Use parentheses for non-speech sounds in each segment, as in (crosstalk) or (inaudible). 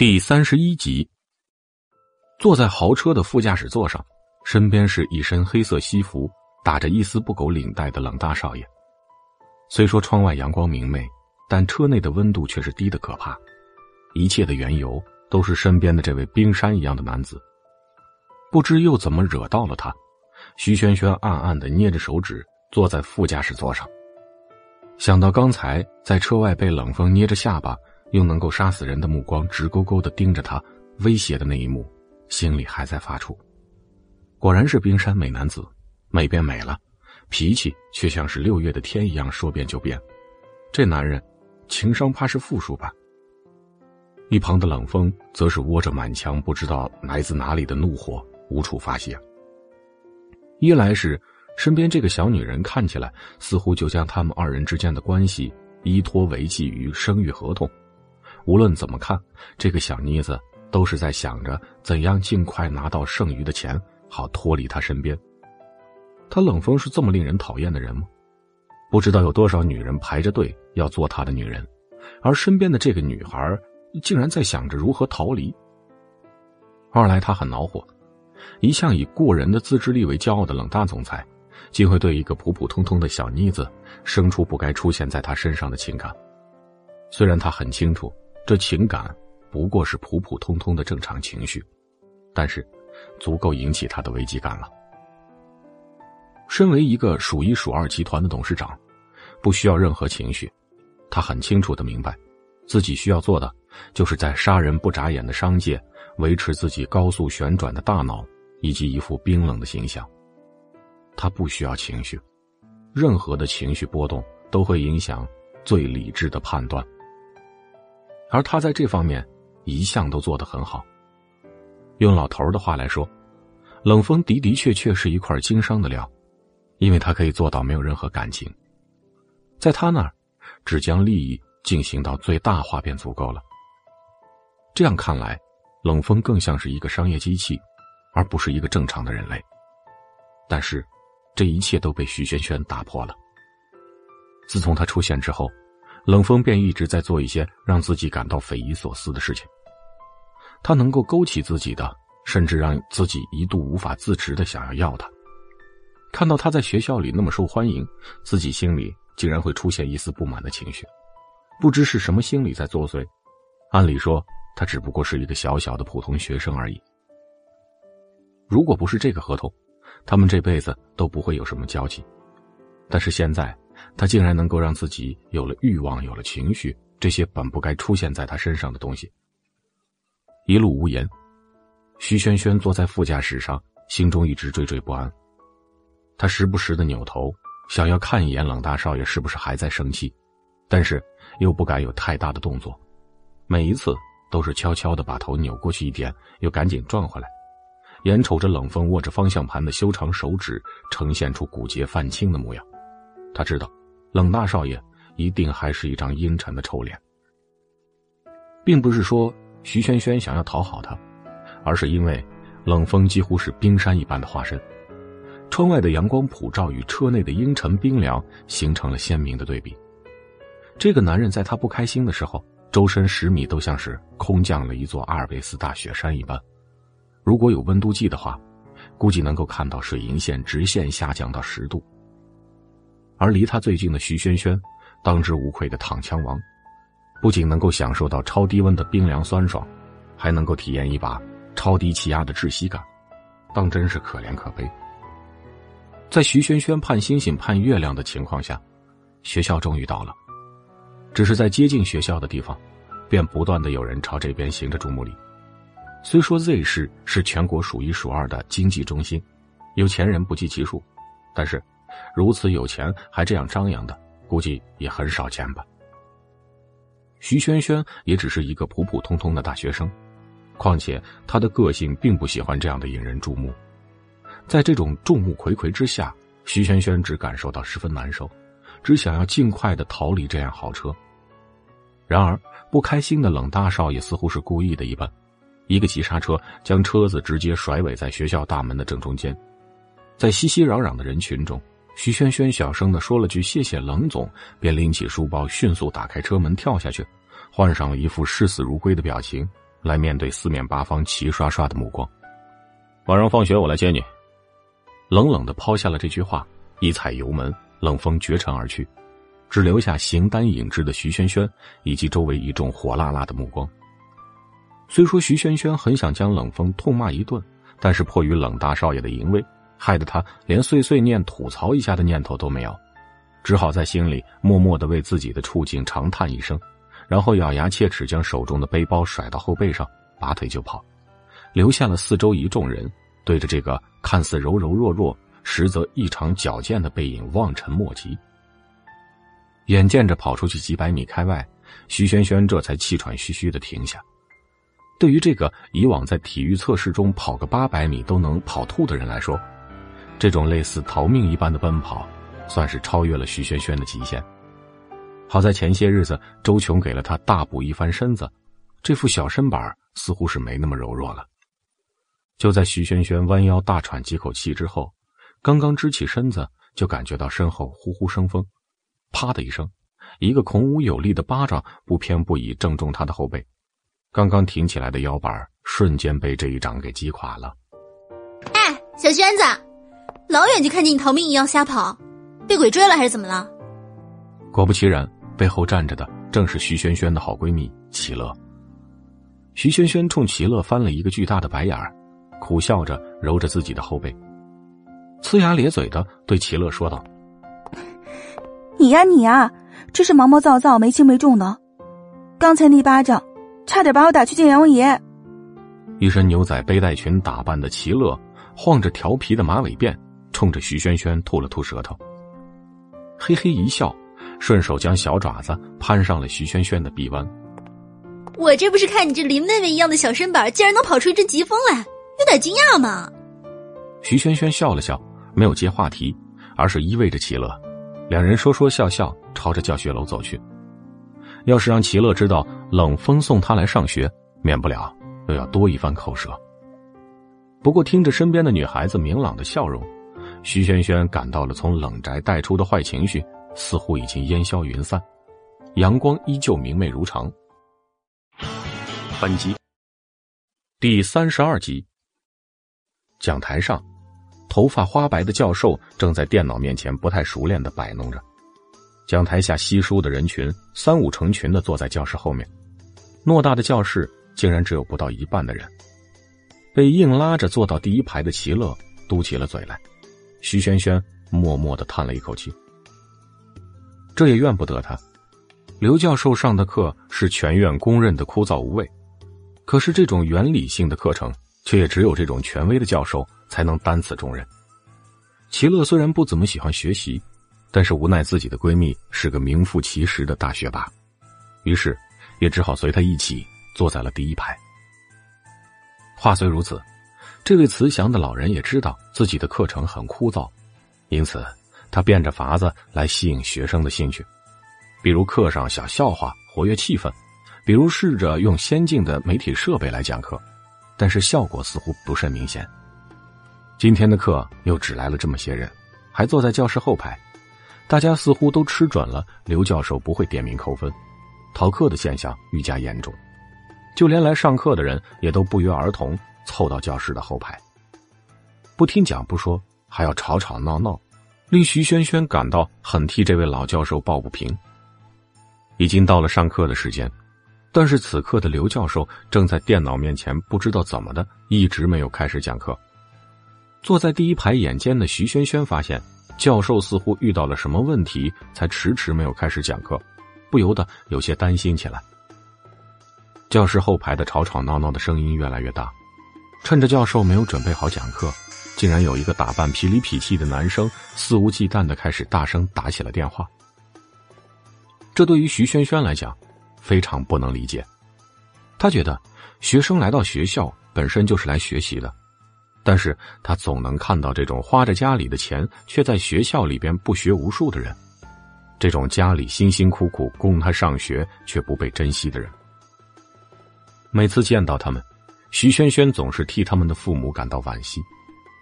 第三十一集，坐在豪车的副驾驶座上，身边是一身黑色西服、打着一丝不苟领带的冷大少爷。虽说窗外阳光明媚，但车内的温度却是低的可怕。一切的缘由都是身边的这位冰山一样的男子。不知又怎么惹到了他，徐萱萱暗暗的捏着手指，坐在副驾驶座上。想到刚才在车外被冷风捏着下巴。用能够杀死人的目光直勾勾的盯着他，威胁的那一幕，心里还在发怵。果然是冰山美男子，美变美了，脾气却像是六月的天一样说变就变。这男人，情商怕是负数吧？一旁的冷风则是窝着满腔不知道来自哪里的怒火，无处发泄。一来是身边这个小女人看起来似乎就将他们二人之间的关系依托维系于生育合同。无论怎么看，这个小妮子都是在想着怎样尽快拿到剩余的钱，好脱离他身边。他冷风是这么令人讨厌的人吗？不知道有多少女人排着队要做他的女人，而身边的这个女孩竟然在想着如何逃离。二来他很恼火，一向以过人的自制力为骄傲的冷大总裁，竟会对一个普普通通的小妮子生出不该出现在他身上的情感。虽然他很清楚。这情感不过是普普通通的正常情绪，但是足够引起他的危机感了。身为一个数一数二集团的董事长，不需要任何情绪，他很清楚的明白，自己需要做的就是在杀人不眨眼的商界维持自己高速旋转的大脑以及一副冰冷的形象。他不需要情绪，任何的情绪波动都会影响最理智的判断。而他在这方面一向都做得很好。用老头的话来说，冷风的的确确是一块经商的料，因为他可以做到没有任何感情，在他那儿，只将利益进行到最大化便足够了。这样看来，冷风更像是一个商业机器，而不是一个正常的人类。但是，这一切都被徐萱萱打破了。自从他出现之后。冷风便一直在做一些让自己感到匪夷所思的事情。他能够勾起自己的，甚至让自己一度无法自持的想要要他。看到他在学校里那么受欢迎，自己心里竟然会出现一丝不满的情绪，不知是什么心理在作祟。按理说，他只不过是一个小小的普通学生而已。如果不是这个合同，他们这辈子都不会有什么交集。但是现在。他竟然能够让自己有了欲望，有了情绪，这些本不该出现在他身上的东西。一路无言，徐萱萱坐在副驾驶上，心中一直惴惴不安。他时不时的扭头，想要看一眼冷大少爷是不是还在生气，但是又不敢有太大的动作。每一次都是悄悄的把头扭过去一点，又赶紧转回来，眼瞅着冷风握着方向盘的修长手指呈现出骨节泛青的模样，他知道。冷大少爷一定还是一张阴沉的臭脸，并不是说徐萱萱想要讨好他，而是因为冷风几乎是冰山一般的化身，窗外的阳光普照与车内的阴沉冰凉形成了鲜明的对比。这个男人在他不开心的时候，周身十米都像是空降了一座阿尔卑斯大雪山一般，如果有温度计的话，估计能够看到水银线直线下降到十度。而离他最近的徐萱萱，当之无愧的躺枪王，不仅能够享受到超低温的冰凉酸爽，还能够体验一把超低气压的窒息感，当真是可怜可悲。在徐萱萱盼星星盼月亮的情况下，学校终于到了。只是在接近学校的地方，便不断的有人朝这边行着注目礼。虽说 Z 市是全国数一数二的经济中心，有钱人不计其数，但是。如此有钱还这样张扬的，估计也很少见吧。徐萱萱也只是一个普普通通的大学生，况且她的个性并不喜欢这样的引人注目。在这种众目睽睽之下，徐萱萱只感受到十分难受，只想要尽快的逃离这辆豪车。然而，不开心的冷大少爷似乎是故意的一般，一个急刹车将车子直接甩尾在学校大门的正中间，在熙熙攘攘的人群中。徐萱萱小声的说了句“谢谢冷总”，便拎起书包，迅速打开车门跳下去，换上了一副视死如归的表情，来面对四面八方齐刷刷的目光。晚上放学我来接你。冷冷的抛下了这句话，一踩油门，冷风绝尘而去，只留下形单影只的徐萱萱以及周围一众火辣辣的目光。虽说徐萱萱很想将冷风痛骂一顿，但是迫于冷大少爷的淫威，害得他连碎碎念吐槽一下的念头都没有，只好在心里默默的为自己的处境长叹一声，然后咬牙切齿将手中的背包甩到后背上，拔腿就跑，留下了四周一众人对着这个看似柔柔弱弱，实则异常矫健的背影望尘莫及。眼见着跑出去几百米开外，徐萱萱这才气喘吁吁的停下。对于这个以往在体育测试中跑个八百米都能跑吐的人来说，这种类似逃命一般的奔跑，算是超越了徐萱萱的极限。好在前些日子周琼给了他大补一番身子，这副小身板似乎是没那么柔弱了。就在徐萱萱弯腰大喘几口气之后，刚刚支起身子，就感觉到身后呼呼生风，啪的一声，一个孔武有力的巴掌不偏不倚正中他的后背。刚刚挺起来的腰板瞬间被这一掌给击垮了。哎，小轩子，老远就看见你逃命一样瞎跑，被鬼追了还是怎么了？果不其然，背后站着的正是徐萱萱的好闺蜜齐乐。徐萱萱冲齐乐翻了一个巨大的白眼儿，苦笑着揉着自己的后背，呲牙咧嘴的对齐乐说道：“ (laughs) 你呀你呀，真是毛毛躁躁、没轻没重的，刚才那一巴掌。”差点把我打去见阎王爷！一身牛仔背带裙打扮的齐乐，晃着调皮的马尾辫，冲着徐萱萱吐了吐舌头，嘿嘿一笑，顺手将小爪子攀上了徐萱萱的臂弯。我这不是看你这林妹妹一样的小身板，竟然能跑出一阵疾风来，有点惊讶吗？徐萱萱笑了笑，没有接话题，而是依偎着齐乐，两人说说笑笑，朝着教学楼走去。要是让齐乐知道冷风送他来上学，免不了又要多一番口舌。不过听着身边的女孩子明朗的笑容，徐萱萱感到了从冷宅带出的坏情绪似乎已经烟消云散，阳光依旧明媚如常。本集第三十二集。讲台上，头发花白的教授正在电脑面前不太熟练的摆弄着。讲台下稀疏的人群三五成群的坐在教室后面，偌大的教室竟然只有不到一半的人。被硬拉着坐到第一排的齐乐嘟起了嘴来，徐萱萱默默的叹了一口气。这也怨不得他，刘教授上的课是全院公认的枯燥无味，可是这种原理性的课程，却也只有这种权威的教授才能担此重任。齐乐虽然不怎么喜欢学习。但是无奈自己的闺蜜是个名副其实的大学霸，于是也只好随她一起坐在了第一排。话虽如此，这位慈祥的老人也知道自己的课程很枯燥，因此他变着法子来吸引学生的兴趣，比如课上小笑话活跃气氛，比如试着用先进的媒体设备来讲课，但是效果似乎不甚明显。今天的课又只来了这么些人，还坐在教室后排。大家似乎都吃准了刘教授不会点名扣分，逃课的现象愈加严重，就连来上课的人也都不约而同凑到教室的后排。不听讲不说，还要吵吵闹闹，令徐轩轩感到很替这位老教授抱不平。已经到了上课的时间，但是此刻的刘教授正在电脑面前，不知道怎么的，一直没有开始讲课。坐在第一排眼尖的徐轩轩发现。教授似乎遇到了什么问题，才迟迟没有开始讲课，不由得有些担心起来。教室后排的吵吵闹闹的声音越来越大，趁着教授没有准备好讲课，竟然有一个打扮痞里痞气的男生肆无忌惮的开始大声打起了电话。这对于徐萱萱来讲，非常不能理解。他觉得，学生来到学校本身就是来学习的。但是他总能看到这种花着家里的钱却在学校里边不学无术的人，这种家里辛辛苦苦供他上学却不被珍惜的人。每次见到他们，徐萱萱总是替他们的父母感到惋惜，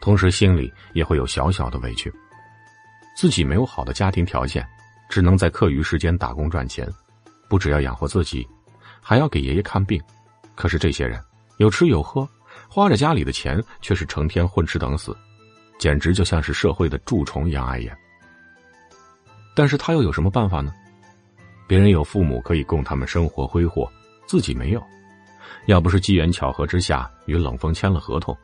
同时心里也会有小小的委屈。自己没有好的家庭条件，只能在课余时间打工赚钱，不只要养活自己，还要给爷爷看病，可是这些人有吃有喝，花着家里的钱，却是成天混吃等死，简直就像是社会的蛀虫一样碍眼。但是他又有什么办法呢？别人有父母可以供他们生活挥霍，自己没有。要不是机缘巧合之下与冷风签了合同，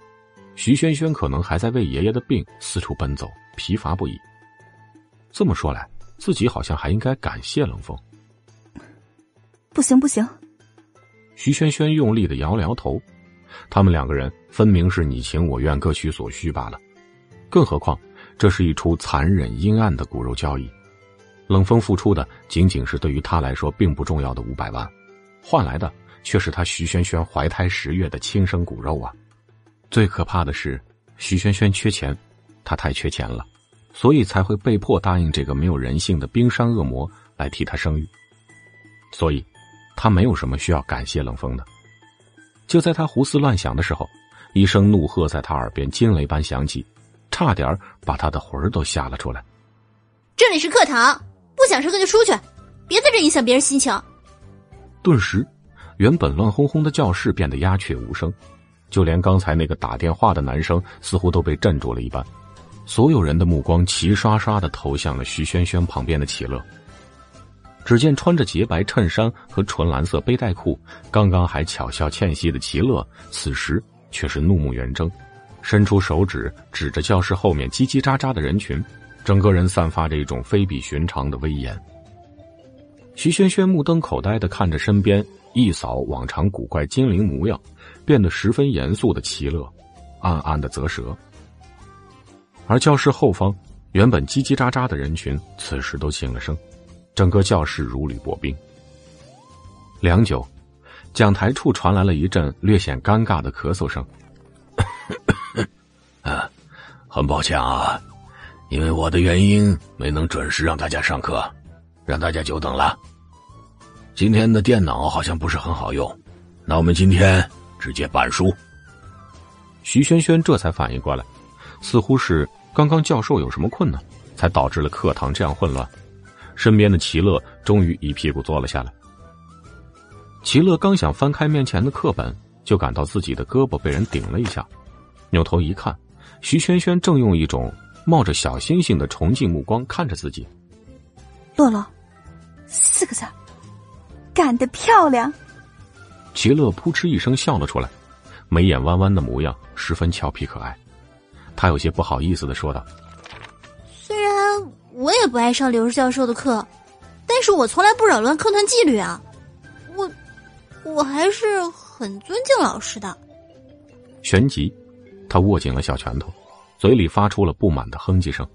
徐轩轩可能还在为爷爷的病四处奔走，疲乏不已。这么说来，自己好像还应该感谢冷风。不行不行，徐轩轩用力的摇了摇头。他们两个人分明是你情我愿，各取所需罢了。更何况，这是一出残忍阴暗的骨肉交易。冷风付出的仅仅是对于他来说并不重要的五百万，换来的却是他徐萱萱怀胎十月的亲生骨肉啊！最可怕的是，徐萱萱缺钱，他太缺钱了，所以才会被迫答应这个没有人性的冰山恶魔来替他生育。所以，他没有什么需要感谢冷风的。就在他胡思乱想的时候，一声怒喝在他耳边惊雷般响起，差点把他的魂儿都吓了出来。这里是课堂。不想上课就出去，别在这影响别人心情。顿时，原本乱哄哄的教室变得鸦雀无声，就连刚才那个打电话的男生似乎都被镇住了一般。所有人的目光齐刷刷的投向了徐轩轩旁边的齐乐。只见穿着洁白衬衫和纯蓝色背带裤，刚刚还巧笑倩兮的齐乐，此时却是怒目圆睁，伸出手指指着教室后面叽叽喳喳的人群。整个人散发着一种非比寻常的威严。徐轩轩目瞪口呆的看着身边一扫往常古怪精灵模样，变得十分严肃的齐乐，暗暗的啧舌。而教室后方原本叽叽喳喳的人群，此时都静了声，整个教室如履薄冰。良久，讲台处传来了一阵略显尴尬的咳嗽声。(coughs) 啊，很抱歉啊。因为我的原因没能准时让大家上课，让大家久等了。今天的电脑好像不是很好用，那我们今天直接板书。徐轩轩这才反应过来，似乎是刚刚教授有什么困难，才导致了课堂这样混乱。身边的齐乐终于一屁股坐了下来。齐乐刚想翻开面前的课本，就感到自己的胳膊被人顶了一下，扭头一看，徐轩轩正用一种。冒着小星星的崇敬目光看着自己，洛洛，四个字，干得漂亮！齐乐扑哧一声笑了出来，眉眼弯弯的模样十分俏皮可爱。他有些不好意思的说道：“虽然我也不爱上刘教授的课，但是我从来不扰乱课堂纪律啊！我，我还是很尊敬老师的。”旋即，他握紧了小拳头。嘴里发出了不满的哼唧声。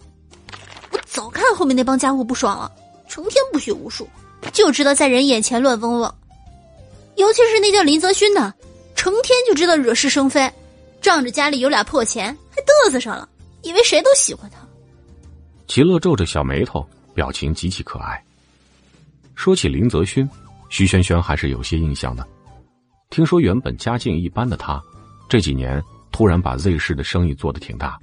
我早看后面那帮家伙不爽了，成天不学无术，就知道在人眼前乱嗡嗡。尤其是那叫林泽勋的，成天就知道惹是生非，仗着家里有俩破钱还嘚瑟上了，以为谁都喜欢他。齐乐皱着小眉头，表情极其可爱。说起林泽勋，徐萱萱还是有些印象的。听说原本家境一般的他，这几年突然把 Z 市的生意做得挺大。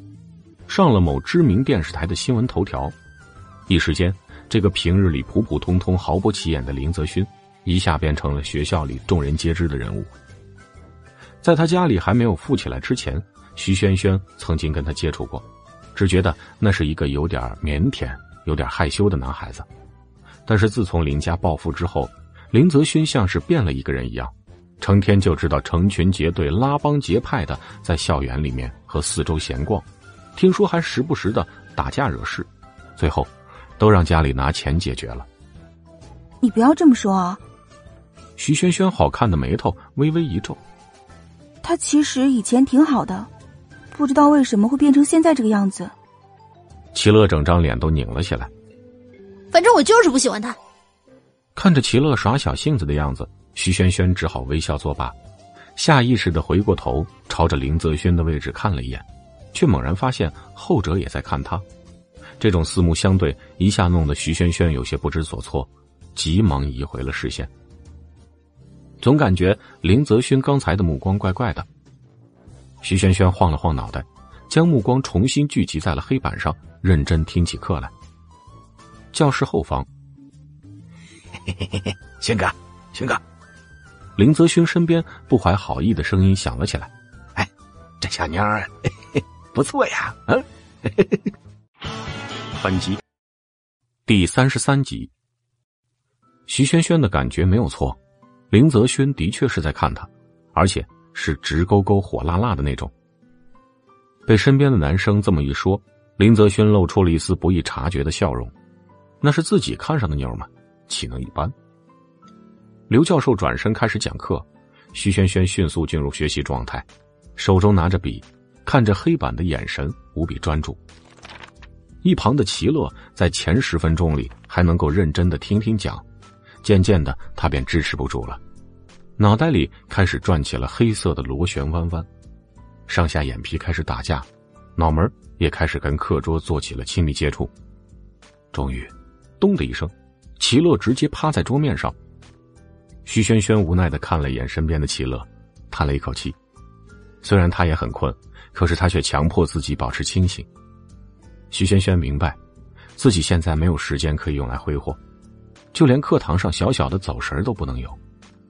上了某知名电视台的新闻头条，一时间，这个平日里普普通通、毫不起眼的林泽勋，一下变成了学校里众人皆知的人物。在他家里还没有富起来之前，徐萱萱曾经跟他接触过，只觉得那是一个有点腼腆、有点害羞的男孩子。但是自从林家暴富之后，林泽勋像是变了一个人一样，成天就知道成群结队、拉帮结派的在校园里面和四周闲逛。听说还时不时的打架惹事，最后都让家里拿钱解决了。你不要这么说啊！徐萱萱好看的眉头微微一皱。他其实以前挺好的，不知道为什么会变成现在这个样子。齐乐整张脸都拧了起来。反正我就是不喜欢他。看着齐乐耍小性子的样子，徐萱萱只好微笑作罢，下意识的回过头朝着林泽轩的位置看了一眼。却猛然发现后者也在看他，这种四目相对一下弄得徐轩轩有些不知所措，急忙移回了视线。总感觉林泽勋刚才的目光怪怪的。徐轩轩晃了晃脑袋，将目光重新聚集在了黑板上，认真听起课来。教室后方，嘿嘿嘿嘿，轩哥，轩哥，林泽勋身边不怀好意的声音响了起来：“哎，这小妞儿不错呀！”嗯，(laughs) 反击第三十三集。徐萱萱的感觉没有错，林泽轩的确是在看他，而且是直勾勾、火辣辣的那种。被身边的男生这么一说，林泽轩露出了一丝不易察觉的笑容。那是自己看上的妞吗？岂能一般？刘教授转身开始讲课，徐萱萱迅速进入学习状态，手中拿着笔，看着黑板的眼神无比专注。一旁的齐乐在前十分钟里还能够认真的听听讲。渐渐的，他便支持不住了，脑袋里开始转起了黑色的螺旋弯弯，上下眼皮开始打架，脑门也开始跟课桌做起了亲密接触。终于，咚的一声，齐乐直接趴在桌面上。徐萱萱无奈的看了一眼身边的齐乐，叹了一口气。虽然他也很困，可是他却强迫自己保持清醒。徐萱萱明白，自己现在没有时间可以用来挥霍。就连课堂上小小的走神都不能有，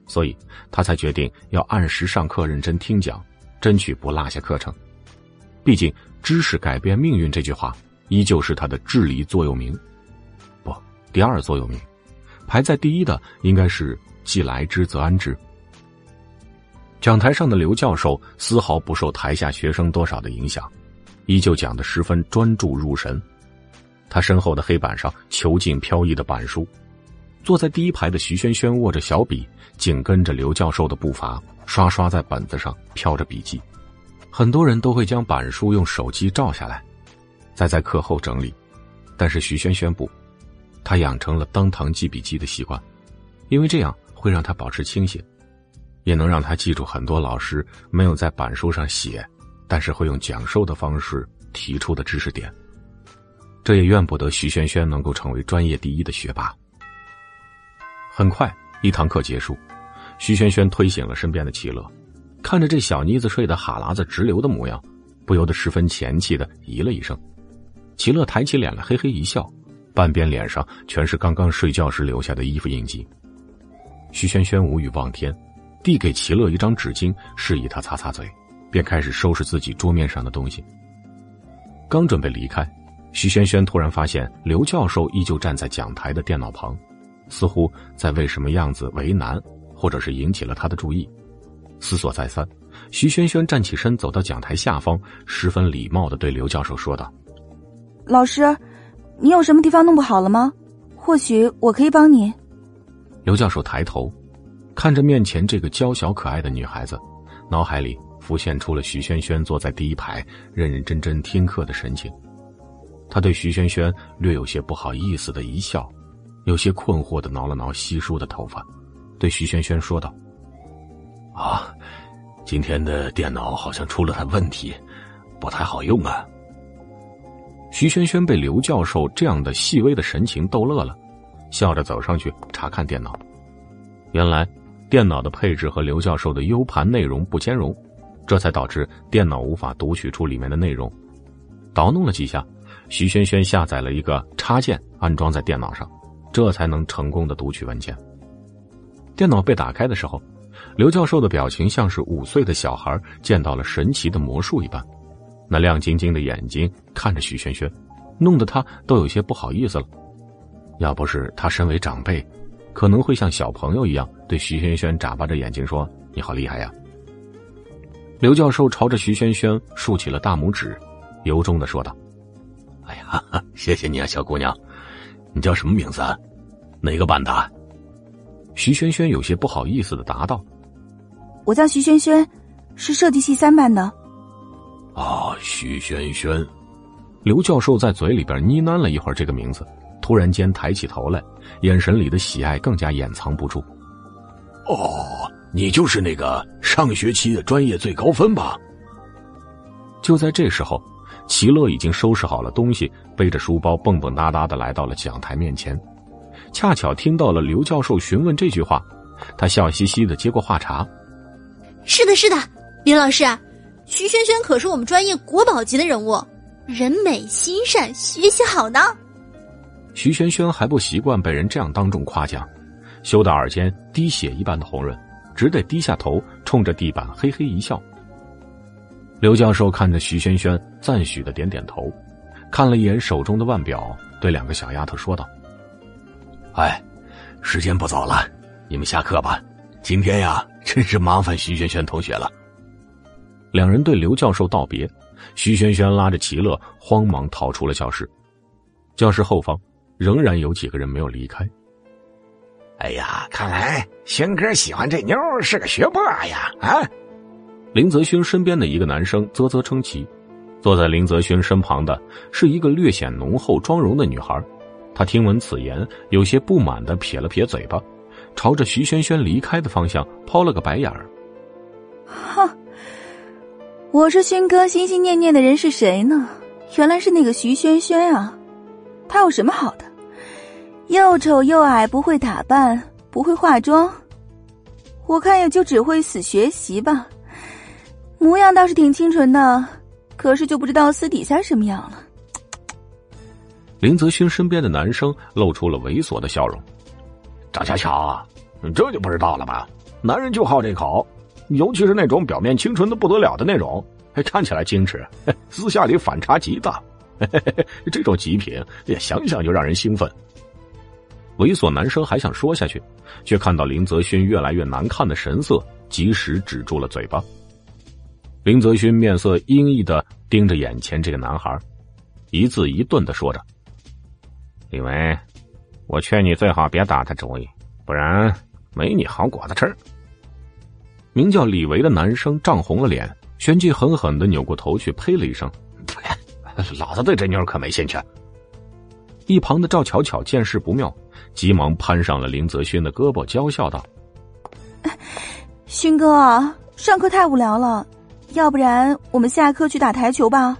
所以他才决定要按时上课、认真听讲，争取不落下课程。毕竟“知识改变命运”这句话依旧是他的治理座右铭，不，第二座右铭。排在第一的应该是“既来之则安之”。讲台上的刘教授丝毫不受台下学生多少的影响，依旧讲得十分专注入神。他身后的黑板上遒劲飘逸的板书。坐在第一排的徐轩轩握着小笔，紧跟着刘教授的步伐，刷刷在本子上飘着笔记。很多人都会将板书用手机照下来，再在课后整理，但是徐萱萱不，他养成了当堂记笔记的习惯，因为这样会让他保持清醒，也能让他记住很多老师没有在板书上写，但是会用讲授的方式提出的知识点。这也怨不得徐萱萱能够成为专业第一的学霸。很快，一堂课结束，徐萱萱推醒了身边的齐乐，看着这小妮子睡得哈喇子直流的模样，不由得十分嫌弃的咦了一声。齐乐抬起脸来，嘿嘿一笑，半边脸上全是刚刚睡觉时留下的衣服印记。徐萱萱无语望天，递给齐乐一张纸巾，示意他擦擦嘴，便开始收拾自己桌面上的东西。刚准备离开，徐轩轩突然发现刘教授依旧站在讲台的电脑旁。似乎在为什么样子为难，或者是引起了他的注意。思索再三，徐轩轩站起身，走到讲台下方，十分礼貌的对刘教授说道：“老师，你有什么地方弄不好了吗？或许我可以帮你。”刘教授抬头，看着面前这个娇小可爱的女孩子，脑海里浮现出了徐萱萱坐在第一排，认认真真听课的神情。他对徐萱萱略有些不好意思的一笑。有些困惑的挠了挠稀疏的头发，对徐萱萱说道：“啊，今天的电脑好像出了点问题，不太好用啊。”徐萱萱被刘教授这样的细微的神情逗乐了，笑着走上去查看电脑。原来电脑的配置和刘教授的 U 盘内容不兼容，这才导致电脑无法读取出里面的内容。捣弄了几下，徐轩轩下载了一个插件，安装在电脑上。这才能成功的读取文件。电脑被打开的时候，刘教授的表情像是五岁的小孩见到了神奇的魔术一般，那亮晶晶的眼睛看着徐轩轩，弄得他都有些不好意思了。要不是他身为长辈，可能会像小朋友一样对徐轩轩眨巴着眼睛说：“你好厉害呀。”刘教授朝着徐萱萱竖起了大拇指，由衷的说道：“哎呀，(laughs) 谢谢你啊，小姑娘，你叫什么名字？”啊？哪个班的？徐萱萱有些不好意思的答道：“我叫徐萱萱，是设计系三班的。”啊，徐萱萱。刘教授在嘴里边呢喃了一会儿这个名字，突然间抬起头来，眼神里的喜爱更加掩藏不住。哦，你就是那个上学期的专业最高分吧？就在这时候，齐乐已经收拾好了东西，背着书包蹦蹦哒哒的来到了讲台面前。恰巧听到了刘教授询问这句话，他笑嘻嘻的接过话茬：“是的，是的，林老师，徐萱萱可是我们专业国宝级的人物，人美心善，学习好呢。”徐萱萱还不习惯被人这样当众夸奖，羞得耳尖滴血一般的红润，只得低下头，冲着地板嘿嘿一笑。刘教授看着徐萱萱，赞许的点点头，看了一眼手中的腕表，对两个小丫头说道：“哎，时间不早了，你们下课吧。今天呀，真是麻烦徐萱萱同学了。”两人对刘教授道别，徐萱萱拉着齐乐慌忙逃出了教室。教室后方仍然有几个人没有离开。哎呀，看来轩哥喜欢这妞是个学霸呀！啊。林泽轩身边的一个男生啧啧称奇，坐在林泽轩身旁的是一个略显浓厚妆容的女孩。她听闻此言，有些不满的撇了撇嘴巴，朝着徐萱萱离开的方向抛了个白眼儿。哼，我说轩哥心心念念的人是谁呢？原来是那个徐萱萱啊！她有什么好的？又丑又矮，不会打扮，不会化妆，我看也就只会死学习吧。模样倒是挺清纯的，可是就不知道私底下什么样了。林泽勋身边的男生露出了猥琐的笑容。张小巧，这就不知道了吧？男人就好这口，尤其是那种表面清纯的不得了的那种，看起来矜持，(laughs) 私下里反差极大。(laughs) 这种极品，想想就让人兴奋。猥琐男生还想说下去，却看到林泽勋越来越难看的神色，及时止住了嘴巴。林泽勋面色阴翳的盯着眼前这个男孩，一字一顿的说着：“李维，我劝你最好别打他主意，不然没你好果子吃。”名叫李维的男生涨红了脸，旋即狠狠的扭过头去，呸了一声：“老子对这妞可没兴趣。”一旁的赵巧巧见势不妙，急忙攀上了林泽轩的胳膊，娇笑道：“勋哥，上课太无聊了。”要不然我们下课去打台球吧。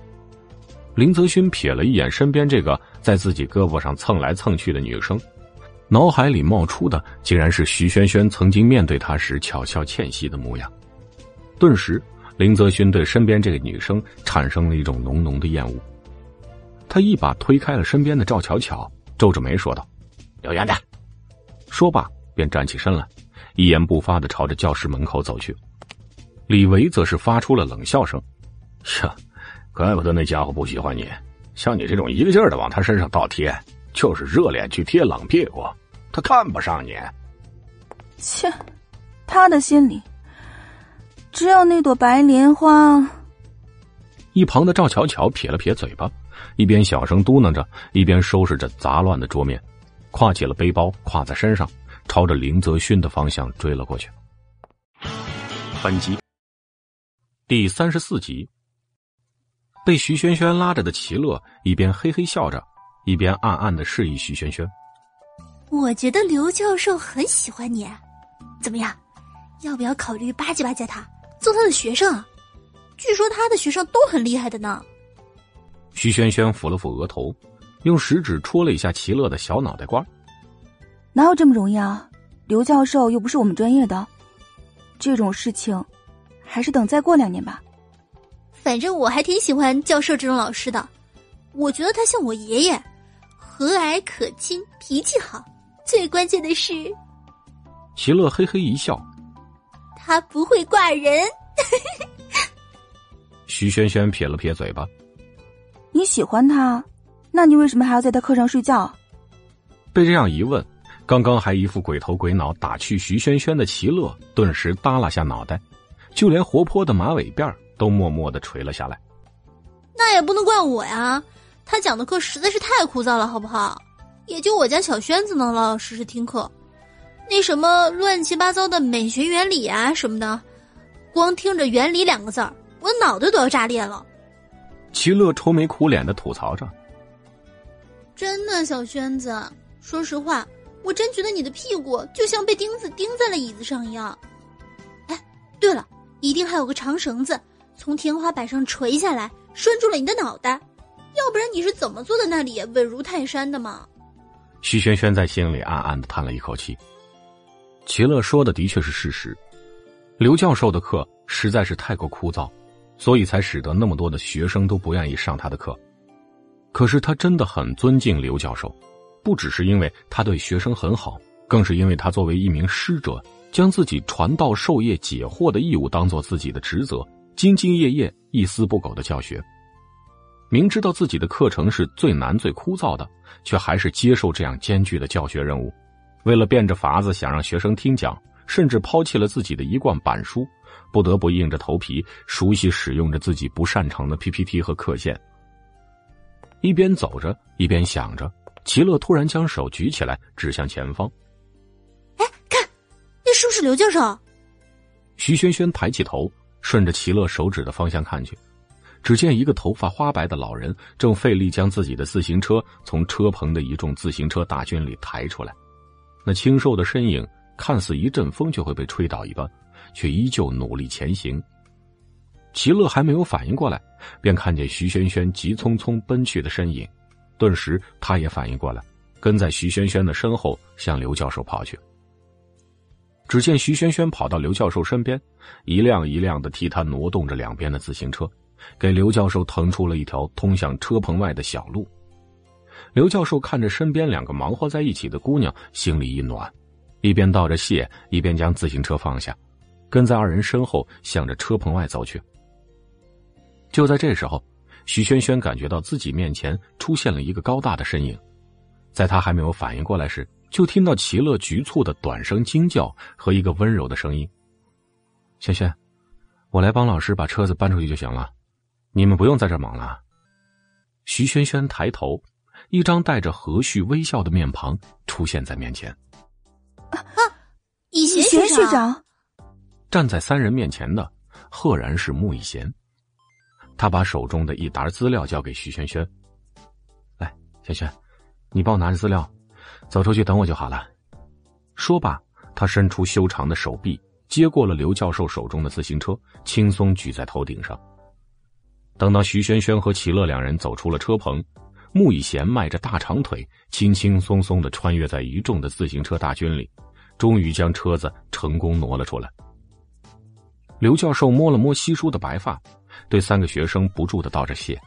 林泽勋瞥了一眼身边这个在自己胳膊上蹭来蹭去的女生，脑海里冒出的竟然是徐萱萱曾经面对他时巧笑倩兮的模样。顿时，林泽勋对身边这个女生产生了一种浓浓的厌恶。他一把推开了身边的赵巧巧，皱着眉说道：“留远点。”说罢，便站起身来，一言不发的朝着教室门口走去。李维则是发出了冷笑声：“呀，怪不得那家伙不喜欢你，像你这种一个劲儿的往他身上倒贴，就是热脸去贴冷屁股，他看不上你。”切，他的心里只有那朵白莲花。一旁的赵巧巧撇了撇嘴巴，一边小声嘟囔着，一边收拾着杂乱的桌面，挎起了背包，挎在身上，朝着林泽勋的方向追了过去。本集。第三十四集，被徐萱萱拉着的齐乐一边嘿嘿笑着，一边暗暗的示意徐萱萱：“我觉得刘教授很喜欢你，怎么样？要不要考虑巴结巴结他，做他的学生？据说他的学生都很厉害的呢。”徐萱萱抚了抚额头，用食指戳了一下齐乐的小脑袋瓜：“哪有这么容易啊？刘教授又不是我们专业的，这种事情。”还是等再过两年吧。反正我还挺喜欢教授这种老师的，我觉得他像我爷爷，和蔼可亲，脾气好。最关键的是，齐乐嘿嘿一笑，他不会挂人。(laughs) 徐萱萱撇了撇嘴巴，你喜欢他，那你为什么还要在他课上睡觉？被这样一问，刚刚还一副鬼头鬼脑打趣徐轩轩的齐乐，顿时耷拉下脑袋。就连活泼的马尾辫都默默的垂了下来。那也不能怪我呀，他讲的课实在是太枯燥了，好不好？也就我家小轩子能老老实实听课，那什么乱七八糟的美学原理啊什么的，光听着“原理”两个字儿，我脑袋都要炸裂了。齐乐愁眉苦脸的吐槽着：“真的，小轩子，说实话，我真觉得你的屁股就像被钉子钉在了椅子上一样。哎，对了。”一定还有个长绳子，从天花板上垂下来，拴住了你的脑袋，要不然你是怎么坐在那里稳如泰山的嘛？徐萱萱在心里暗暗的叹了一口气。齐乐说的的确是事实，刘教授的课实在是太过枯燥，所以才使得那么多的学生都不愿意上他的课。可是他真的很尊敬刘教授，不只是因为他对学生很好，更是因为他作为一名师者，将自己传道授业解惑的义务当做自己的职责，兢兢业业、一丝不苟的教学。明知道自己的课程是最难、最枯燥的，却还是接受这样艰巨的教学任务。为了变着法子想让学生听讲，甚至抛弃了自己的一贯板书，不得不硬着头皮熟悉使用着自己不擅长的 PPT 和课件。一边走着，一边想着，齐乐突然将手举起来，指向前方。哎，看，那是不是刘教授？徐轩轩抬起头，顺着齐乐手指的方向看去。只见一个头发花白的老人正费力将自己的自行车从车棚的一众自行车大军里抬出来，那清瘦的身影看似一阵风就会被吹倒一般，却依旧努力前行。齐乐还没有反应过来，便看见徐轩轩急匆匆奔去的身影，顿时他也反应过来，跟在徐轩轩的身后向刘教授跑去。只见徐轩轩跑到刘教授身边，一辆一辆的替他挪动着两边的自行车。给刘教授腾出了一条通向车棚外的小路。刘教授看着身边两个忙活在一起的姑娘，心里一暖，一边道着谢，一边将自行车放下，跟在二人身后向着车棚外走去。就在这时候，徐轩轩感觉到自己面前出现了一个高大的身影，在他还没有反应过来时，就听到齐乐局促的短声惊叫和一个温柔的声音：“轩轩，我来帮老师把车子搬出去就行了。”你们不用在这忙了。徐轩轩抬头，一张带着和煦微笑的面庞出现在面前。啊，以贤学长。站在三人面前的，赫然是穆以贤。他把手中的一沓资料交给徐轩轩：“来，轩轩，你帮我拿着资料，走出去等我就好了。”说罢，他伸出修长的手臂，接过了刘教授手中的自行车，轻松举在头顶上。等到徐轩轩和齐乐两人走出了车棚，穆以贤迈着大长腿，轻轻松松的穿越在一众的自行车大军里，终于将车子成功挪了出来。刘教授摸了摸稀疏的白发，对三个学生不住的道着谢。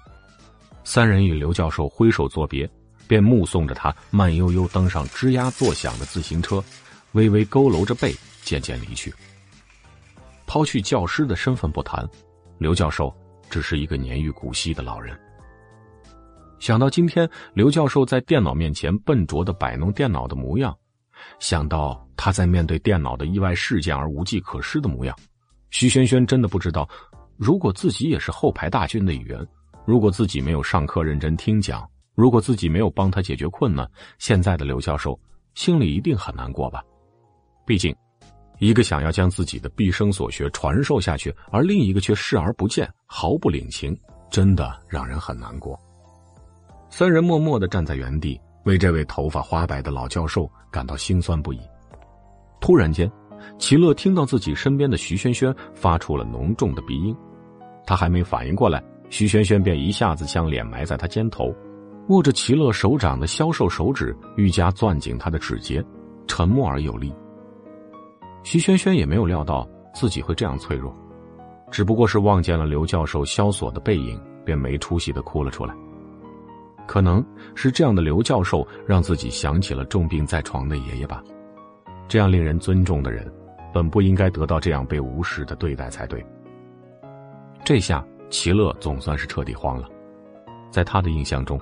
三人与刘教授挥手作别，便目送着他慢悠悠登上吱呀作响的自行车，微微佝偻着背，渐渐离去。抛去教师的身份不谈，刘教授。只是一个年逾古稀的老人。想到今天刘教授在电脑面前笨拙的摆弄电脑的模样，想到他在面对电脑的意外事件而无计可施的模样，徐轩轩真的不知道，如果自己也是后排大军的一员，如果自己没有上课认真听讲，如果自己没有帮他解决困难，现在的刘教授心里一定很难过吧？毕竟。一个想要将自己的毕生所学传授下去，而另一个却视而不见，毫不领情，真的让人很难过。三人默默的站在原地，为这位头发花白的老教授感到心酸不已。突然间，齐乐听到自己身边的徐轩轩发出了浓重的鼻音，他还没反应过来，徐轩轩便一下子将脸埋在他肩头，握着齐乐手掌的消瘦手指愈加攥紧他的指节，沉默而有力。徐轩轩也没有料到自己会这样脆弱，只不过是望见了刘教授萧索的背影，便没出息的哭了出来。可能是这样的刘教授让自己想起了重病在床的爷爷吧。这样令人尊重的人，本不应该得到这样被无视的对待才对。这下齐乐总算是彻底慌了，在他的印象中，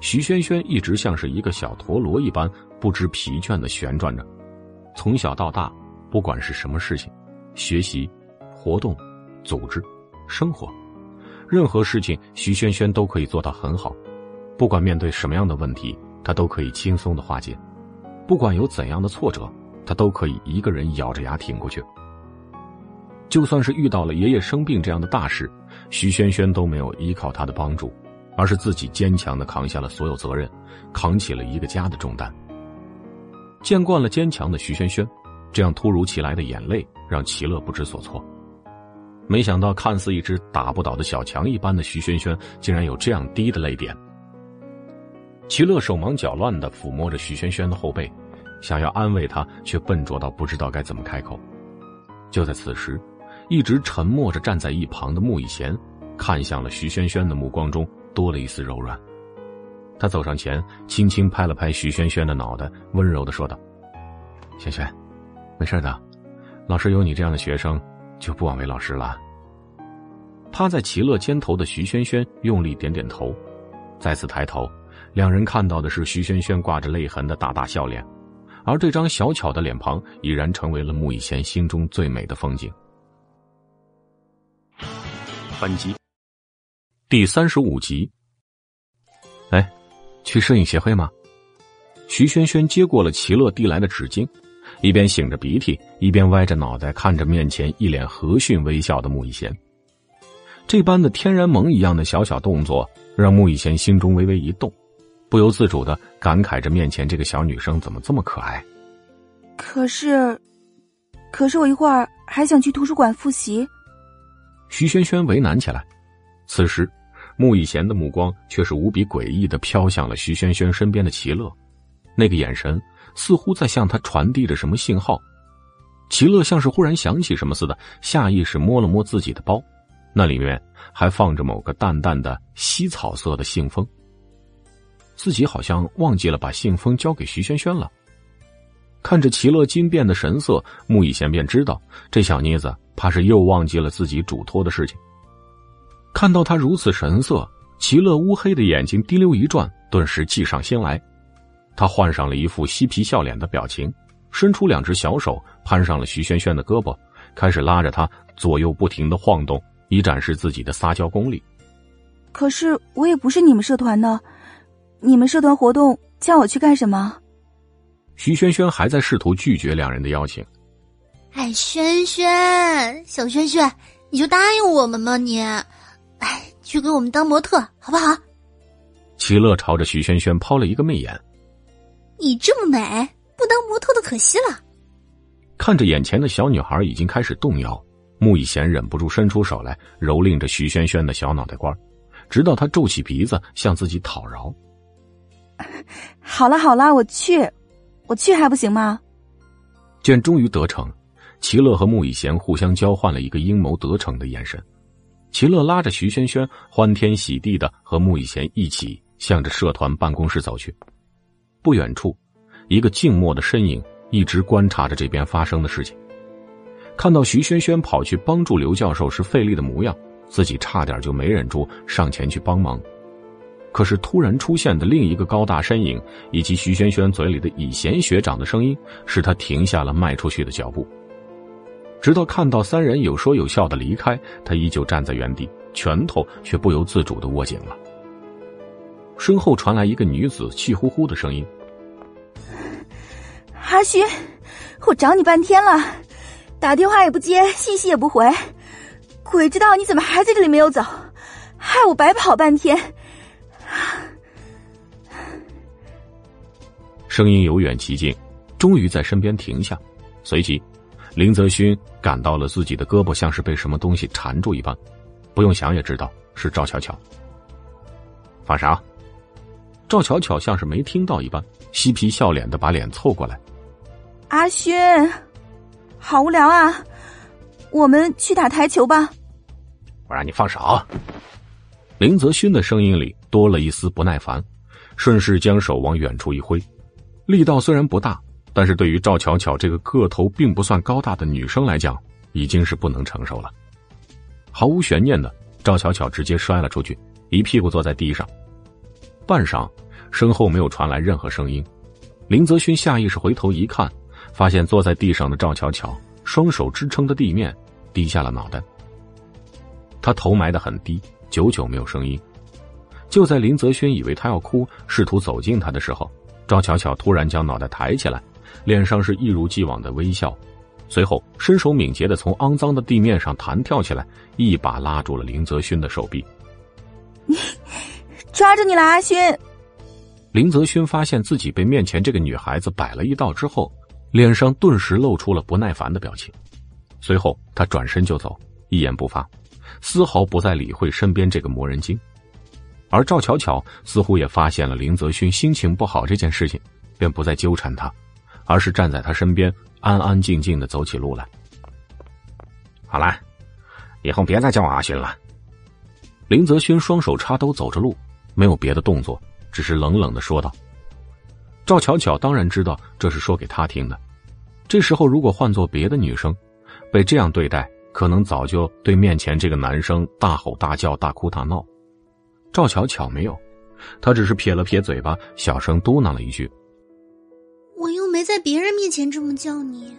徐轩轩一直像是一个小陀螺一般不知疲倦的旋转着，从小到大。不管是什么事情，学习、活动、组织、生活，任何事情，徐轩轩都可以做到很好。不管面对什么样的问题，他都可以轻松的化解；不管有怎样的挫折，他都可以一个人咬着牙挺过去。就算是遇到了爷爷生病这样的大事，徐轩轩都没有依靠他的帮助，而是自己坚强的扛下了所有责任，扛起了一个家的重担。见惯了坚强的徐轩轩。这样突如其来的眼泪让齐乐不知所措。没想到，看似一只打不倒的小强一般的徐轩轩，竟然有这样低的泪点。齐乐手忙脚乱的抚摸着徐轩轩的后背，想要安慰他，却笨拙到不知道该怎么开口。就在此时，一直沉默着站在一旁的穆以贤，看向了徐轩轩的目光中多了一丝柔软。他走上前，轻轻拍了拍徐轩轩的脑袋，温柔的说道。轩轩，没事的，老师有你这样的学生，就不枉为老师了。趴在齐乐肩头的徐轩轩用力点点头，再次抬头，两人看到的是徐轩轩挂着泪痕的大大笑脸，而这张小巧的脸庞已然成为了穆以贤心中最美的风景。本集第三十五集。哎，去摄影协会吗？徐轩轩接过了齐乐递来的纸巾，一边擤着鼻涕，一边歪着脑袋看着面前一脸和煦微笑的穆以贤。这般的天然萌一样的小小动作，让穆以贤心中微微一动，不由自主的感慨着面前这个小女生怎么这么可爱。可是，可是我一会儿还想去图书馆复习。徐轩轩为难起来。此时，穆以贤的目光却是无比诡异的飘向了徐轩轩身边的齐乐，那个眼神似乎在向他传递着什么信号。齐乐像是忽然想起什么似的，下意识摸了摸自己的包。那里面还放着某个淡淡的西草色的信封，自己好像忘记了把信封交给徐轩轩了。看着齐乐惊变的神色，穆以贤便知道这小妮子怕是又忘记了自己嘱托的事情。看到他如此神色，齐乐乌黑的眼睛滴溜一转，顿时计上心来。他换上了一副嬉皮笑脸的表情，伸出两只小手攀上了徐轩轩的胳膊，开始拉着他左右不停的晃动。以展示自己的撒娇功力。可是我也不是你们社团的，你们社团活动叫我去干什么？徐萱萱还在试图拒绝两人的邀请。哎，轩轩，小轩轩，你就答应我们嘛你！哎，去给我们当模特好不好？齐乐朝着徐轩轩抛了一个媚眼。你这么美，不当模特的可惜了。看着眼前的小女孩已经开始动摇。穆以贤忍不住伸出手来蹂躏着徐轩轩的小脑袋瓜，直到她皱起鼻子向自己讨饶。好了好了，我去，我去还不行吗？见终于得逞，齐乐和穆以贤互相交换了一个阴谋得逞的眼神。齐乐拉着徐萱萱，欢天喜地的和穆以贤一起向着社团办公室走去。不远处，一个静默的身影一直观察着这边发生的事情。看到徐萱萱跑去帮助刘教授时费力的模样，自己差点就没忍住上前去帮忙。可是突然出现的另一个高大身影，以及徐萱萱嘴里的“以贤学长”的声音，使他停下了迈出去的脚步。直到看到三人有说有笑的离开，他依旧站在原地，拳头却不由自主的握紧了。身后传来一个女子气呼呼的声音：“阿勋，我找你半天了。”打电话也不接，信息也不回，鬼知道你怎么还在这里没有走，害我白跑半天。声音由远及近，终于在身边停下，随即，林泽勋感到了自己的胳膊像是被什么东西缠住一般，不用想也知道是赵巧巧。放啥！赵巧巧像是没听到一般，嬉皮笑脸的把脸凑过来。阿勋。好无聊啊！我们去打台球吧。我让你放手。林泽勋的声音里多了一丝不耐烦，顺势将手往远处一挥，力道虽然不大，但是对于赵巧巧这个个头并不算高大的女生来讲，已经是不能承受了。毫无悬念的，赵巧巧直接摔了出去，一屁股坐在地上。半晌，身后没有传来任何声音。林泽勋下意识回头一看。发现坐在地上的赵巧巧双手支撑着地面，低下了脑袋。他头埋得很低，久久没有声音。就在林泽轩以为他要哭，试图走近他的时候，赵巧巧突然将脑袋抬起来，脸上是一如既往的微笑，随后身手敏捷的从肮脏的地面上弹跳起来，一把拉住了林泽勋的手臂。你抓住你了，阿勋！林泽勋发现自己被面前这个女孩子摆了一道之后。脸上顿时露出了不耐烦的表情，随后他转身就走，一言不发，丝毫不再理会身边这个魔人精。而赵巧巧似乎也发现了林泽勋心情不好这件事情，便不再纠缠他，而是站在他身边，安安静静的走起路来。好了，以后别再叫我阿勋了。林泽勋双手插兜走着路，没有别的动作，只是冷冷的说道。赵巧巧当然知道这是说给他听的，这时候如果换做别的女生，被这样对待，可能早就对面前这个男生大吼大叫、大哭大闹。赵巧巧没有，她只是撇了撇嘴巴，小声嘟囔了一句：“没在别人面前这么叫你。”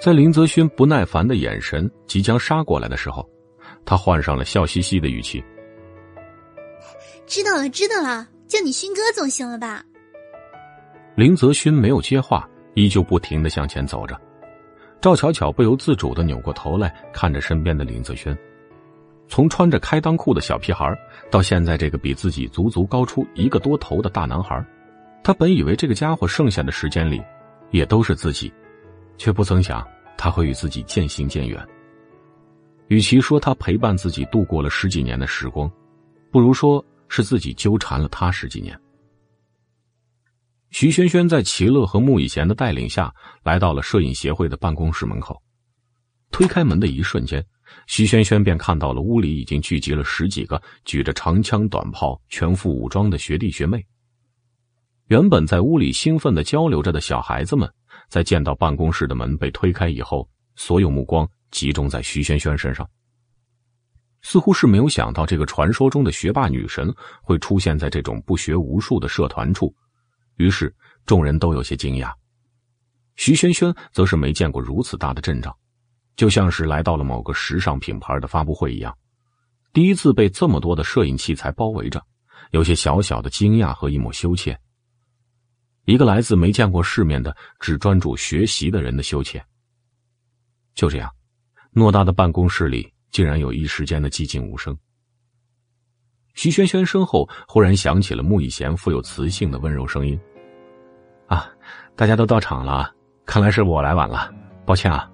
在林泽勋不耐烦的眼神即将杀过来的时候，他换上了笑嘻嘻的语气：“知道了，知道了，叫你勋哥总行了吧？”林泽勋没有接话，依旧不停的向前走着。赵巧巧不由自主的扭过头来看着身边的林泽轩，从穿着开裆裤的小屁孩到现在这个比自己足足高出一个多头的大男孩，他本以为这个家伙剩下的时间里，也都是自己。却不曾想他会与自己渐行渐远。与其说他陪伴自己度过了十几年的时光，不如说是自己纠缠了他十几年。徐轩轩在齐乐和穆以贤的带领下来到了摄影协会的办公室门口，推开门的一瞬间，徐轩轩便看到了屋里已经聚集了十几个举着长枪短炮、全副武装的学弟学妹。原本在屋里兴奋的交流着的小孩子们。在见到办公室的门被推开以后，所有目光集中在徐萱萱身上。似乎是没有想到这个传说中的学霸女神会出现在这种不学无术的社团处，于是众人都有些惊讶。徐萱萱则是没见过如此大的阵仗，就像是来到了某个时尚品牌的发布会一样，第一次被这么多的摄影器材包围着，有些小小的惊讶和一抹羞怯。一个来自没见过世面的、只专注学习的人的羞怯。就这样，偌大的办公室里竟然有一时间的寂静无声。徐萱萱身后忽然响起了穆以贤富有磁性的温柔声音：“啊，大家都到场了，看来是我来晚了，抱歉啊。”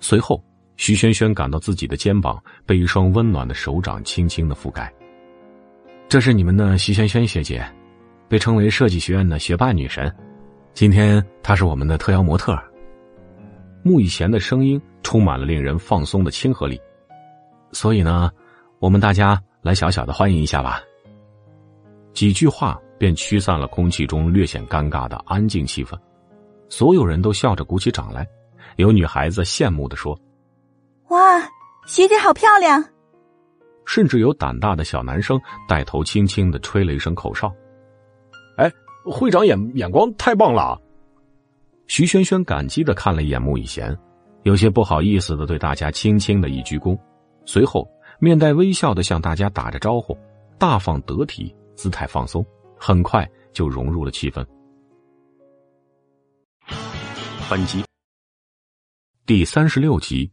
随后，徐萱萱感到自己的肩膀被一双温暖的手掌轻轻的覆盖。这是你们的徐萱萱学姐。被称为设计学院的学霸女神，今天她是我们的特邀模特。穆以贤的声音充满了令人放松的亲和力，所以呢，我们大家来小小的欢迎一下吧。几句话便驱散了空气中略显尴尬的安静气氛，所有人都笑着鼓起掌来。有女孩子羡慕的说：“哇，学姐好漂亮！”甚至有胆大的小男生带头轻轻的吹了一声口哨。会长眼眼光太棒了，徐萱萱感激的看了一眼穆以贤，有些不好意思的对大家轻轻的一鞠躬，随后面带微笑的向大家打着招呼，大方得体，姿态放松，很快就融入了气氛。本集第三十六集，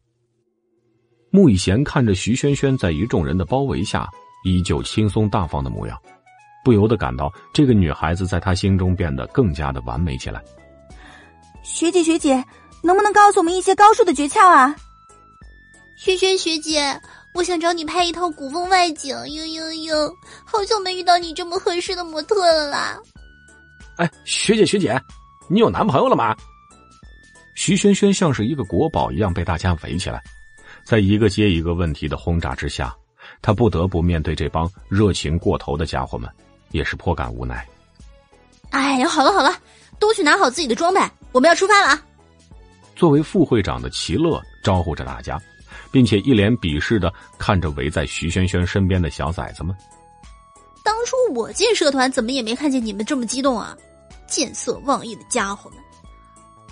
穆以贤看着徐萱萱在一众人的包围下，依旧轻松大方的模样。不由得感到，这个女孩子在他心中变得更加的完美起来。学姐，学姐，能不能告诉我们一些高数的诀窍啊？萱萱学姐，我想找你拍一套古风外景，嘤嘤嘤，好久没遇到你这么合适的模特了啦！哎，学姐学姐，你有男朋友了吗？徐萱萱像是一个国宝一样被大家围起来，在一个接一个问题的轰炸之下，她不得不面对这帮热情过头的家伙们。也是颇感无奈。哎呀，好了好了，都去拿好自己的装备，我们要出发了啊！作为副会长的齐乐招呼着大家，并且一脸鄙视的看着围在徐萱萱身边的小崽子们。当初我进社团，怎么也没看见你们这么激动啊！见色忘义的家伙们。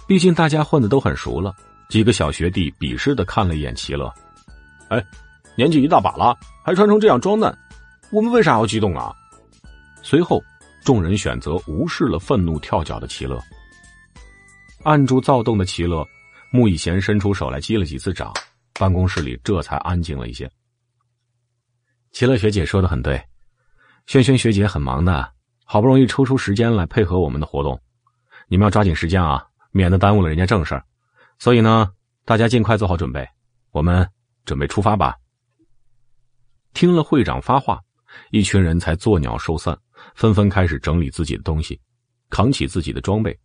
毕竟大家混的都很熟了，几个小学弟鄙视的看了一眼齐乐。哎，年纪一大把了，还穿成这样装嫩，我们为啥要激动啊？随后，众人选择无视了愤怒跳脚的齐乐，按住躁动的齐乐。穆以贤伸出手来击了几次掌，办公室里这才安静了一些。齐乐学姐说的很对，萱萱学姐很忙的，好不容易抽出时间来配合我们的活动，你们要抓紧时间啊，免得耽误了人家正事儿。所以呢，大家尽快做好准备，我们准备出发吧。听了会长发话，一群人才作鸟兽散。纷纷开始整理自己的东西，扛起自己的装备，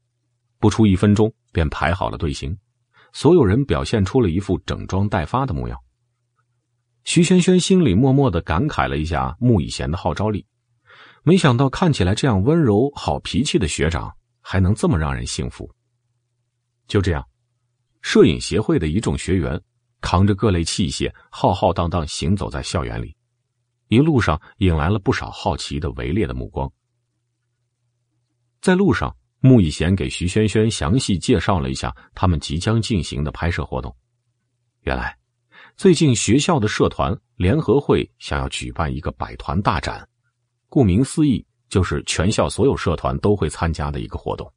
不出一分钟便排好了队形。所有人表现出了一副整装待发的模样。徐萱萱心里默默的感慨了一下穆以贤的号召力，没想到看起来这样温柔、好脾气的学长还能这么让人信服。就这样，摄影协会的一众学员扛着各类器械，浩浩荡荡行走在校园里，一路上引来了不少好奇的、围猎的目光。在路上，穆以贤给徐萱萱详细介绍了一下他们即将进行的拍摄活动。原来，最近学校的社团联合会想要举办一个百团大展，顾名思义，就是全校所有社团都会参加的一个活动。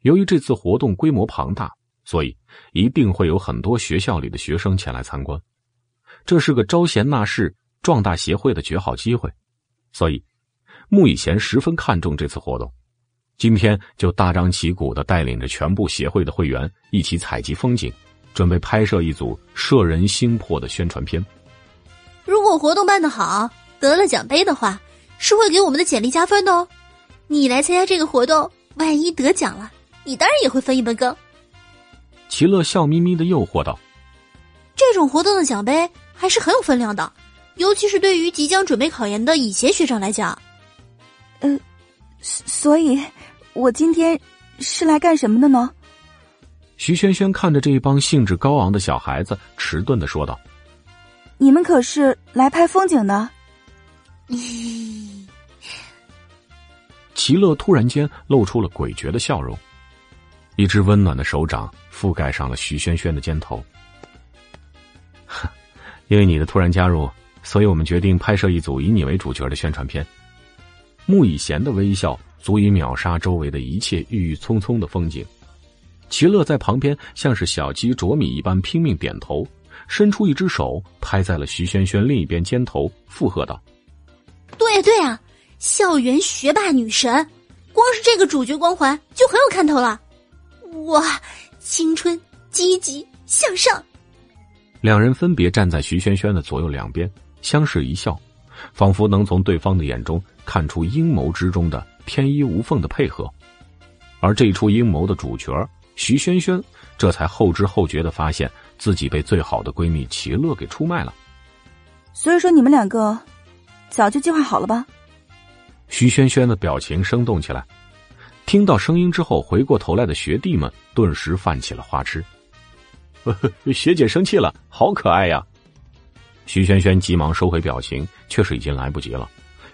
由于这次活动规模庞大，所以一定会有很多学校里的学生前来参观。这是个招贤纳士、壮大协会的绝好机会，所以穆以贤十分看重这次活动。今天就大张旗鼓的带领着全部协会的会员一起采集风景，准备拍摄一组摄人心魄的宣传片。如果活动办得好，得了奖杯的话，是会给我们的简历加分的哦。你来参加这个活动，万一得奖了，你当然也会分一杯羹。齐乐笑眯眯的诱惑道：“这种活动的奖杯还是很有分量的，尤其是对于即将准备考研的以前学长来讲。”呃，所以。我今天是来干什么的呢？徐萱萱看着这一帮兴致高昂的小孩子，迟钝的说道：“你们可是来拍风景的？”齐乐突然间露出了诡谲的笑容，一只温暖的手掌覆盖上了徐萱萱的肩头。(laughs) 因为你的突然加入，所以我们决定拍摄一组以你为主角的宣传片。穆以贤的微笑。足以秒杀周围的一切郁郁葱葱的风景。齐乐在旁边像是小鸡啄米一般拼命点头，伸出一只手拍在了徐萱萱另一边肩头，附和道：“对呀对呀，校园学霸女神，光是这个主角光环就很有看头了。哇，青春积极向上。”两人分别站在徐萱萱的左右两边，相视一笑，仿佛能从对方的眼中看出阴谋之中的。天衣无缝的配合，而这一出阴谋的主角徐萱萱，这才后知后觉的发现自己被最好的闺蜜齐乐给出卖了。所以说，你们两个早就计划好了吧？徐萱萱的表情生动起来，听到声音之后，回过头来的学弟们顿时泛起了花痴。(laughs) 学姐生气了，好可爱呀！徐萱萱急忙收回表情，却是已经来不及了。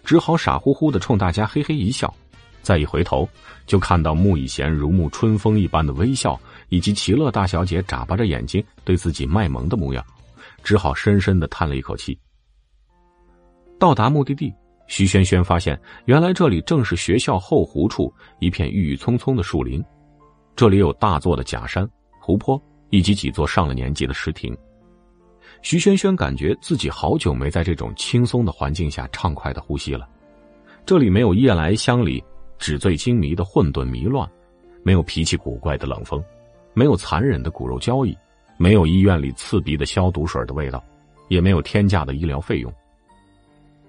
只好傻乎乎的冲大家嘿嘿一笑，再一回头，就看到穆以贤如沐春风一般的微笑，以及齐乐大小姐眨巴着眼睛对自己卖萌的模样，只好深深的叹了一口气。到达目的地，徐萱萱发现，原来这里正是学校后湖处一片郁郁葱葱的树林，这里有大座的假山、湖泊以及几座上了年纪的石亭。徐萱萱感觉自己好久没在这种轻松的环境下畅快的呼吸了。这里没有夜来香里纸醉金迷的混沌迷乱，没有脾气古怪的冷风，没有残忍的骨肉交易，没有医院里刺鼻的消毒水的味道，也没有天价的医疗费用。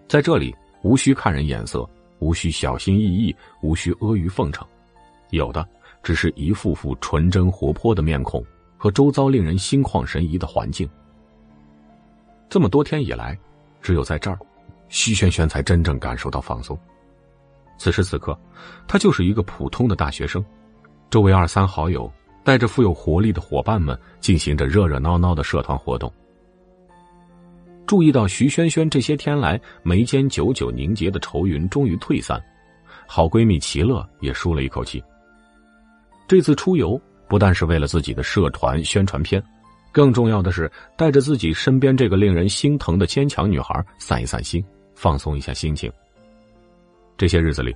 在这里，无需看人眼色，无需小心翼翼，无需阿谀奉承，有的只是一副副纯真活泼的面孔和周遭令人心旷神怡的环境。这么多天以来，只有在这儿，徐萱萱才真正感受到放松。此时此刻，他就是一个普通的大学生，周围二三好友带着富有活力的伙伴们进行着热热闹闹的社团活动。注意到徐萱萱这些天来眉间久久凝结的愁云终于退散，好闺蜜齐乐也舒了一口气。这次出游不但是为了自己的社团宣传片。更重要的是，带着自己身边这个令人心疼的坚强女孩散一散心，放松一下心情。这些日子里，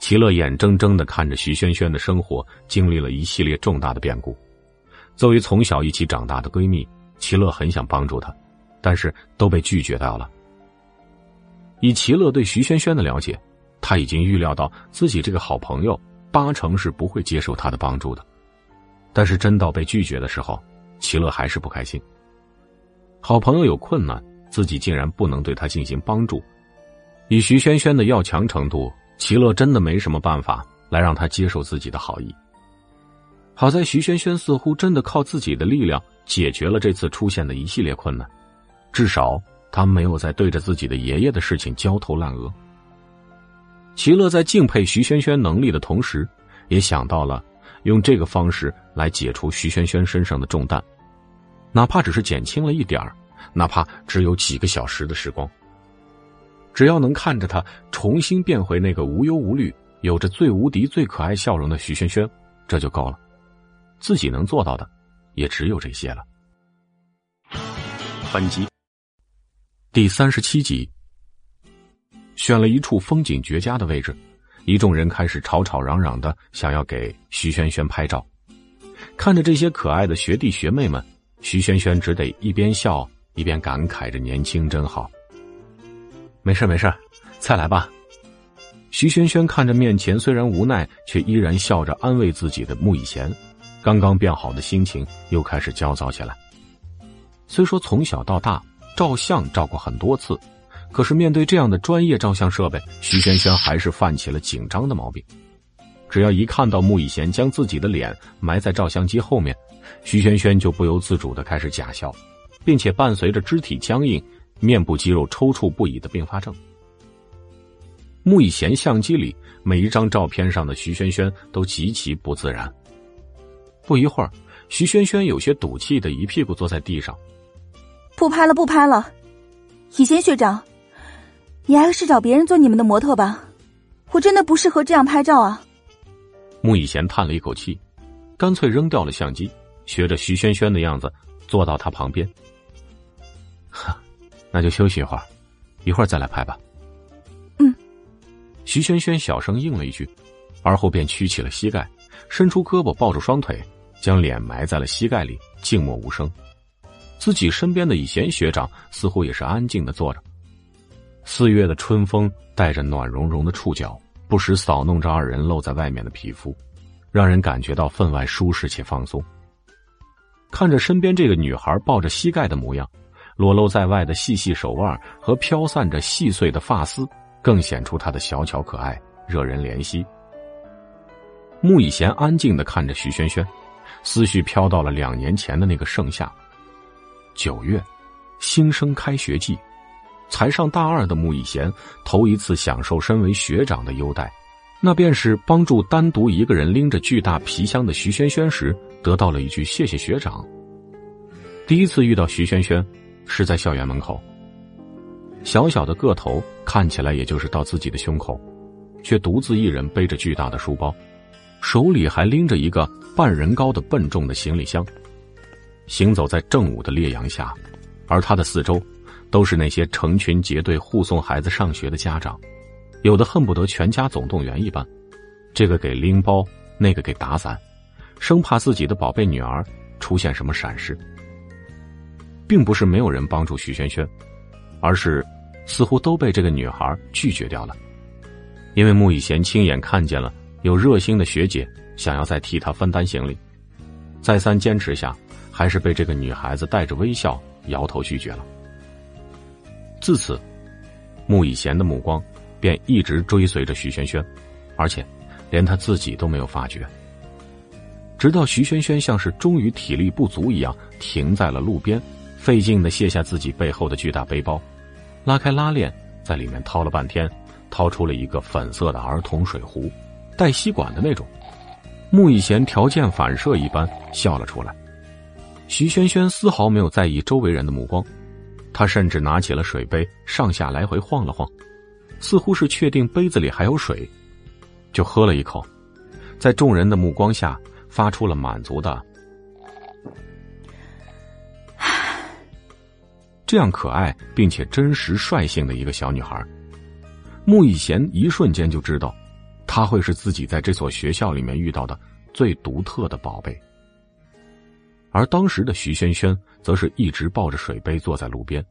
齐乐眼睁睁的看着徐萱萱的生活经历了一系列重大的变故。作为从小一起长大的闺蜜，齐乐很想帮助她，但是都被拒绝掉了。以齐乐对徐萱萱的了解，他已经预料到自己这个好朋友八成是不会接受他的帮助的。但是真到被拒绝的时候，齐乐还是不开心。好朋友有困难，自己竟然不能对他进行帮助。以徐萱萱的要强程度，齐乐真的没什么办法来让他接受自己的好意。好在徐萱萱似乎真的靠自己的力量解决了这次出现的一系列困难，至少他没有在对着自己的爷爷的事情焦头烂额。齐乐在敬佩徐萱萱能力的同时，也想到了。用这个方式来解除徐萱萱身上的重担，哪怕只是减轻了一点儿，哪怕只有几个小时的时光。只要能看着她重新变回那个无忧无虑、有着最无敌、最可爱笑容的徐萱萱，这就够了。自己能做到的，也只有这些了。本集第三十七集，选了一处风景绝佳的位置，一众人开始吵吵嚷嚷的想要给徐萱萱拍照。看着这些可爱的学弟学妹们，徐萱萱只得一边笑一边感慨着：“年轻真好。”没事没事，再来吧。徐萱萱看着面前虽然无奈却依然笑着安慰自己的穆以贤，刚刚变好的心情又开始焦躁起来。虽说从小到大照相照过很多次，可是面对这样的专业照相设备，徐萱萱还是犯起了紧张的毛病。只要一看到穆以贤将自己的脸埋在照相机后面，徐萱萱就不由自主的开始假笑，并且伴随着肢体僵硬、面部肌肉抽搐不已的并发症。穆以贤相机里每一张照片上的徐萱萱都极其不自然。不一会儿，徐萱萱有些赌气的一屁股坐在地上。不拍了，不拍了，以贤学长，你还是找别人做你们的模特吧，我真的不适合这样拍照啊。穆以贤叹了一口气，干脆扔掉了相机，学着徐萱萱的样子坐到他旁边。哈，那就休息一会儿，一会儿再来拍吧。嗯，徐萱萱小声应了一句，而后便屈起了膝盖，伸出胳膊抱住双腿，将脸埋在了膝盖里，静默无声。自己身边的以贤学长似乎也是安静的坐着。四月的春风带着暖融融的触角，不时扫弄着二人露在外面的皮肤，让人感觉到分外舒适且放松。看着身边这个女孩抱着膝盖的模样，裸露在外的细细手腕和飘散着细碎的发丝，更显出她的小巧可爱，惹人怜惜。穆以贤安静的看着徐萱萱，思绪飘到了两年前的那个盛夏。九月，新生开学季，才上大二的穆以贤头一次享受身为学长的优待，那便是帮助单独一个人拎着巨大皮箱的徐萱萱时得到了一句“谢谢学长”。第一次遇到徐萱萱，是在校园门口。小小的个头看起来也就是到自己的胸口，却独自一人背着巨大的书包，手里还拎着一个半人高的笨重的行李箱。行走在正午的烈阳下，而他的四周，都是那些成群结队护送孩子上学的家长，有的恨不得全家总动员一般，这个给拎包，那个给打伞，生怕自己的宝贝女儿出现什么闪失。并不是没有人帮助徐萱萱，而是似乎都被这个女孩拒绝掉了，因为穆以贤亲眼看见了有热心的学姐想要再替他分担行李，再三坚持下。还是被这个女孩子带着微笑摇头拒绝了。自此，穆以贤的目光便一直追随着徐萱萱，而且连他自己都没有发觉。直到徐萱萱像是终于体力不足一样停在了路边，费劲的卸下自己背后的巨大背包，拉开拉链，在里面掏了半天，掏出了一个粉色的儿童水壶，带吸管的那种。穆以贤条件反射一般笑了出来。徐萱萱丝毫没有在意周围人的目光，他甚至拿起了水杯，上下来回晃了晃，似乎是确定杯子里还有水，就喝了一口，在众人的目光下发出了满足的。(sighs) 这样可爱并且真实率性的一个小女孩，穆以贤一瞬间就知道，她会是自己在这所学校里面遇到的最独特的宝贝。而当时的徐萱萱则是一直抱着水杯坐在路边，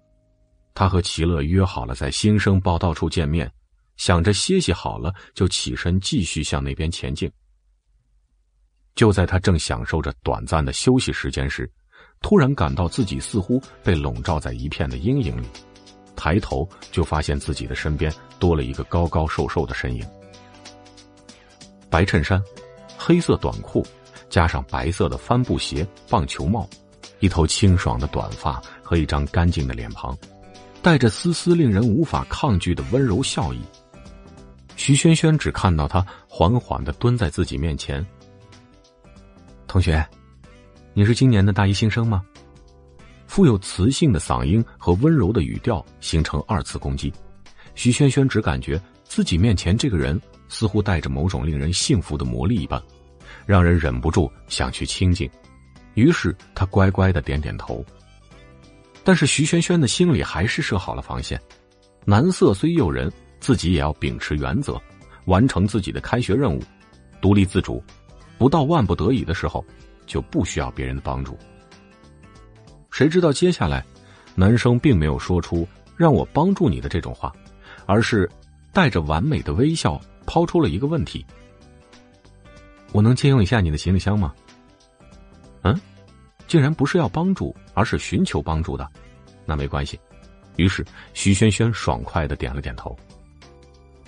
她和齐乐约好了在新生报道处见面，想着歇息好了就起身继续向那边前进。就在他正享受着短暂的休息时间时，突然感到自己似乎被笼罩在一片的阴影里，抬头就发现自己的身边多了一个高高瘦瘦的身影，白衬衫，黑色短裤。加上白色的帆布鞋、棒球帽，一头清爽的短发和一张干净的脸庞，带着丝丝令人无法抗拒的温柔笑意。徐萱萱只看到他缓缓的蹲在自己面前，同学，你是今年的大一新生吗？富有磁性的嗓音和温柔的语调形成二次攻击，徐轩轩只感觉自己面前这个人似乎带着某种令人幸福的魔力一般，让人忍不住想去亲近。于是他乖乖的点点头。但是徐轩轩的心里还是设好了防线，男色虽诱人，自己也要秉持原则，完成自己的开学任务，独立自主，不到万不得已的时候，就不需要别人的帮助。谁知道接下来，男生并没有说出“让我帮助你的”这种话，而是带着完美的微笑抛出了一个问题：“我能借用一下你的行李箱吗？”嗯，竟然不是要帮助，而是寻求帮助的，那没关系。于是徐轩轩爽快的点了点头。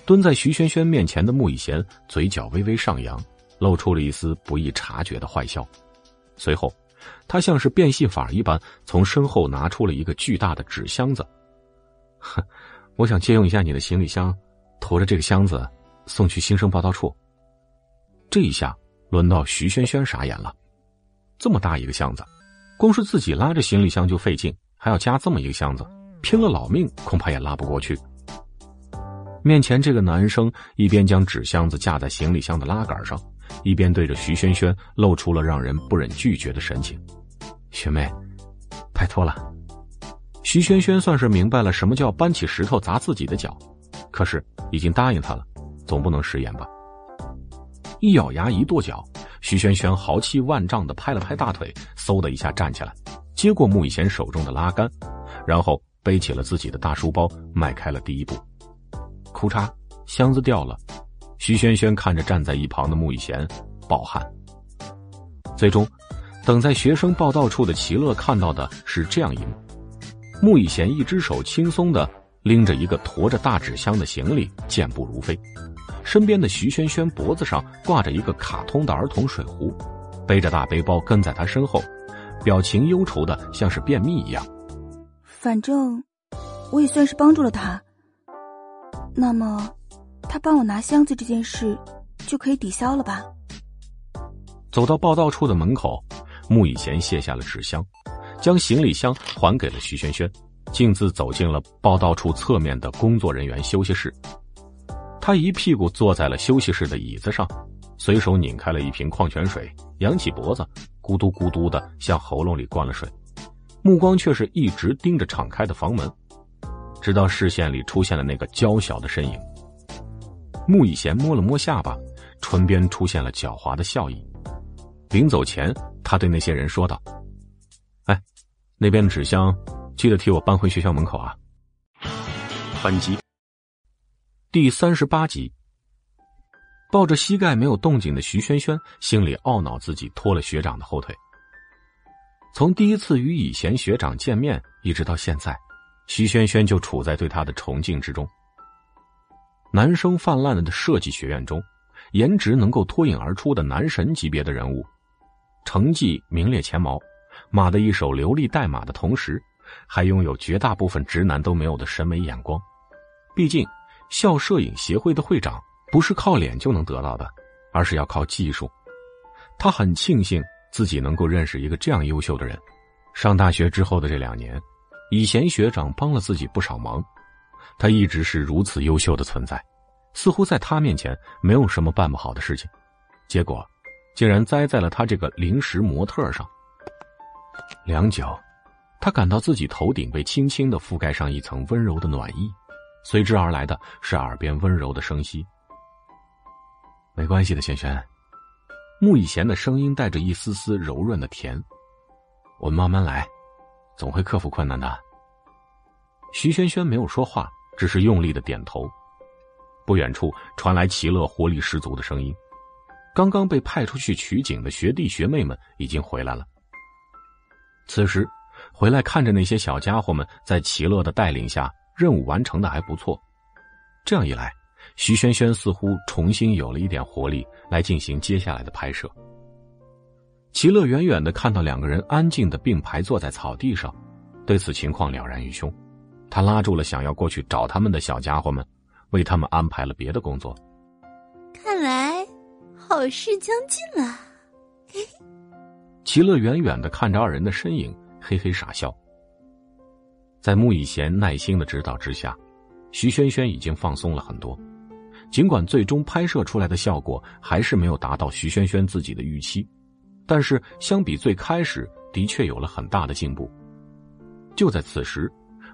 蹲在徐轩轩面前的穆以贤嘴角微微上扬，露出了一丝不易察觉的坏笑，随后。他像是变戏法一般，从身后拿出了一个巨大的纸箱子。哼，我想借用一下你的行李箱，驮着这个箱子送去新生报道处。这一下轮到徐轩轩傻眼了，这么大一个箱子，光是自己拉着行李箱就费劲，还要加这么一个箱子，拼了老命恐怕也拉不过去。面前这个男生一边将纸箱子架在行李箱的拉杆上。一边对着徐萱萱露出了让人不忍拒绝的神情，学妹，拜托了。徐萱萱算是明白了什么叫搬起石头砸自己的脚，可是已经答应他了，总不能食言吧？一咬牙，一跺脚，徐萱萱豪气万丈的拍了拍大腿，嗖的一下站起来，接过穆以贤手中的拉杆，然后背起了自己的大书包，迈开了第一步。哭嚓，箱子掉了。徐萱萱看着站在一旁的穆以贤，暴汗。最终，等在学生报道处的齐乐看到的是这样一幕：穆以贤一只手轻松的拎着一个驮着大纸箱的行李，健步如飞；身边的徐萱萱脖子上挂着一个卡通的儿童水壶，背着大背包跟在他身后，表情忧愁的像是便秘一样。反正，我也算是帮助了他。那么。他帮我拿箱子这件事，就可以抵消了吧？走到报道处的门口，穆以贤卸下了纸箱，将行李箱还给了徐萱萱，径自走进了报道处侧面的工作人员休息室。他一屁股坐在了休息室的椅子上，随手拧开了一瓶矿泉水，扬起脖子，咕嘟咕嘟的向喉咙里灌了水，目光却是一直盯着敞开的房门，直到视线里出现了那个娇小的身影。穆以贤摸了摸下巴，唇边出现了狡猾的笑意。临走前，他对那些人说道：“哎，那边的纸箱，记得替我搬回学校门口啊。”本集第三十八集。抱着膝盖没有动静的徐萱萱，心里懊恼自己拖了学长的后腿。从第一次与以贤学长见面，一直到现在，徐萱萱就处在对他的崇敬之中。男生泛滥的设计学院中，颜值能够脱颖而出的男神级别的人物，成绩名列前茅，马的一手流利代码的同时，还拥有绝大部分直男都没有的审美眼光。毕竟，校摄影协会的会长不是靠脸就能得到的，而是要靠技术。他很庆幸自己能够认识一个这样优秀的人。上大学之后的这两年，以贤学长帮了自己不少忙。他一直是如此优秀的存在，似乎在他面前没有什么办不好的事情，结果，竟然栽在了他这个临时模特上。良久，他感到自己头顶被轻轻的覆盖上一层温柔的暖意，随之而来的是耳边温柔的声息。没关系的，轩轩。穆以贤的声音带着一丝丝柔润的甜，我们慢慢来，总会克服困难的。徐轩轩没有说话。只是用力的点头，不远处传来齐乐活力十足的声音。刚刚被派出去取景的学弟学妹们已经回来了。此时，回来看着那些小家伙们在齐乐的带领下，任务完成的还不错。这样一来，徐萱萱似乎重新有了一点活力来进行接下来的拍摄。齐乐远远的看到两个人安静的并排坐在草地上，对此情况了然于胸。他拉住了想要过去找他们的小家伙们，为他们安排了别的工作。看来好事将近了。(laughs) 齐乐远远的看着二人的身影，嘿嘿傻笑。在穆以贤耐心的指导之下，徐萱萱已经放松了很多。尽管最终拍摄出来的效果还是没有达到徐萱萱自己的预期，但是相比最开始，的确有了很大的进步。就在此时，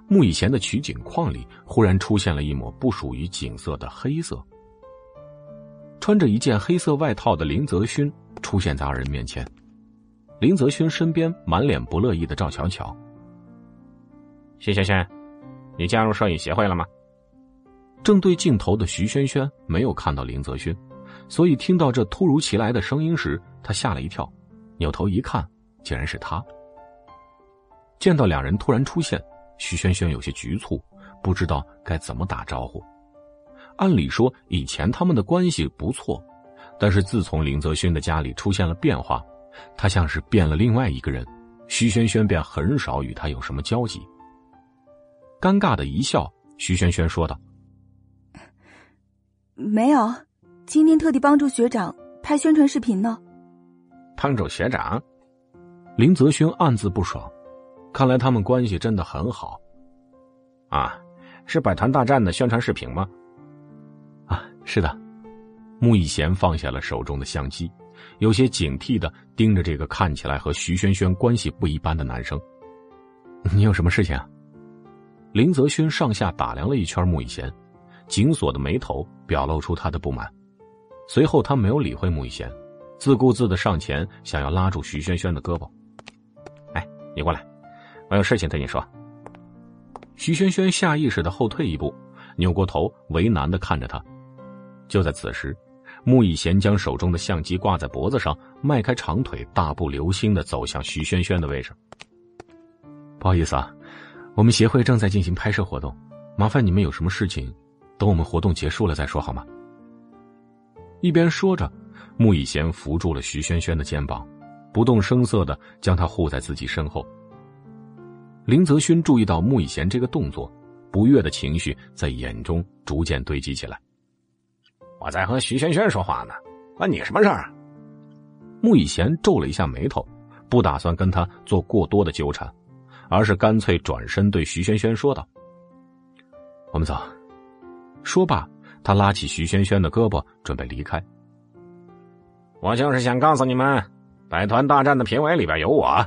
穆以贤的取景框里忽然出现了一抹不属于景色的黑色。穿着一件黑色外套的林泽勋出现在二人面前，林泽勋身边满脸不乐意的赵巧巧：“徐萱萱，你加入摄影协会了吗？”正对镜头的徐萱萱没有看到林泽勋，所以听到这突如其来的声音时，他吓了一跳，扭头一看，竟然是他。见到两人突然出现，徐萱萱有些局促，不知道该怎么打招呼。按理说以前他们的关系不错，但是自从林泽勋的家里出现了变化，他像是变了另外一个人，徐萱萱便很少与他有什么交集。尴尬的一笑，徐萱萱说道。没有，今天特地帮助学长拍宣传视频呢。帮助学长，林泽轩暗自不爽，看来他们关系真的很好。啊，是百团大战的宣传视频吗？啊，是的。穆以贤放下了手中的相机，有些警惕的盯着这个看起来和徐萱萱关系不一般的男生。你有什么事情？林泽勋上下打量了一圈穆以贤。紧锁的眉头表露出他的不满，随后他没有理会穆以贤，自顾自的上前想要拉住徐萱萱的胳膊。哎，你过来，我有事情对你说。徐萱萱下意识的后退一步，扭过头为难的看着他。就在此时，穆以贤将手中的相机挂在脖子上，迈开长腿，大步流星的走向徐萱萱的位置。不好意思啊，我们协会正在进行拍摄活动，麻烦你们有什么事情。等我们活动结束了再说好吗？一边说着，穆以贤扶住了徐萱萱的肩膀，不动声色的将她护在自己身后。林泽勋注意到穆以贤这个动作，不悦的情绪在眼中逐渐堆积起来。我在和徐萱萱说话呢，关你什么事儿？穆以贤皱了一下眉头，不打算跟他做过多的纠缠，而是干脆转身对徐萱萱说道：“我们走。”说罢，他拉起徐萱萱的胳膊，准备离开。我就是想告诉你们，百团大战的评委里边有我。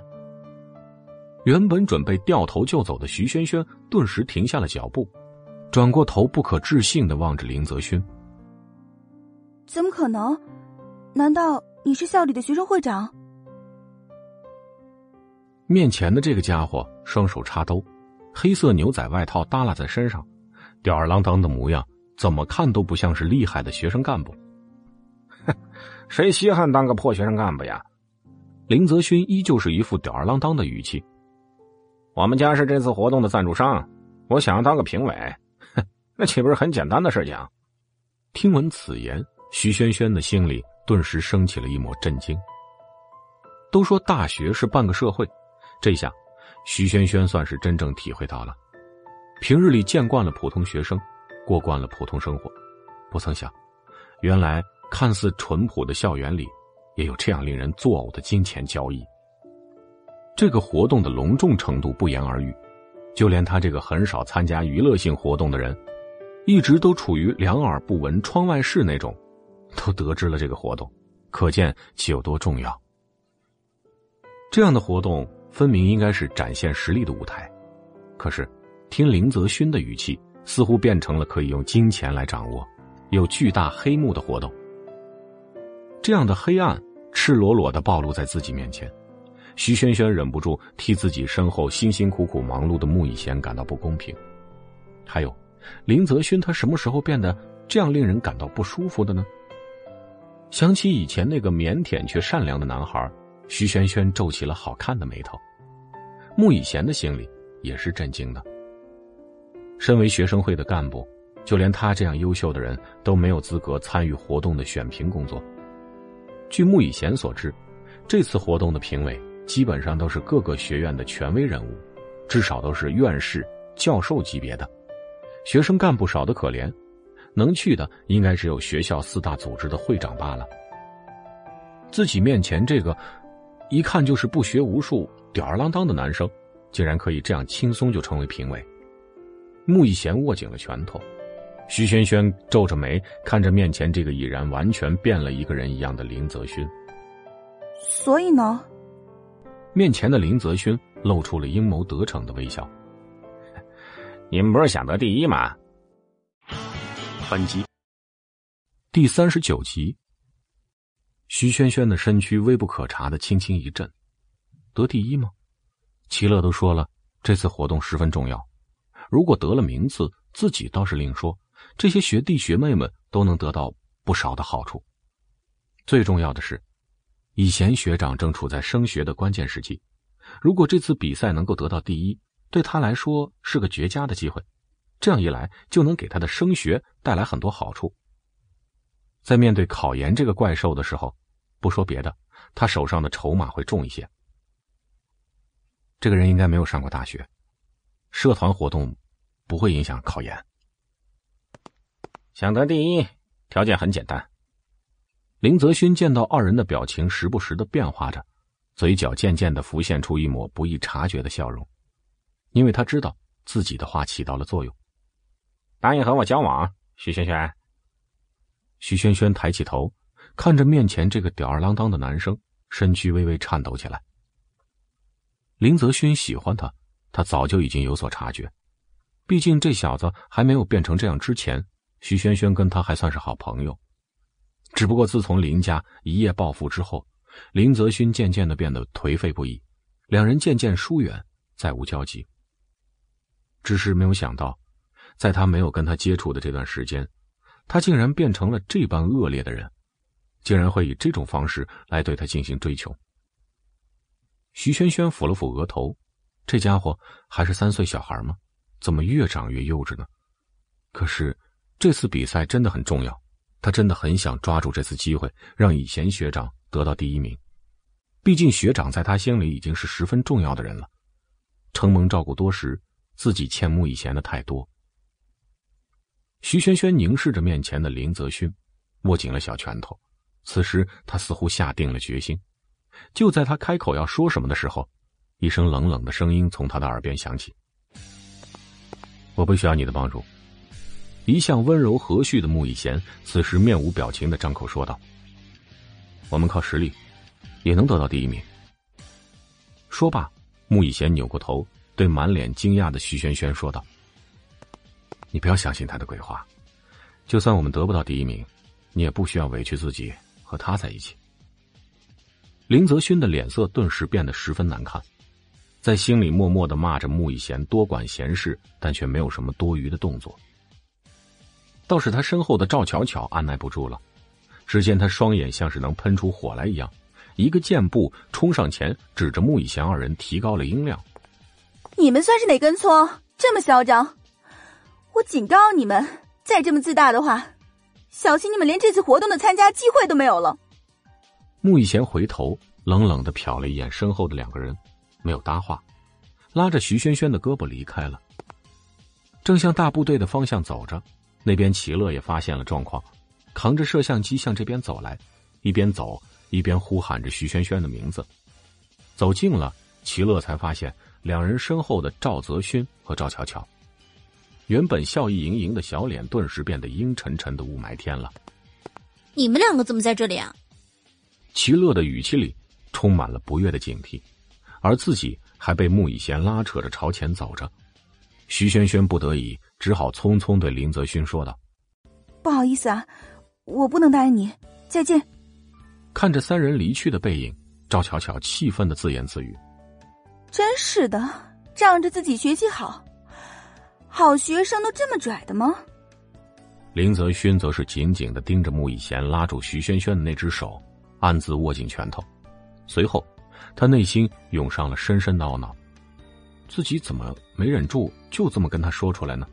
原本准备掉头就走的徐萱萱，顿时停下了脚步，转过头，不可置信的望着林泽勋：“怎么可能？难道你是校里的学生会长？”面前的这个家伙双手插兜，黑色牛仔外套耷拉在身上。吊儿郎当的模样，怎么看都不像是厉害的学生干部。哼，(laughs) 谁稀罕当个破学生干部呀？林泽勋依旧是一副吊儿郎当的语气。我们家是这次活动的赞助商，我想要当个评委，哼，那岂不是很简单的事情？听闻此言，徐萱萱的心里顿时升起了一抹震惊。都说大学是半个社会，这下，徐萱萱算是真正体会到了。平日里见惯了普通学生，过惯了普通生活，不曾想，原来看似淳朴的校园里，也有这样令人作呕的金钱交易。这个活动的隆重程度不言而喻，就连他这个很少参加娱乐性活动的人，一直都处于两耳不闻窗外事那种，都得知了这个活动，可见其有多重要。这样的活动分明应该是展现实力的舞台，可是。听林泽勋的语气，似乎变成了可以用金钱来掌握、有巨大黑幕的活动。这样的黑暗赤裸裸的暴露在自己面前，徐萱萱忍不住替自己身后辛辛苦苦忙碌的穆以贤感到不公平。还有，林泽勋他什么时候变得这样令人感到不舒服的呢？想起以前那个腼腆却善良的男孩，徐萱萱皱起了好看的眉头。穆以贤的心里也是震惊的。身为学生会的干部，就连他这样优秀的人都没有资格参与活动的选评工作。据穆以贤所知，这次活动的评委基本上都是各个学院的权威人物，至少都是院士、教授级别的。学生干部少得可怜，能去的应该只有学校四大组织的会长罢了。自己面前这个，一看就是不学无术、吊儿郎当的男生，竟然可以这样轻松就成为评委。穆以贤握紧了拳头，徐轩轩皱着眉看着面前这个已然完全变了一个人一样的林泽勋。所以呢？面前的林泽勋露出了阴谋得逞的微笑。你们不是想得第一吗？本集第三十九集。徐萱萱的身躯微不可察的轻轻一震，得第一吗？齐乐都说了，这次活动十分重要，如果得了名次，自己倒是另说，这些学弟学妹们都能得到不少的好处。最重要的是，以贤学长正处在升学的关键时期，如果这次比赛能够得到第一，对他来说是个绝佳的机会。这样一来，就能给他的升学带来很多好处。在面对考研这个怪兽的时候，不说别的，他手上的筹码会重一些。这个人应该没有上过大学，社团活动不会影响考研。想得第一，条件很简单。林泽勋见到二人的表情时不时的变化着，嘴角渐渐的浮现出一抹不易察觉的笑容，因为他知道自己的话起到了作用。答应和我交往，徐萱萱。徐萱萱抬起头，看着面前这个吊儿郎当的男生，身躯微微颤抖起来。林泽勋喜欢他，他早就已经有所察觉。毕竟这小子还没有变成这样之前，徐萱萱跟他还算是好朋友。只不过自从林家一夜暴富之后，林泽勋渐渐的变得颓废不已，两人渐渐疏远，再无交集。只是没有想到，在他没有跟他接触的这段时间。他竟然变成了这般恶劣的人，竟然会以这种方式来对他进行追求。徐萱萱抚了抚额头，这家伙还是三岁小孩吗？怎么越长越幼稚呢？可是这次比赛真的很重要，他真的很想抓住这次机会，让以贤学长得到第一名。毕竟学长在他心里已经是十分重要的人了，承蒙照顾多时，自己欠穆以贤的太多。徐萱萱凝视着面前的林泽勋，握紧了小拳头。此时，他似乎下定了决心。就在他开口要说什么的时候，一声冷冷的声音从他的耳边响起：“我不需要你的帮助。”一向温柔和煦的穆以贤此时面无表情的张口说道：“我们靠实力，也能得到第一名。”说罢，穆以贤扭过头，对满脸惊讶的徐萱萱说道。你不要相信他的鬼话，就算我们得不到第一名，你也不需要委屈自己和他在一起。林泽勋的脸色顿时变得十分难看，在心里默默的骂着穆以贤多管闲事，但却没有什么多余的动作。倒是他身后的赵巧巧按耐不住了，只见他双眼像是能喷出火来一样，一个箭步冲上前，指着穆以贤二人提高了音量：“你们算是哪根葱，这么嚣张？”我警告你们，再这么自大的话，小心你们连这次活动的参加机会都没有了。穆逸贤回头冷冷的瞟了一眼身后的两个人，没有搭话，拉着徐萱萱的胳膊离开了。正向大部队的方向走着，那边齐乐也发现了状况，扛着摄像机向这边走来，一边走一边呼喊着徐萱萱的名字。走近了，齐乐才发现两人身后的赵泽勋和赵巧巧。原本笑意盈盈的小脸，顿时变得阴沉沉的雾霾天了。你们两个怎么在这里啊？齐乐的语气里充满了不悦的警惕，而自己还被穆以贤拉扯着朝前走着。徐萱萱不得已，只好匆匆对林泽勋说道：“不好意思啊，我不能答应你。再见。”看着三人离去的背影，赵巧巧气愤的自言自语：“真是的，仗着自己学习好。”好学生都这么拽的吗？林泽勋则是紧紧的盯着穆以贤拉住徐萱萱的那只手，暗自握紧拳头。随后，他内心涌上了深深的懊恼：自己怎么没忍住，就这么跟他说出来呢？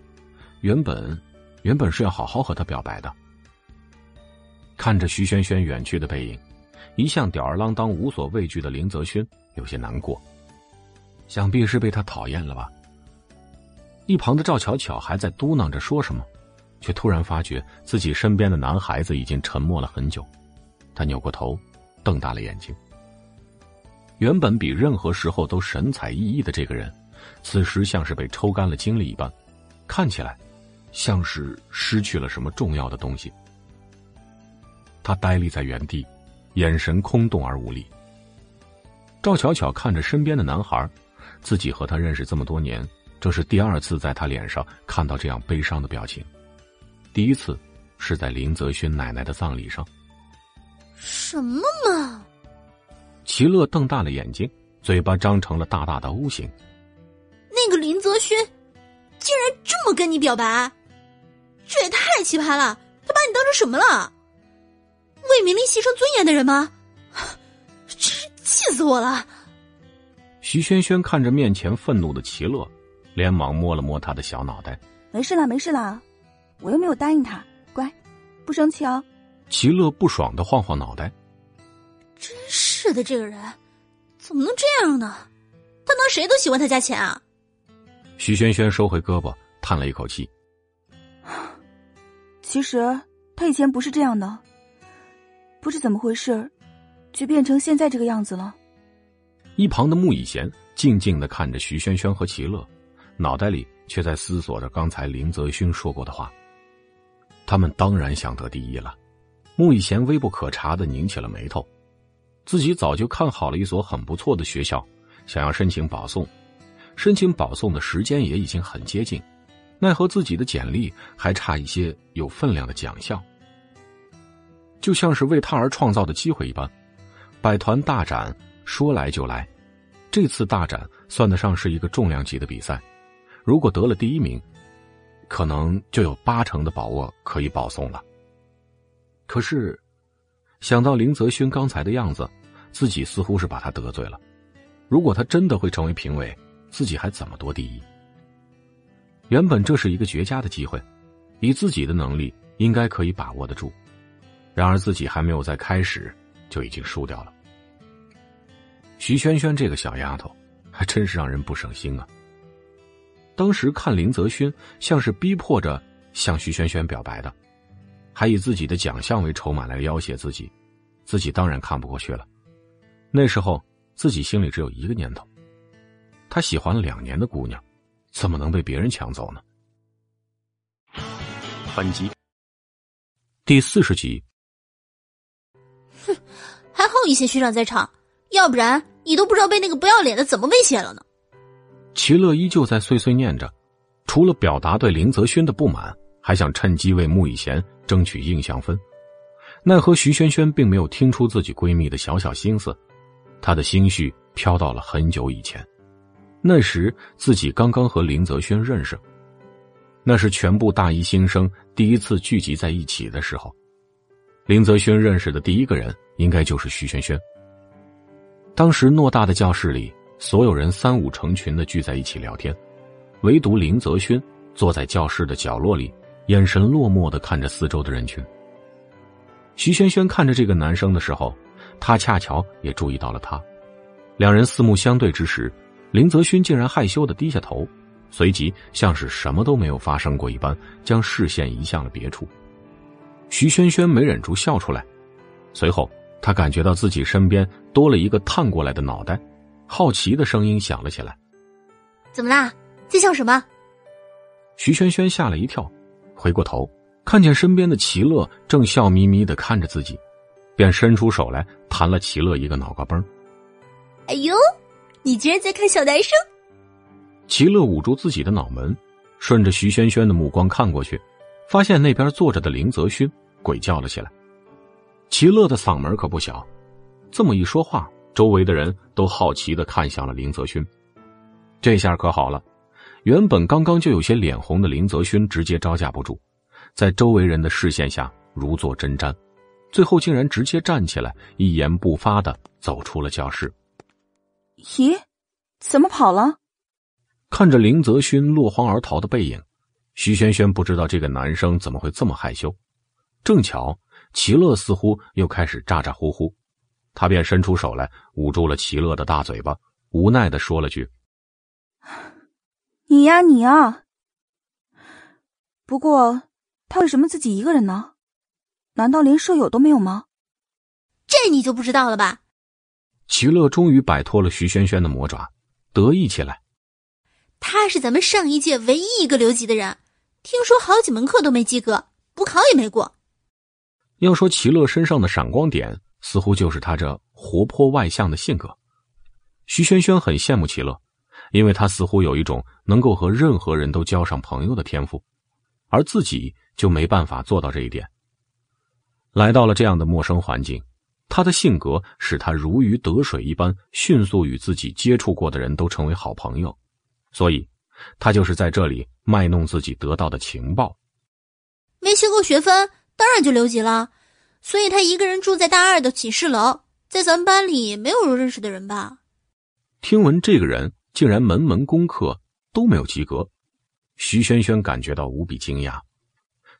原本，原本是要好好和他表白的。看着徐萱萱远去的背影，一向吊儿郎当、无所畏惧的林泽轩有些难过，想必是被他讨厌了吧。一旁的赵巧巧还在嘟囔着说什么，却突然发觉自己身边的男孩子已经沉默了很久。他扭过头，瞪大了眼睛。原本比任何时候都神采奕奕的这个人，此时像是被抽干了精力一般，看起来像是失去了什么重要的东西。他呆立在原地，眼神空洞而无力。赵巧巧看着身边的男孩，自己和他认识这么多年，这是第二次在他脸上看到这样悲伤的表情。第一次是在林泽勋奶奶的葬礼上。什么嘛！齐乐瞪大了眼睛，嘴巴张成了大大的 O 型。那个林泽轩，竟然这么跟你表白，这也太奇葩了！他把你当成什么了？为名利牺牲尊严的人吗？真是气死我了！徐轩轩看着面前愤怒的齐乐，连忙摸了摸他的小脑袋。没事啦，没事啦，我又没有答应他，乖，不生气哦。齐乐不爽的晃晃脑袋。真是的，这个人怎么能这样呢？他当谁都喜欢他家钱啊？徐轩轩收回胳膊，叹了一口气。(sighs) 其实他以前不是这样的，不知怎么回事，就变成现在这个样子了。一旁的穆以贤静静的看着徐轩轩和齐乐，脑袋里却在思索着刚才林泽勋说过的话。他们当然想得第一了。穆以贤微不可察的拧起了眉头。自己早就看好了一所很不错的学校，想要申请保送，申请保送的时间也已经很接近，奈何自己的简历还差一些有分量的奖项，就像是为他而创造的机会一般。百团大展说来就来，这次大展算得上是一个重量级的比赛，如果得了第一名，可能就有八成的把握可以保送了。可是。想到林泽勋刚才的样子，自己似乎是把他得罪了。如果他真的会成为评委，自己还怎么夺第一？原本这是一个绝佳的机会，以自己的能力应该可以把握得住。然而自己还没有在开始就已经输掉了。徐萱萱这个小丫头，还真是让人不省心啊。当时看林泽勋像是逼迫着向徐萱萱表白的。还以自己的奖项为筹码来要挟自己，自己当然看不过去了。那时候自己心里只有一个念头：他喜欢了两年的姑娘，怎么能被别人抢走呢？反击第四十集。哼，还好以前学长在场，要不然你都不知道被那个不要脸的怎么威胁了呢。齐乐依旧在碎碎念着，除了表达对林泽勋的不满。还想趁机为穆以贤争取印象分，奈何徐萱萱并没有听出自己闺蜜的小小心思，她的心绪飘到了很久以前，那时自己刚刚和林泽轩认识，那是全部大一新生第一次聚集在一起的时候，林泽轩认识的第一个人应该就是徐萱萱。当时偌大的教室里，所有人三五成群的聚在一起聊天，唯独林泽轩坐在教室的角落里。眼神落寞的看着四周的人群。徐轩轩看着这个男生的时候，他恰巧也注意到了他。两人四目相对之时，林泽勋竟然害羞的低下头，随即像是什么都没有发生过一般，将视线移向了别处。徐轩轩没忍住笑出来，随后他感觉到自己身边多了一个探过来的脑袋，好奇的声音响了起来：“怎么啦？在笑什么？”徐轩轩吓了一跳。回过头，看见身边的齐乐正笑眯眯的看着自己，便伸出手来弹了齐乐一个脑瓜崩。哎呦，你居然在看小男生！齐乐捂住自己的脑门，顺着徐轩轩的目光看过去，发现那边坐着的林泽勋鬼叫了起来。齐乐的嗓门可不小，这么一说话，周围的人都好奇的看向了林泽勋。这下可好了。原本刚刚就有些脸红的林泽勋直接招架不住，在周围人的视线下如坐针毡，最后竟然直接站起来，一言不发的走出了教室。咦，怎么跑了？看着林泽勋落荒而逃的背影，徐萱萱不知道这个男生怎么会这么害羞。正巧齐乐似乎又开始咋咋呼呼，他便伸出手来捂住了齐乐的大嘴巴，无奈的说了句。你呀，你呀。不过，他为什么自己一个人呢？难道连舍友都没有吗？这你就不知道了吧？齐乐终于摆脱了徐萱萱的魔爪，得意起来。他是咱们上一届唯一一个留级的人，听说好几门课都没及格，补考也没过。要说齐乐身上的闪光点，似乎就是他这活泼外向的性格。徐萱萱很羡慕齐乐，因为他似乎有一种能够和任何人都交上朋友的天赋，而自己就没办法做到这一点。来到了这样的陌生环境，他的性格使他如鱼得水一般，迅速与自己接触过的人都成为好朋友，所以，他就是在这里卖弄自己得到的情报。没修够学分，当然就留级了。所以他一个人住在大二的寝室楼，在咱们班里没有认识的人吧？听闻这个人竟然门门功课都没有及格，徐轩轩感觉到无比惊讶。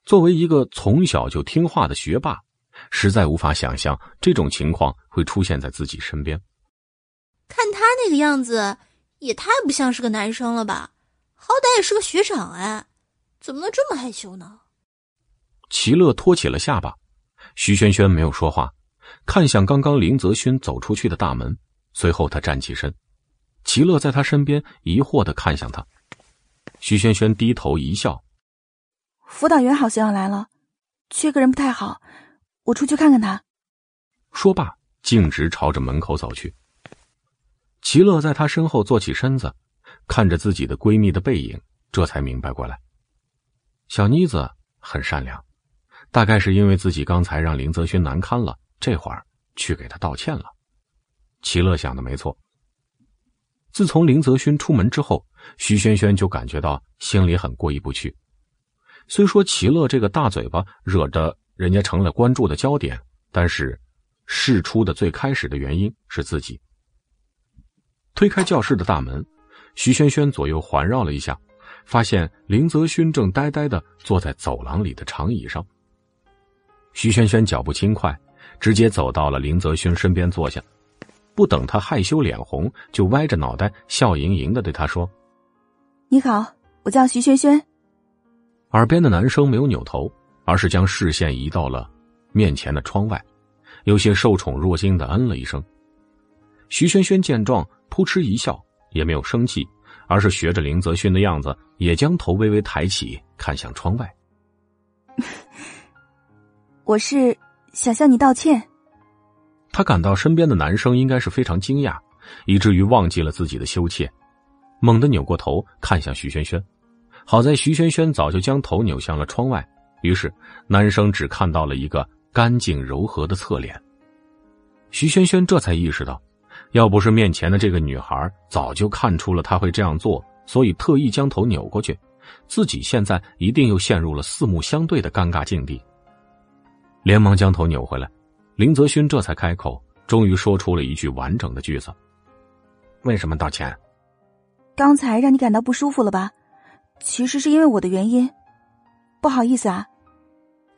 作为一个从小就听话的学霸，实在无法想象这种情况会出现在自己身边。看他那个样子，也太不像是个男生了吧？好歹也是个学长哎，怎么能这么害羞呢？齐乐托起了下巴，徐轩轩没有说话，看向刚刚林泽勋走出去的大门，随后他站起身。齐乐在他身边疑惑的看向他，徐萱萱低头一笑。辅导员好像要来了，缺个人不太好，我出去看看他。说罢，径直朝着门口走去。齐乐在他身后坐起身子，看着自己的闺蜜的背影，这才明白过来，小妮子很善良，大概是因为自己刚才让林泽轩难堪了，这会儿去给他道歉了。齐乐想的没错。自从林泽勋出门之后，徐萱萱就感觉到心里很过意不去。虽说齐乐这个大嘴巴惹得人家成了关注的焦点，但是事出的最开始的原因是自己。推开教室的大门，徐萱萱左右环绕了一下，发现林泽勋正呆呆的坐在走廊里的长椅上。徐萱萱脚步轻快，直接走到了林泽勋身边坐下。不等他害羞脸红，就歪着脑袋，笑盈盈的对他说：“你好，我叫徐轩轩。”耳边的男生没有扭头，而是将视线移到了面前的窗外，有些受宠若惊的嗯了一声。徐轩轩见状，扑哧一笑，也没有生气，而是学着林泽勋的样子，也将头微微抬起，看向窗外。(laughs) 我是想向你道歉。他感到身边的男生应该是非常惊讶，以至于忘记了自己的羞怯，猛地扭过头看向徐萱萱。好在徐萱萱早就将头扭向了窗外，于是男生只看到了一个干净柔和的侧脸。徐萱萱这才意识到，要不是面前的这个女孩早就看出了他会这样做，所以特意将头扭过去，自己现在一定又陷入了四目相对的尴尬境地。连忙将头扭回来。林泽勋这才开口，终于说出了一句完整的句子：“为什么道歉？刚才让你感到不舒服了吧？其实是因为我的原因，不好意思啊。”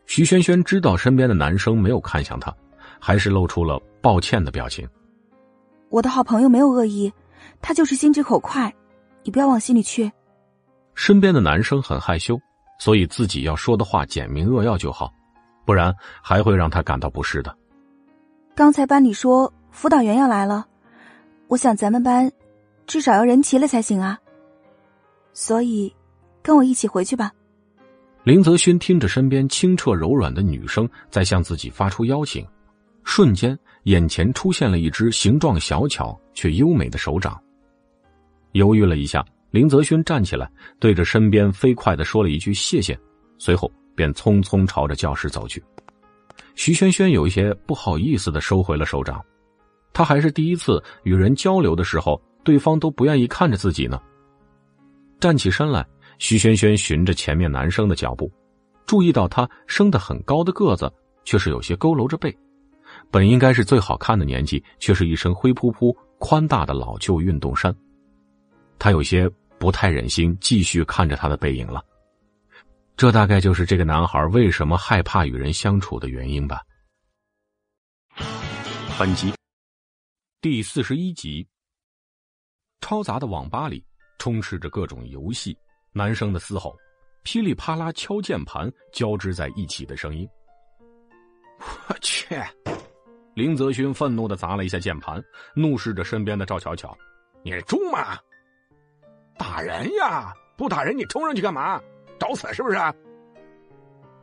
徐萱萱知道身边的男生没有看向他，还是露出了抱歉的表情。我的好朋友没有恶意，他就是心直口快，你不要往心里去。身边的男生很害羞，所以自己要说的话简明扼要就好，不然还会让他感到不适的。刚才班里说辅导员要来了，我想咱们班至少要人齐了才行啊。所以，跟我一起回去吧。林泽勋听着身边清澈柔软的女声在向自己发出邀请，瞬间眼前出现了一只形状小巧却优美的手掌。犹豫了一下，林泽勋站起来，对着身边飞快的说了一句谢谢，随后便匆匆朝着教室走去。徐萱萱有一些不好意思的收回了手掌，她还是第一次与人交流的时候，对方都不愿意看着自己呢。站起身来，徐萱萱循着前面男生的脚步，注意到他生得很高的个子，却是有些佝偻着背，本应该是最好看的年纪，却是一身灰扑扑、宽大的老旧运动衫。他有些不太忍心继续看着他的背影了。这大概就是这个男孩为什么害怕与人相处的原因吧。本集第四十一集。嘈杂的网吧里充斥着各种游戏，男生的嘶吼，噼里啪啦敲键盘交织在一起的声音。我去！林泽勋愤怒的砸了一下键盘，怒视着身边的赵巧巧：“你是猪吗？打人呀！不打人你冲上去干嘛？找死是不是？”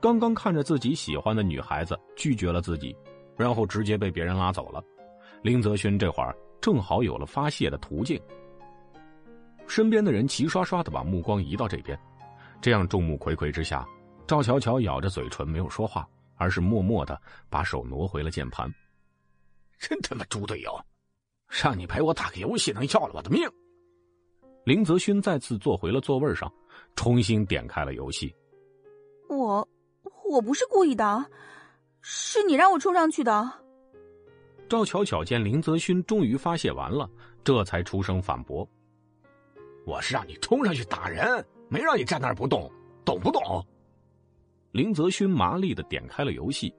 刚刚看着自己喜欢的女孩子拒绝了自己，然后直接被别人拉走了。林泽勋这会儿正好有了发泄的途径。身边的人齐刷刷的把目光移到这边，这样众目睽睽之下，赵巧巧咬着嘴唇没有说话，而是默默的把手挪回了键盘。真他妈猪队友！让你陪我打个游戏，能要了我的命！林泽勋再次坐回了座位上，重新点开了游戏。我我不是故意的，是你让我冲上去的。赵巧巧见林泽勋终于发泄完了，这才出声反驳：“我是让你冲上去打人，没让你站那儿不动，懂不懂？”林泽勋麻利的点开了游戏，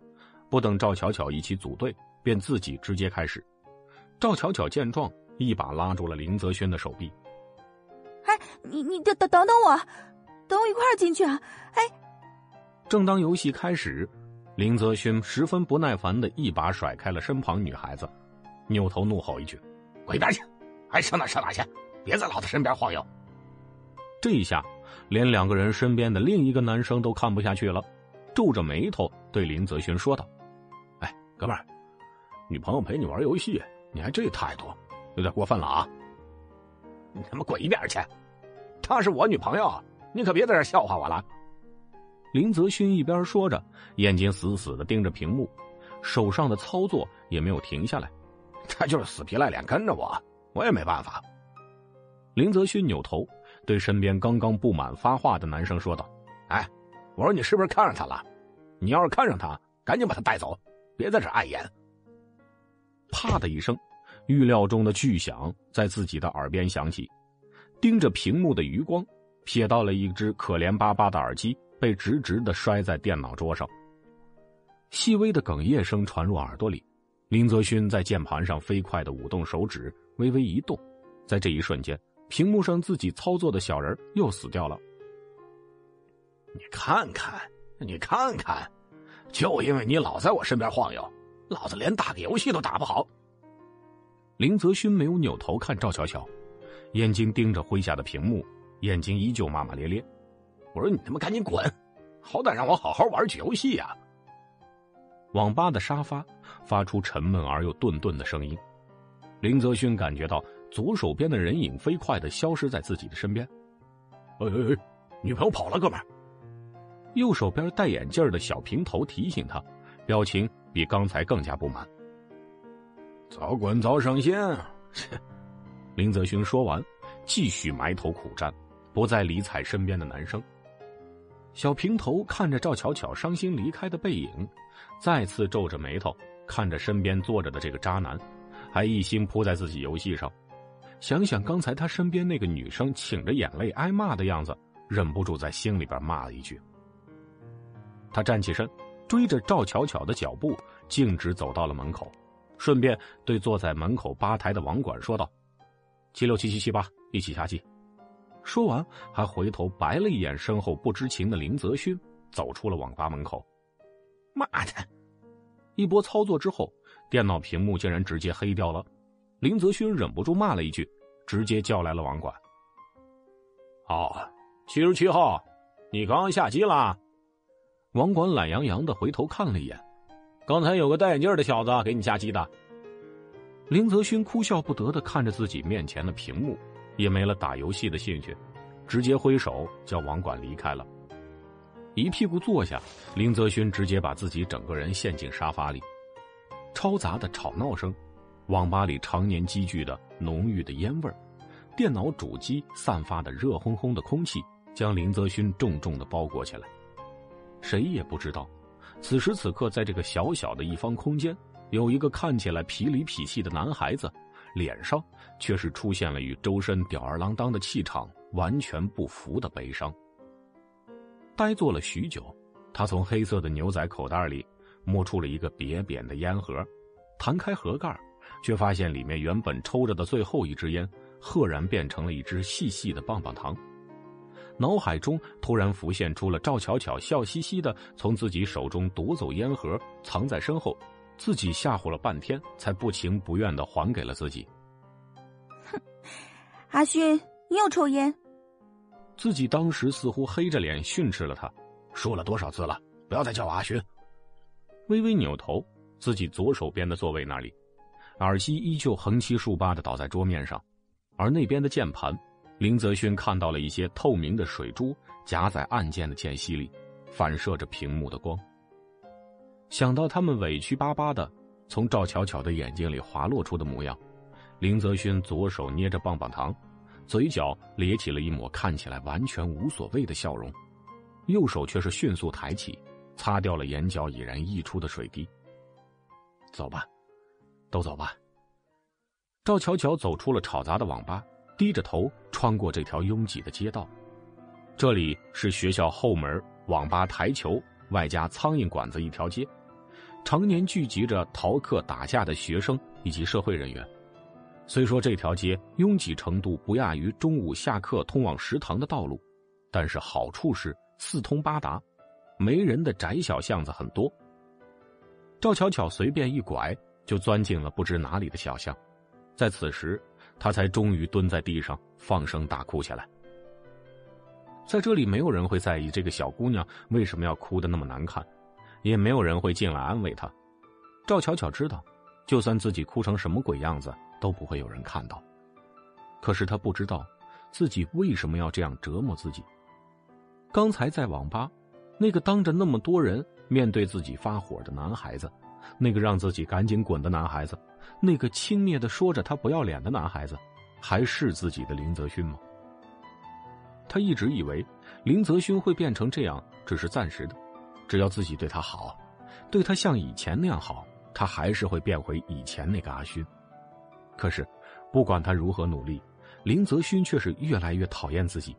不等赵巧巧一起组队。便自己直接开始。赵巧巧见状，一把拉住了林泽轩的手臂。“哎，你你等等等等我，等我一块儿进去啊！”哎，正当游戏开始，林泽轩十分不耐烦的一把甩开了身旁女孩子，扭头怒吼一句：“滚一边去！爱上哪上哪去，别在老子身边晃悠！”这一下，连两个人身边的另一个男生都看不下去了，皱着眉头对林泽轩说道：“哎，哥们儿。”女朋友陪你玩游戏，你还这态度，有点过分了啊！你他妈滚一边去！她是我女朋友，你可别在这笑话我了。林泽勋一边说着，眼睛死死的盯着屏幕，手上的操作也没有停下来。他就是死皮赖脸跟着我，我也没办法。林泽勋扭头对身边刚刚不满发话的男生说道：“哎，我说你是不是看上他了？你要是看上他，赶紧把他带走，别在这碍眼。”啪的一声，预料中的巨响在自己的耳边响起。盯着屏幕的余光，瞥到了一只可怜巴巴的耳机被直直的摔在电脑桌上。细微的哽咽声传入耳朵里，林泽勋在键盘上飞快的舞动手指，微微一动，在这一瞬间，屏幕上自己操作的小人又死掉了。你看看，你看看，就因为你老在我身边晃悠。老子连打个游戏都打不好。林泽勋没有扭头看赵巧巧，眼睛盯着麾下的屏幕，眼睛依旧骂骂咧咧：“我说你他妈赶紧滚，好歹让我好好玩起游戏呀！”网吧的沙发发出沉闷而又顿顿的声音。林泽勋感觉到左手边的人影飞快的消失在自己的身边。哎哎哎，女朋友跑了，哥们儿！右手边戴眼镜的小平头提醒他，表情。比刚才更加不满。早滚早上线！切！(laughs) 林泽勋说完，继续埋头苦战，不再理睬身边的男生。小平头看着赵巧巧伤心离开的背影，再次皱着眉头看着身边坐着的这个渣男，还一心扑在自己游戏上。想想刚才他身边那个女生噙着眼泪挨骂的样子，忍不住在心里边骂了一句。他站起身。追着赵巧巧的脚步，径直走到了门口，顺便对坐在门口吧台的网管说道：“七六七七七八，一起下机。”说完，还回头白了一眼身后不知情的林泽勋，走出了网吧门口。妈的！一波操作之后，电脑屏幕竟然直接黑掉了。林泽勋忍不住骂了一句，直接叫来了网管：“哦，七十七号，你刚刚下机了？”网管懒洋洋的回头看了一眼，刚才有个戴眼镜的小子给你下机的。林泽勋哭笑不得的看着自己面前的屏幕，也没了打游戏的兴趣，直接挥手叫网管离开了。一屁股坐下，林泽勋直接把自己整个人陷进沙发里。嘈杂的吵闹声，网吧里常年积聚的浓郁的烟味，电脑主机散发的热烘烘的空气，将林泽勋重重的包裹起来。谁也不知道，此时此刻，在这个小小的一方空间，有一个看起来痞里痞气的男孩子，脸上却是出现了与周身吊儿郎当的气场完全不符的悲伤。呆坐了许久，他从黑色的牛仔口袋里摸出了一个瘪瘪的烟盒，弹开盒盖，却发现里面原本抽着的最后一支烟，赫然变成了一支细细的棒棒糖。脑海中突然浮现出了赵巧巧笑嘻嘻的从自己手中夺走烟盒，藏在身后，自己吓唬了半天，才不情不愿的还给了自己。哼，阿勋，你又抽烟。自己当时似乎黑着脸训斥了他，说了多少次了，不要再叫我阿勋。微微扭头，自己左手边的座位那里，耳机依旧横七竖八的倒在桌面上，而那边的键盘，林泽勋看到了一些透明的水珠夹在按键的间隙里，反射着屏幕的光。想到他们委屈巴巴的从赵巧巧的眼睛里滑落出的模样，林泽勋左手捏着棒棒糖。嘴角咧起了一抹看起来完全无所谓的笑容，右手却是迅速抬起，擦掉了眼角已然溢出的水滴。走吧，都走吧。赵巧巧走出了吵杂的网吧，低着头穿过这条拥挤的街道。这里是学校后门网吧台球外加苍蝇馆子一条街，常年聚集着逃课打架的学生以及社会人员。虽说这条街拥挤程度不亚于中午下课通往食堂的道路，但是好处是四通八达，没人的窄小巷子很多。赵巧巧随便一拐就钻进了不知哪里的小巷，在此时，她才终于蹲在地上放声大哭起来。在这里，没有人会在意这个小姑娘为什么要哭得那么难看，也没有人会进来安慰她。赵巧巧知道，就算自己哭成什么鬼样子。都不会有人看到。可是他不知道，自己为什么要这样折磨自己。刚才在网吧，那个当着那么多人面对自己发火的男孩子，那个让自己赶紧滚的男孩子，那个轻蔑的说着他不要脸的男孩子，还是自己的林泽勋吗？他一直以为林泽勋会变成这样只是暂时的，只要自己对他好，对他像以前那样好，他还是会变回以前那个阿勋。可是，不管他如何努力，林泽勋却是越来越讨厌自己。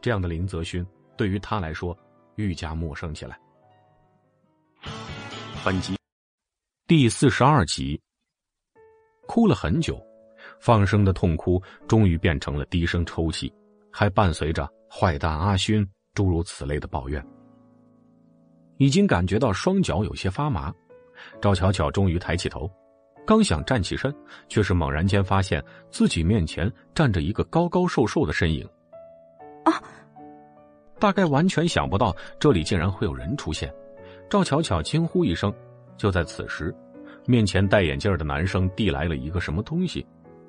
这样的林泽勋，对于他来说愈加陌生起来。本集第四十二集，哭了很久，放声的痛哭终于变成了低声抽泣，还伴随着“坏蛋阿勋”诸如此类的抱怨。已经感觉到双脚有些发麻，赵巧巧终于抬起头。刚想站起身，却是猛然间发现自己面前站着一个高高瘦瘦的身影。啊！大概完全想不到这里竟然会有人出现，赵巧巧惊呼一声。就在此时，面前戴眼镜的男生递来了一个什么东西，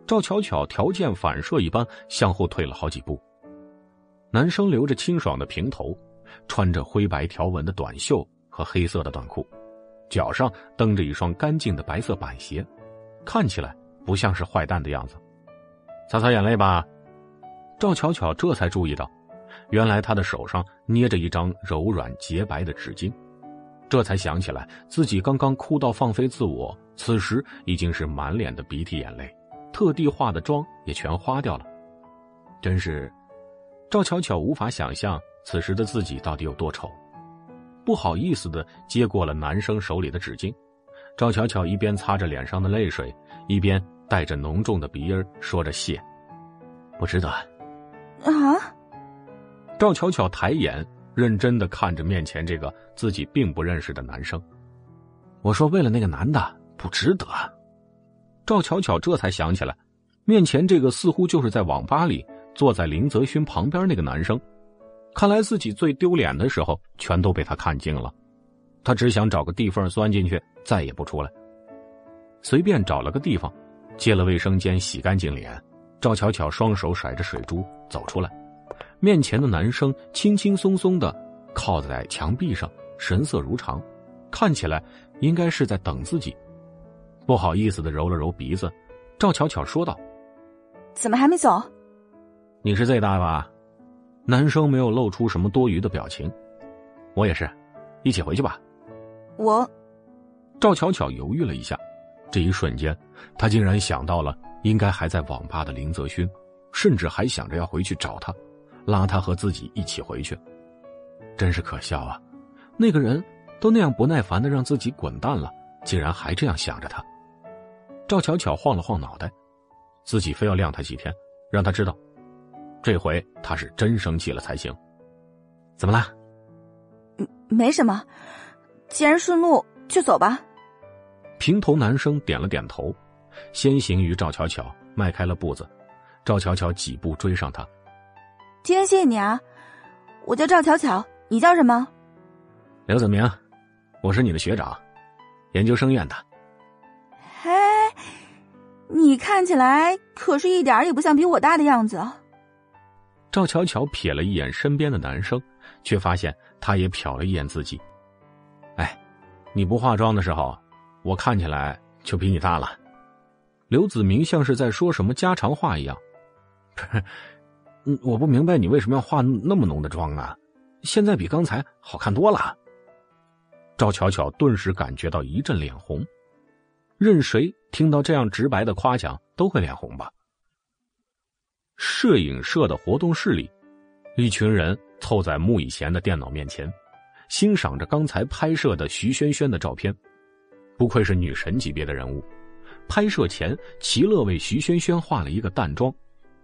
赵巧巧条件反射一般向后退了好几步。男生留着清爽的平头，穿着灰白条纹的短袖和黑色的短裤。脚上蹬着一双干净的白色板鞋，看起来不像是坏蛋的样子。擦擦眼泪吧。赵巧巧这才注意到，原来他的手上捏着一张柔软洁白的纸巾，这才想起来自己刚刚哭到放飞自我，此时已经是满脸的鼻涕眼泪，特地化的妆也全花掉了。真是，赵巧巧无法想象此时的自己到底有多丑。不好意思的接过了男生手里的纸巾，赵巧巧一边擦着脸上的泪水，一边带着浓重的鼻音说着谢，不值得。啊！赵巧巧抬眼认真的看着面前这个自己并不认识的男生，我说为了那个男的不值得。赵巧巧这才想起来，面前这个似乎就是在网吧里坐在林泽勋旁边那个男生。看来自己最丢脸的时候全都被他看尽了，他只想找个地缝钻进去，再也不出来。随便找了个地方，借了卫生间洗干净脸，赵巧巧双手甩着水珠走出来。面前的男生轻轻松松的靠在墙壁上，神色如常，看起来应该是在等自己。不好意思的揉了揉鼻子，赵巧巧说道：“怎么还没走？你是最大吧？”男生没有露出什么多余的表情，我也是，一起回去吧。我，赵巧巧犹豫了一下，这一瞬间，她竟然想到了应该还在网吧的林泽勋，甚至还想着要回去找他，拉他和自己一起回去。真是可笑啊！那个人都那样不耐烦的让自己滚蛋了，竟然还这样想着他。赵巧巧晃了晃脑袋，自己非要晾他几天，让他知道。这回他是真生气了才行。怎么了？没什么，既然顺路就走吧。平头男生点了点头，先行于赵巧巧迈开了步子。赵巧巧几步追上他。今天谢谢你啊，我叫赵巧巧，你叫什么？刘子明，我是你的学长，研究生院的。嘿，你看起来可是一点也不像比我大的样子。赵巧巧瞥了一眼身边的男生，却发现他也瞟了一眼自己。哎，你不化妆的时候，我看起来就比你大了。刘子明像是在说什么家常话一样。嗯，我不明白你为什么要化那么浓的妆啊？现在比刚才好看多了。赵巧巧顿时感觉到一阵脸红，任谁听到这样直白的夸奖都会脸红吧。摄影社的活动室里，一群人凑在穆以贤的电脑面前，欣赏着刚才拍摄的徐萱萱的照片。不愧是女神级别的人物。拍摄前，齐乐为徐萱萱化了一个淡妆。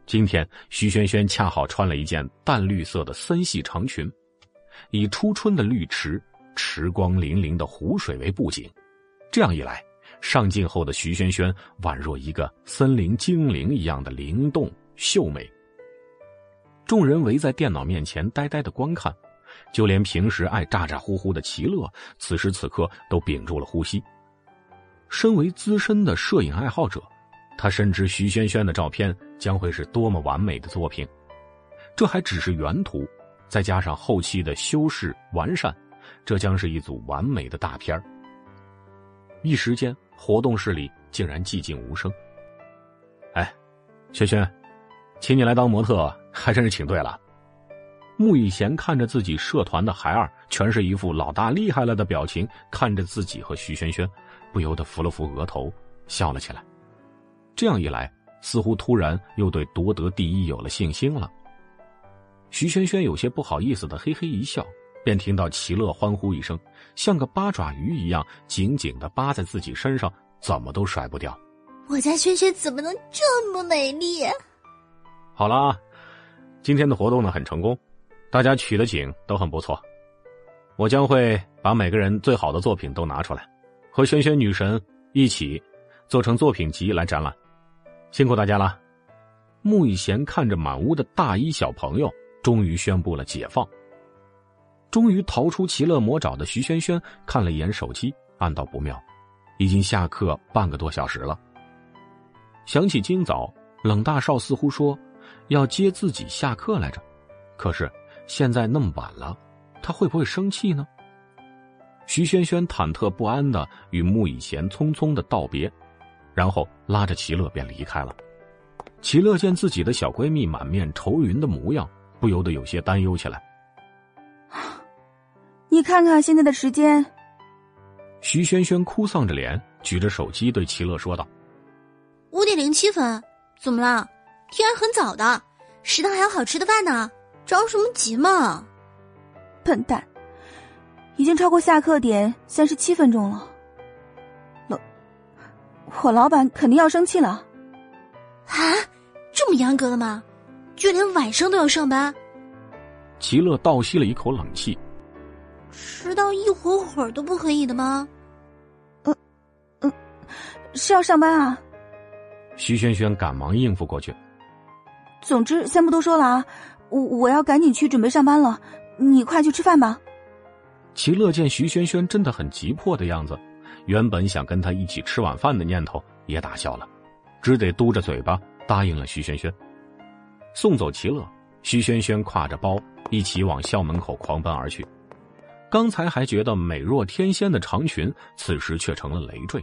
今天，徐萱萱恰好穿了一件淡绿色的森系长裙，以初春的绿池、池光粼粼的湖水为布景。这样一来，上镜后的徐萱萱宛若一个森林精灵一样的灵动。秀美。众人围在电脑面前呆呆的观看，就连平时爱咋咋呼呼的齐乐，此时此刻都屏住了呼吸。身为资深的摄影爱好者，他深知徐萱萱的照片将会是多么完美的作品。这还只是原图，再加上后期的修饰完善，这将是一组完美的大片一时间，活动室里竟然寂静无声。哎，萱萱。请你来当模特，还真是请对了。穆以贤看着自己社团的孩儿，全是一副老大厉害了的表情，看着自己和徐萱萱，不由得扶了扶额头，笑了起来。这样一来，似乎突然又对夺得第一有了信心了。徐萱萱有些不好意思的嘿嘿一笑，便听到齐乐欢呼一声，像个八爪鱼一样紧紧的扒在自己身上，怎么都甩不掉。我家萱萱怎么能这么美丽？好了啊，今天的活动呢很成功，大家取的景都很不错。我将会把每个人最好的作品都拿出来，和萱萱女神一起做成作品集来展览。辛苦大家了。穆以贤看着满屋的大一小朋友，终于宣布了解放。终于逃出其乐魔爪的徐萱萱看了一眼手机，暗道不妙，已经下课半个多小时了。想起今早冷大少似乎说。要接自己下课来着，可是现在那么晚了，他会不会生气呢？徐萱萱忐忑不安的与穆以贤匆匆的道别，然后拉着齐乐便离开了。齐乐见自己的小闺蜜满面愁云的模样，不由得有些担忧起来。(sighs) 你看看现在的时间。徐萱萱哭丧着脸，举着手机对齐乐说道：“五点零七分，怎么了？”天还很早的，食堂还有好吃的饭呢，着什么急嘛？笨蛋，已经超过下课点三十七分钟了。老，我老板肯定要生气了。啊，这么严格的吗？就连晚上都要上班？齐乐倒吸了一口冷气。迟到一会儿会儿都不可以的吗？嗯嗯，是要上班啊。徐萱萱赶忙应付过去。总之，先不多说了啊，我我要赶紧去准备上班了，你快去吃饭吧。齐乐见徐萱萱真的很急迫的样子，原本想跟他一起吃晚饭的念头也打消了，只得嘟着嘴巴答应了徐萱萱。送走齐乐，徐萱萱挎着包一起往校门口狂奔而去。刚才还觉得美若天仙的长裙，此时却成了累赘。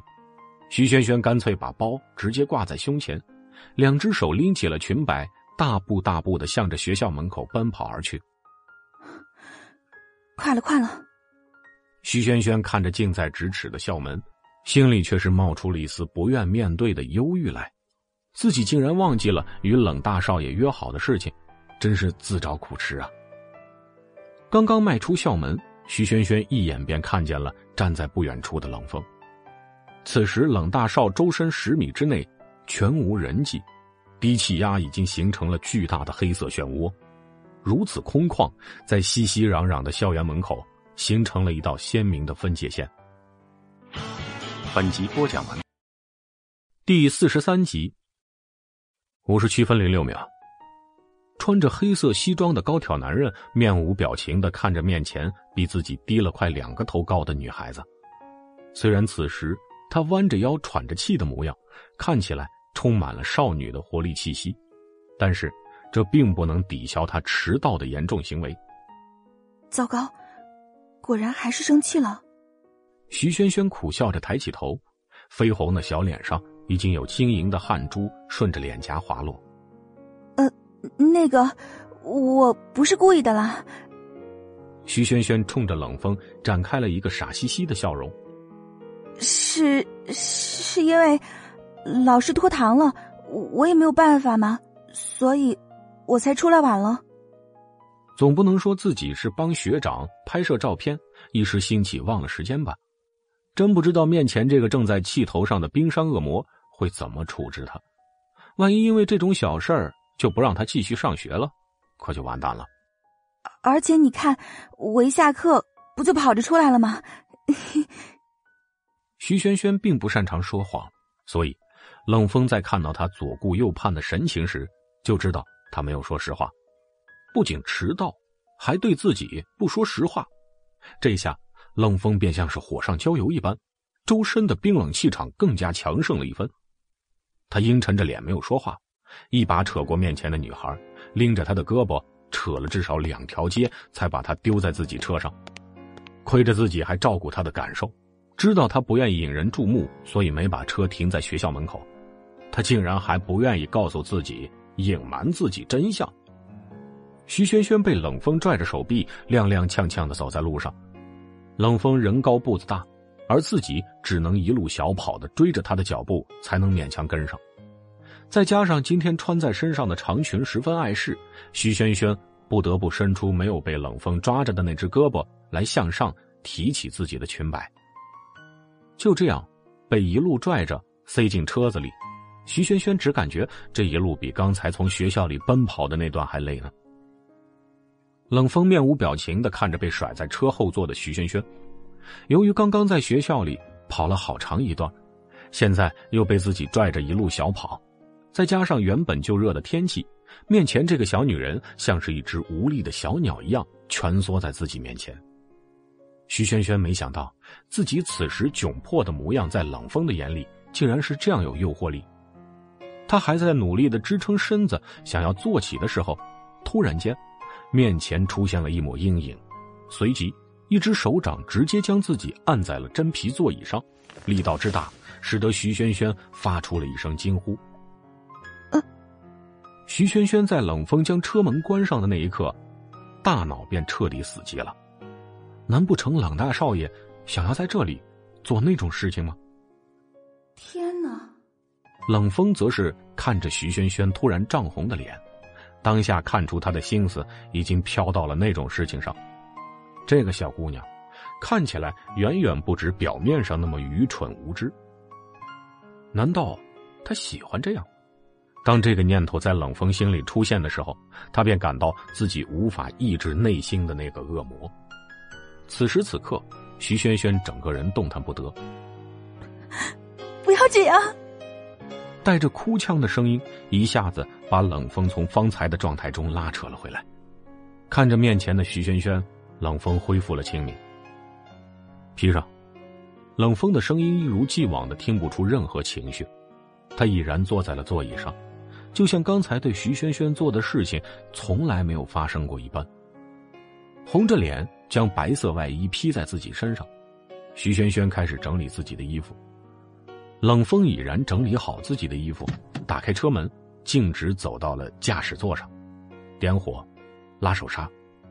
徐萱萱干脆把包直接挂在胸前，两只手拎起了裙摆。大步大步的向着学校门口奔跑而去。快了，快了！徐萱萱看着近在咫尺的校门，心里却是冒出了一丝不愿面对的忧郁来。自己竟然忘记了与冷大少爷约好的事情，真是自找苦吃啊！刚刚迈出校门，徐萱萱一眼便看见了站在不远处的冷风。此时，冷大少周身十米之内全无人迹。低气压已经形成了巨大的黑色漩涡，如此空旷，在熙熙攘攘的校园门口形成了一道鲜明的分界线。本集播讲完，第四十三集。五十七分零六秒，穿着黑色西装的高挑男人面无表情的看着面前比自己低了快两个头高的女孩子。虽然此时他弯着腰喘着气的模样，看起来充满了少女的活力气息，但是这并不能抵消他迟到的严重行为。糟糕，果然还是生气了。徐萱萱苦笑着抬起头，绯红的小脸上已经有晶莹的汗珠顺着脸颊滑落。呃，那个，我不是故意的啦。徐萱萱冲着冷风展开了一个傻兮兮的笑容。是，是因为老师拖堂了，我也没有办法嘛，所以我才出来晚了。总不能说自己是帮学长拍摄照片，一时兴起忘了时间吧？真不知道面前这个正在气头上的冰山恶魔会怎么处置他。万一因为这种小事儿就不让他继续上学了，可就完蛋了。而且你看，我一下课不就跑着出来了吗？(laughs) 徐萱萱并不擅长说谎，所以冷风在看到他左顾右盼的神情时，就知道他没有说实话。不仅迟到，还对自己不说实话，这下。冷风便像是火上浇油一般，周身的冰冷气场更加强盛了一分。他阴沉着脸没有说话，一把扯过面前的女孩，拎着她的胳膊扯了至少两条街，才把她丢在自己车上。亏着自己还照顾她的感受，知道她不愿意引人注目，所以没把车停在学校门口。他竟然还不愿意告诉自己，隐瞒自己真相。徐萱萱被冷风拽着手臂，踉踉跄跄的走在路上。冷风人高步子大，而自己只能一路小跑的追着他的脚步，才能勉强跟上。再加上今天穿在身上的长裙十分碍事，徐萱萱不得不伸出没有被冷风抓着的那只胳膊来向上提起自己的裙摆。就这样，被一路拽着塞进车子里，徐萱萱只感觉这一路比刚才从学校里奔跑的那段还累呢。冷风面无表情的看着被甩在车后座的徐萱萱，由于刚刚在学校里跑了好长一段，现在又被自己拽着一路小跑，再加上原本就热的天气，面前这个小女人像是一只无力的小鸟一样蜷缩在自己面前。徐萱萱没想到自己此时窘迫的模样，在冷风的眼里竟然是这样有诱惑力。她还在努力的支撑身子，想要坐起的时候，突然间。面前出现了一抹阴影，随即一只手掌直接将自己按在了真皮座椅上，力道之大，使得徐萱萱发出了一声惊呼。徐萱萱在冷风将车门关上的那一刻，大脑便彻底死机了。难不成冷大少爷想要在这里做那种事情吗？天哪！冷风则是看着徐萱萱突然涨红的脸。当下看出他的心思已经飘到了那种事情上，这个小姑娘看起来远远不止表面上那么愚蠢无知。难道她喜欢这样？当这个念头在冷风心里出现的时候，他便感到自己无法抑制内心的那个恶魔。此时此刻，徐萱萱整个人动弹不得。不要这样！带着哭腔的声音，一下子把冷风从方才的状态中拉扯了回来。看着面前的徐萱萱，冷风恢复了清明。披上，冷风的声音一如既往的听不出任何情绪，他已然坐在了座椅上，就像刚才对徐萱萱做的事情从来没有发生过一般。红着脸将白色外衣披在自己身上，徐萱萱开始整理自己的衣服。冷风已然整理好自己的衣服，打开车门，径直走到了驾驶座上，点火，拉手刹，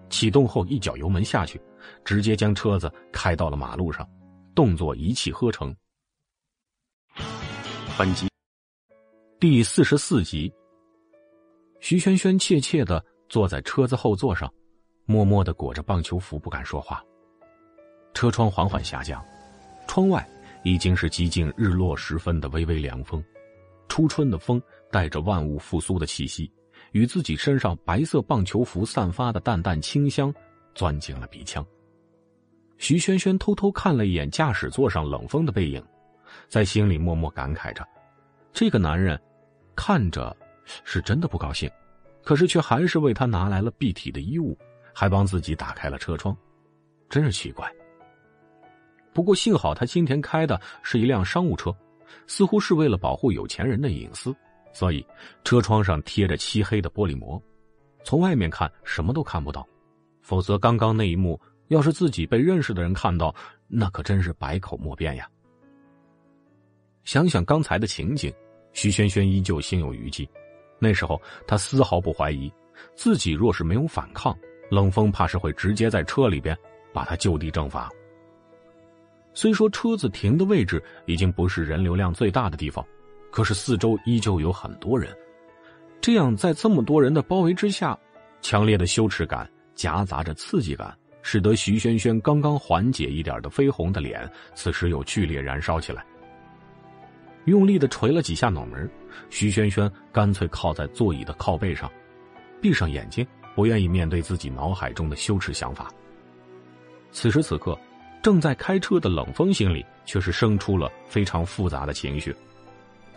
启动后一脚油门下去，直接将车子开到了马路上，动作一气呵成。本集第四十四集。徐萱萱怯怯的坐在车子后座上，默默的裹着棒球服，不敢说话。车窗缓缓下降，窗外。已经是接近日落时分的微微凉风，初春的风带着万物复苏的气息，与自己身上白色棒球服散发的淡淡清香钻进了鼻腔。徐萱萱偷偷看了一眼驾驶座上冷风的背影，在心里默默感慨着：这个男人看着是真的不高兴，可是却还是为他拿来了蔽体的衣物，还帮自己打开了车窗，真是奇怪。不过幸好他今天开的是一辆商务车，似乎是为了保护有钱人的隐私，所以车窗上贴着漆黑的玻璃膜，从外面看什么都看不到。否则，刚刚那一幕要是自己被认识的人看到，那可真是百口莫辩呀。想想刚才的情景，徐萱萱依旧心有余悸。那时候，她丝毫不怀疑，自己若是没有反抗，冷风怕是会直接在车里边把他就地正法。虽说车子停的位置已经不是人流量最大的地方，可是四周依旧有很多人。这样在这么多人的包围之下，强烈的羞耻感。夹杂着刺激感，使得徐萱萱刚刚缓解一点的绯红的脸，此时又剧烈燃烧起来。用力的捶了几下脑门，徐萱萱干脆靠在座椅的靠背上，闭上眼睛，不愿意面对自己脑海中的羞耻想法。此时此刻，正在开车的冷风心里却是生出了非常复杂的情绪。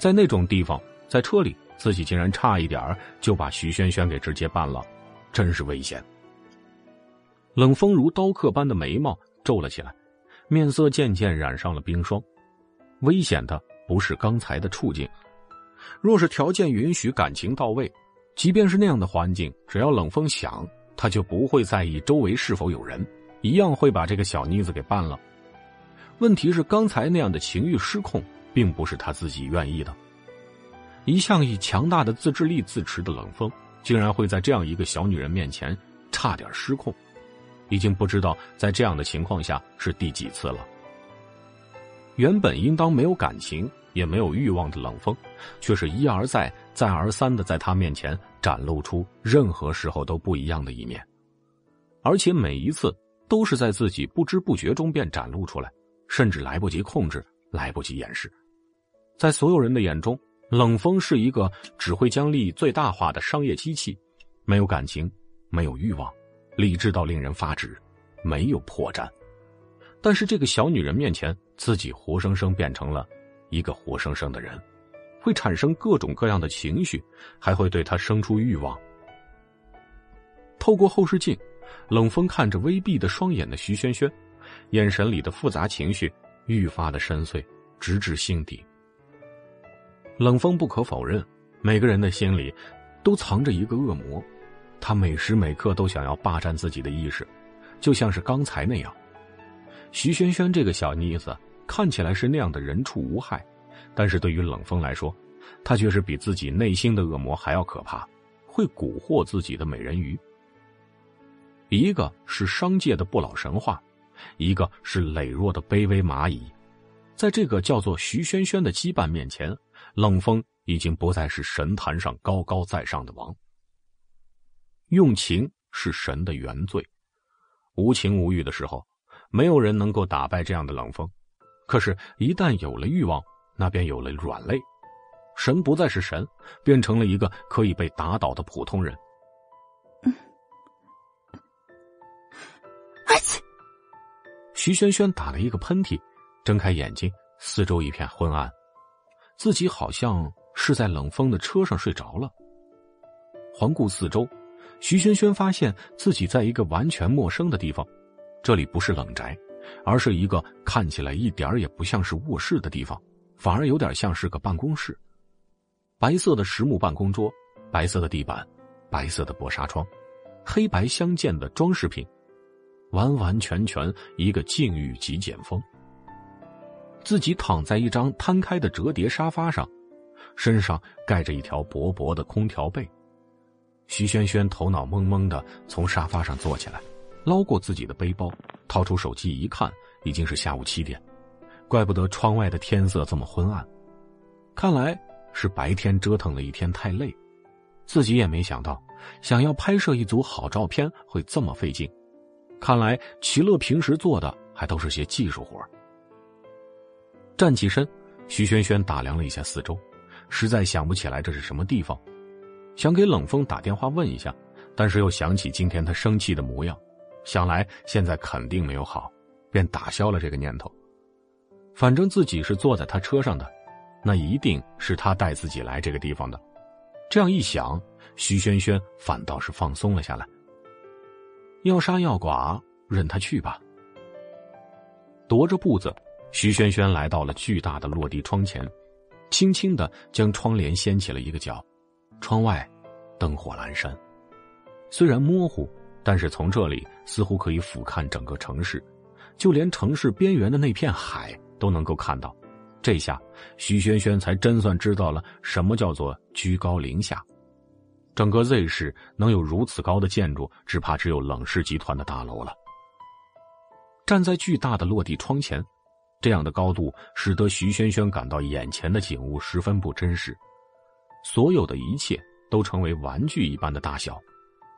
在那种地方，在车里，自己竟然差一点就把徐萱萱给直接办了，真是危险。冷风如刀刻般的眉毛皱了起来，面色渐渐染上了冰霜。危险的不是刚才的处境，若是条件允许，感情到位，即便是那样的环境，只要冷风想，他就不会在意周围是否有人，一样会把这个小妮子给办了。问题是，刚才那样的情欲失控，并不是他自己愿意的。一向以强大的自制力自持的冷风，竟然会在这样一个小女人面前差点失控。已经不知道在这样的情况下是第几次了。原本应当没有感情也没有欲望的冷风，却是一而再、再而三的在他面前展露出任何时候都不一样的一面，而且每一次都是在自己不知不觉中便展露出来，甚至来不及控制、来不及掩饰。在所有人的眼中，冷风是一个只会将利益最大化的商业机器，没有感情，没有欲望。理智到令人发指，没有破绽，但是这个小女人面前，自己活生生变成了一个活生生的人，会产生各种各样的情绪，还会对她生出欲望。透过后视镜，冷风看着微闭的双眼的徐萱萱，眼神里的复杂情绪愈发的深邃，直至心底。冷风不可否认，每个人的心里都藏着一个恶魔。他每时每刻都想要霸占自己的意识，就像是刚才那样。徐萱萱这个小妮子看起来是那样的人畜无害，但是对于冷风来说，她却是比自己内心的恶魔还要可怕，会蛊惑自己的美人鱼。一个是商界的不老神话，一个是羸弱的卑微蚂蚁，在这个叫做徐萱萱的羁绊面前，冷风已经不再是神坛上高高在上的王。用情是神的原罪，无情无欲的时候，没有人能够打败这样的冷风。可是，一旦有了欲望，那便有了软肋，神不再是神，变成了一个可以被打倒的普通人。徐萱萱打了一个喷嚏，睁开眼睛，四周一片昏暗，自己好像是在冷风的车上睡着了。环顾四周。徐轩轩发现自己在一个完全陌生的地方，这里不是冷宅，而是一个看起来一点也不像是卧室的地方，反而有点像是个办公室。白色的实木办公桌，白色的地板，白色的薄纱窗，黑白相间的装饰品，完完全全一个禁欲极简风。自己躺在一张摊开的折叠沙发上，身上盖着一条薄薄的空调被。徐轩轩头脑懵懵的从沙发上坐起来，捞过自己的背包，掏出手机一看，已经是下午七点，怪不得窗外的天色这么昏暗，看来是白天折腾了一天太累，自己也没想到，想要拍摄一组好照片会这么费劲，看来齐乐平时做的还都是些技术活。站起身，徐萱萱打量了一下四周，实在想不起来这是什么地方。想给冷风打电话问一下，但是又想起今天他生气的模样，想来现在肯定没有好，便打消了这个念头。反正自己是坐在他车上的，那一定是他带自己来这个地方的。这样一想，徐轩轩反倒是放松了下来。要杀要剐，任他去吧。踱着步子，徐轩轩来到了巨大的落地窗前，轻轻的将窗帘掀起了一个角。窗外，灯火阑珊，虽然模糊，但是从这里似乎可以俯瞰整个城市，就连城市边缘的那片海都能够看到。这下，徐轩轩才真算知道了什么叫做居高临下。整个 Z 市能有如此高的建筑，只怕只有冷氏集团的大楼了。站在巨大的落地窗前，这样的高度使得徐轩轩感到眼前的景物十分不真实，所有的一切都成为玩具一般的大小，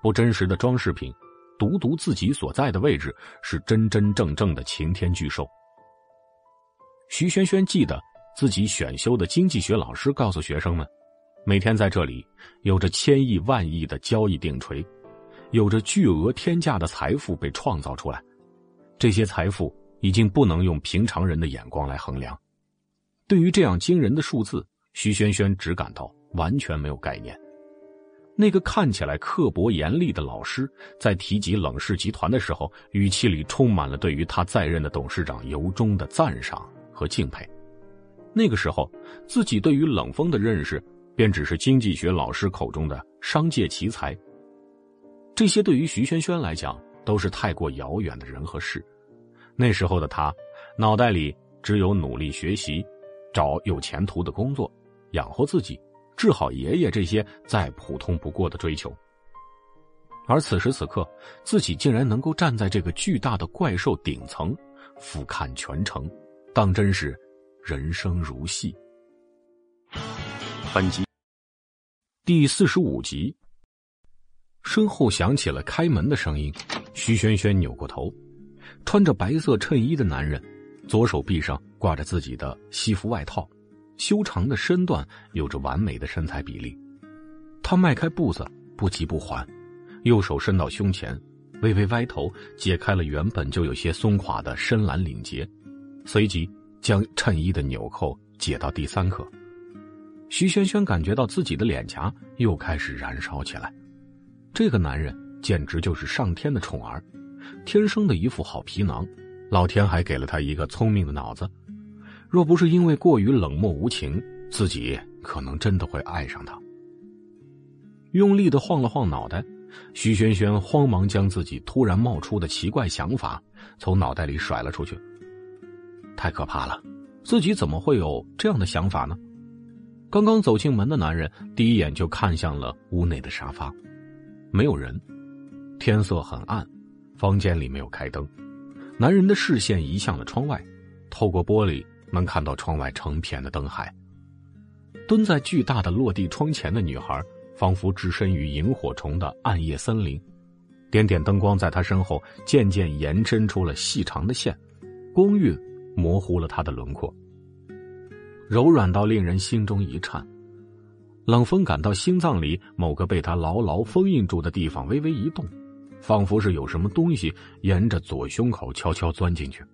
不真实的装饰品，独独自己所在的位置是真真正正的擎天巨兽。徐轩轩记得自己选修的经济学老师告诉学生们，每天在这里有着千亿万亿的交易定锤，有着巨额天价的财富被创造出来。这些财富已经不能用平常人的眼光来衡量。对于这样惊人的数字，徐轩轩只感到完全没有概念。那个看起来刻薄严厉的老师，在提及冷氏集团的时候，语气里充满了对于他在任的董事长由衷的赞赏和敬佩。那个时候，自己对于冷风的认识，便只是经济学老师口中的商界奇才。这些对于徐轩轩来讲，都是太过遥远的人和事。那时候的他，脑袋里只有努力学习，找有前途的工作，养活自己，治好爷爷这些再普通不过的追求。而此时此刻，自己竟然能够站在这个巨大的怪兽顶层，俯瞰全城，当真是人生如戏。本集第四十五集，身后响起了开门的声音。徐轩轩扭过头，穿着白色衬衣的男人，左手臂上挂着自己的西服外套，修长的身段有着完美的身材比例。他迈开步子，不急不缓，右手伸到胸前，微微歪头，解开了原本就有些松垮的深蓝领结，随即将衬衣的纽扣解到第三颗。徐轩轩感觉到自己的脸颊又开始燃烧起来。这个男人。简直就是上天的宠儿，天生的一副好皮囊，老天还给了他一个聪明的脑子。若不是因为过于冷漠无情，自己可能真的会爱上他。用力的晃了晃脑袋，徐轩轩慌忙将自己突然冒出的奇怪想法从脑袋里甩了出去。太可怕了，自己怎么会有这样的想法呢？刚刚走进门的男人第一眼就看向了屋内的沙发，没有人。天色很暗，房间里没有开灯。男人的视线移向了窗外，透过玻璃能看到窗外成片的灯海。蹲在巨大的落地窗前的女孩，仿佛置身于萤火虫的暗夜森林。点点灯光在她身后渐渐延伸出了细长的线，光晕模糊了她的轮廓，柔软到令人心中一颤。冷风感到心脏里某个被他牢牢封印住的地方微微一动。仿佛是有什么东西沿着左胸口悄悄钻进去，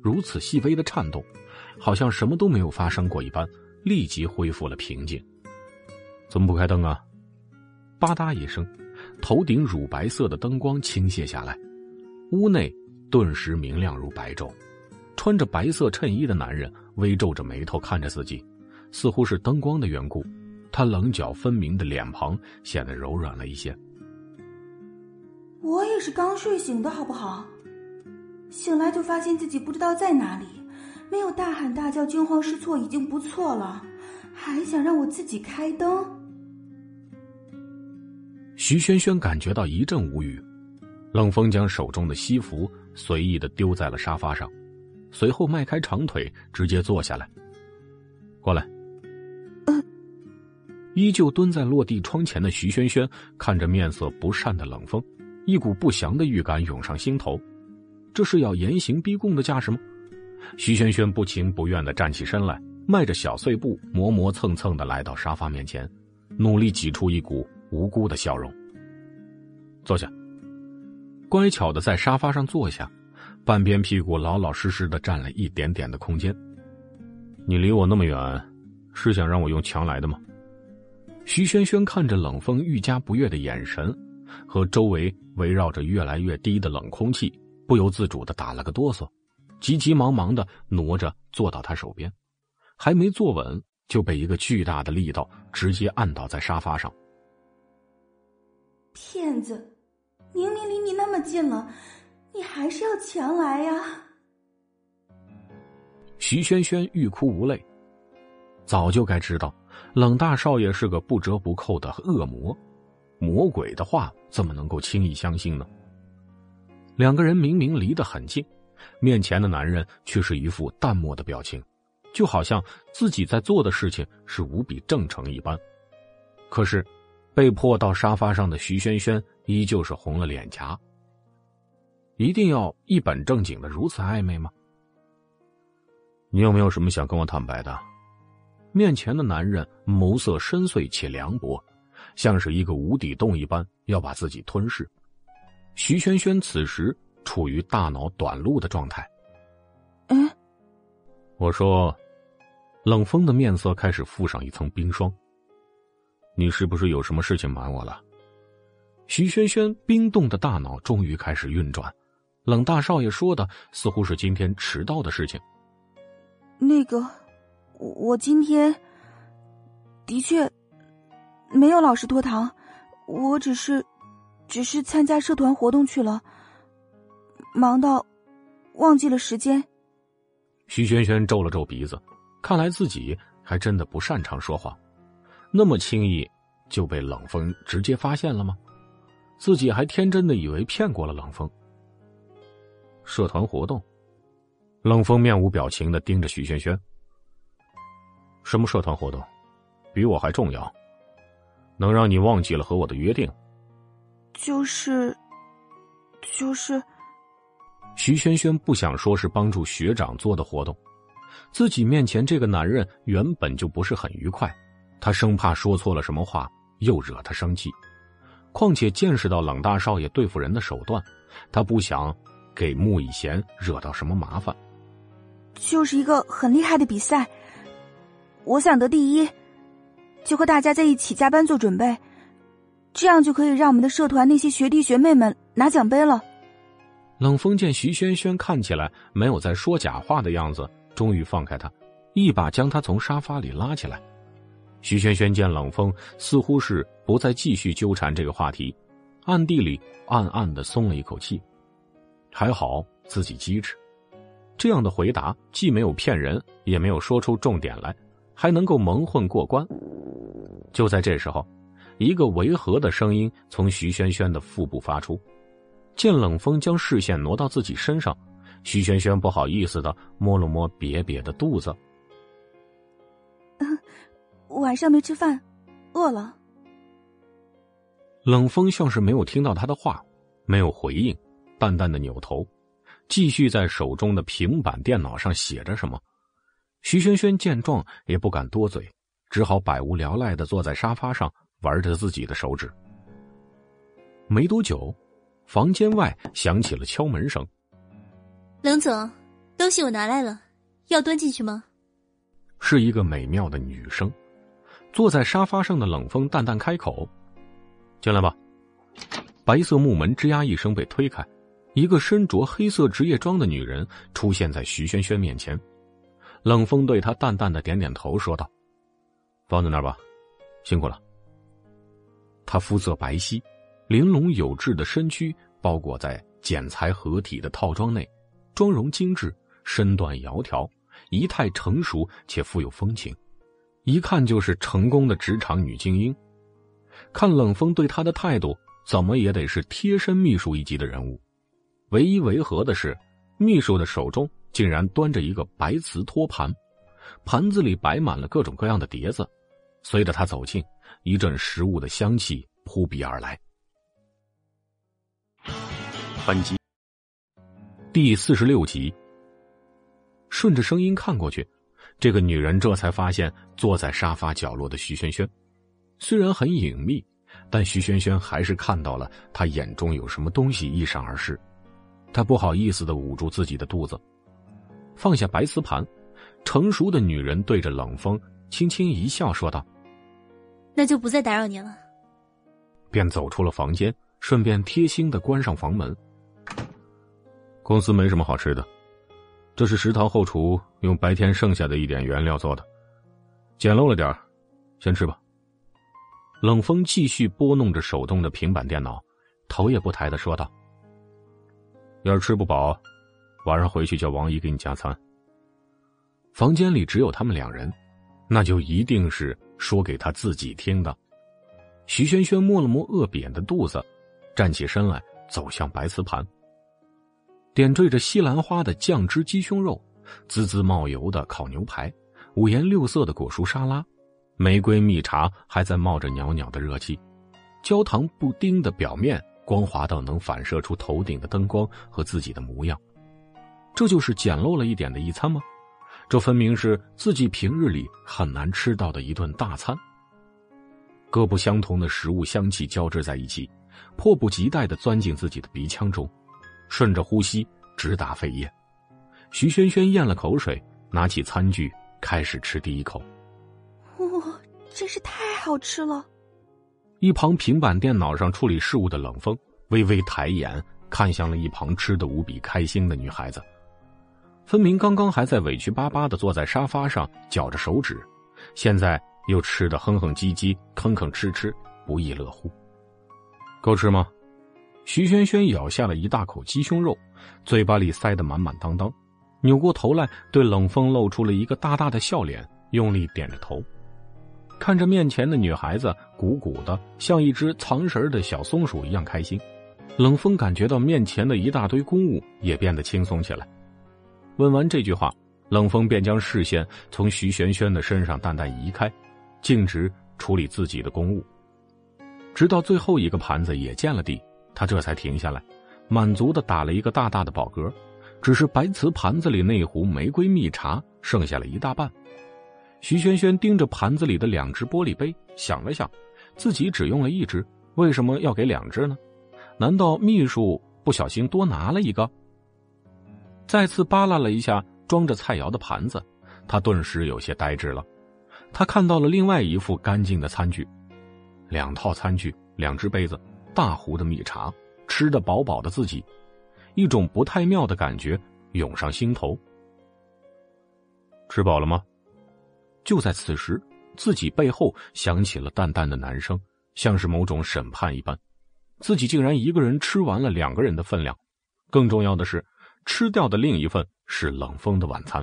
如此细微的颤动，好像什么都没有发生过一般，立即恢复了平静。怎么不开灯啊？吧嗒一声，头顶乳白色的灯光倾泻下来，屋内顿时明亮如白昼。穿着白色衬衣的男人微皱着眉头看着自己，似乎是灯光的缘故，他棱角分明的脸庞显得柔软了一些。我也是刚睡醒的，好不好？醒来就发现自己不知道在哪里，没有大喊大叫、惊慌失措已经不错了，还想让我自己开灯？徐轩轩感觉到一阵无语，冷风将手中的西服随意的丢在了沙发上，随后迈开长腿直接坐下来。过来。依旧蹲在落地窗前的徐轩轩看着面色不善的冷风。一股不祥的预感涌上心头，这是要严刑逼供的架势吗？徐轩轩不情不愿的站起身来，迈着小碎步，磨磨蹭蹭的来到沙发面前，努力挤出一股无辜的笑容。坐下，乖巧的在沙发上坐下，半边屁股老老实实的占了一点点的空间，你离我那么远，是想让我用强来的吗？徐轩轩看着冷风愈加不悦的眼神，和周围围绕着越来越低的冷空气，不由自主的打了个哆嗦，急急忙忙的挪着坐到他手边，还没坐稳，就被一个巨大的力道直接按倒在沙发上。骗子，明明离你那么近了，你还是要强来呀！徐萱萱欲哭无泪，早就该知道冷大少爷是个不折不扣的恶魔，魔鬼的话怎么能够轻易相信呢？两个人明明离得很近，面前的男人却是一副淡漠的表情，就好像自己在做的事情是无比正常一般。可是，被迫到沙发上的徐萱萱依旧是红了脸颊。一定要一本正经的如此暧昧吗？你有没有什么想跟我坦白的？面前的男人眸色深邃且凉薄，像是一个无底洞一般要把自己吞噬。徐萱萱此时处于大脑短路的状态。嗯，我说，冷风的面色开始覆上一层冰霜。你是不是有什么事情瞒我了？徐萱萱冰冻的大脑终于开始运转。冷大少爷说的似乎是今天迟到的事情。那个，我今天的确没有老师拖堂，我只是只是参加社团活动去了，忙到忘记了时间。徐萱萱皱了皱鼻子，看来自己还真的不擅长说谎，那么轻易就被冷风直接发现了吗？自己还天真的以为骗过了冷风。社团活动。冷风面无表情的盯着徐萱萱。什么社团活动，比我还重要？能让你忘记了和我的约定？就是，就是。徐萱萱不想说是帮助学长做的活动，自己面前这个男人原本就不是很愉快，他生怕说错了什么话又惹他生气。况且见识到冷大少爷对付人的手段，他不想给穆以贤惹到什么麻烦。就是一个很厉害的比赛，我想得第一，就和大家在一起加班做准备，这样就可以让我们的社团那些学弟学妹们拿奖杯了。冷风见徐萱萱看起来没有在说假话的样子，终于放开他，一把将他从沙发里拉起来。徐萱萱见冷风似乎是不再继续纠缠这个话题，暗地里暗暗的松了一口气，还好自己机智。这样的回答既没有骗人，也没有说出重点来，还能够蒙混过关。就在这时候，一个违和的声音从徐萱萱的腹部发出。见冷风将视线挪到自己身上，徐萱萱不好意思的摸了摸瘪瘪的肚子。晚上没吃饭，饿了。冷风像是没有听到他的话，没有回应，淡淡的扭头。继续在手中的平板电脑上写着什么，徐萱萱见状也不敢多嘴，只好百无聊赖的坐在沙发上玩着自己的手指。没多久，房间外响起了敲门声。冷总，东西我拿来了，要端进去吗？是一个美妙的女生。坐在沙发上的冷风淡淡开口：“进来吧。”白色木门吱呀一声被推开。一个身着黑色职业装的女人出现在徐萱萱面前，冷风对她淡淡的点点头，说道：“放在那儿吧，辛苦了。”她肤色白皙，玲珑有致的身躯包裹在剪裁合体的套装内，妆容精致，身段窈窕，仪态成熟且富有风情，一看就是成功的职场女精英。看冷风对她的态度，怎么也得是贴身秘书一级的人物。唯一违和的是，秘书的手中竟然端着一个白瓷托盘，盘子里摆满了各种各样的碟子。随着他走近，一阵食物的香气扑鼻而来。本集第四十六集。顺着声音看过去，这个女人这才发现坐在沙发角落的徐萱萱，虽然很隐秘，但徐萱萱还是看到了她眼中有什么东西一闪而逝。他不好意思的捂住自己的肚子，放下白瓷盘，成熟的女人对着冷风轻轻一笑，说道：“那就不再打扰您了。”便走出了房间，顺便贴心的关上房门。公司没什么好吃的，这是食堂后厨用白天剩下的一点原料做的，简陋了点先吃吧。冷风继续拨弄着手动的平板电脑，头也不抬的说道：“要是吃不饱，晚上回去叫王姨给你加餐。”房间里只有他们两人，那就一定是说给他自己听的。徐轩轩摸了摸饿扁的肚子，站起身来走向白瓷盘，点缀着西兰花的酱汁鸡胸肉，滋滋冒油的烤牛排，五颜六色的果蔬沙拉，玫瑰蜜茶还在冒着袅袅的热气，焦糖布丁的表面光滑到能反射出头顶的灯光和自己的模样。这就是简陋了一点的一餐吗？这分明是自己平日里很难吃到的一顿大餐。各不相同的食物香气交织在一起，迫不及待的钻进自己的鼻腔中，顺着呼吸直达肺叶。徐轩轩咽了口水，拿起餐具开始吃第一口。哇，真是太好吃了！一旁平板电脑上处理事务的冷风微微抬眼看向了一旁吃的无比开心的女孩子。分明刚刚还在委屈巴巴的坐在沙发上绞着手指，现在又吃得哼哼唧唧、吭吭哧哧，不亦乐乎。够吃吗？徐轩轩咬下了一大口鸡胸肉，嘴巴里塞得满满当当，扭过头来对冷风露出了一个大大的笑脸，用力点着头，看着面前的女孩子鼓鼓的，像一只藏食的小松鼠一样开心。冷风感觉到面前的一大堆公务也变得轻松起来。问完这句话，冷风便将视线从徐萱萱的身上淡淡移开，径直处理自己的公务。直到最后一个盘子也见了底，他这才停下来，满足的打了一个大大的饱嗝。只是白瓷盘子里那壶玫瑰蜜茶剩下了一大半。徐萱萱盯着盘子里的两只玻璃杯，想了想，自己只用了一只，为什么要给两只呢？难道秘书不小心多拿了一个？再次扒拉了一下装着菜肴的盘子，他顿时有些呆滞了。他看到了另外一副干净的餐具，两套餐具，两只杯子，大壶的蜜茶，吃得饱饱的自己，一种不太妙的感觉涌上心头。吃饱了吗？就在此时，自己背后响起了淡淡的男声，像是某种审判一般。自己竟然一个人吃完了两个人的分量，更重要的是。吃掉的另一份是冷风的晚餐。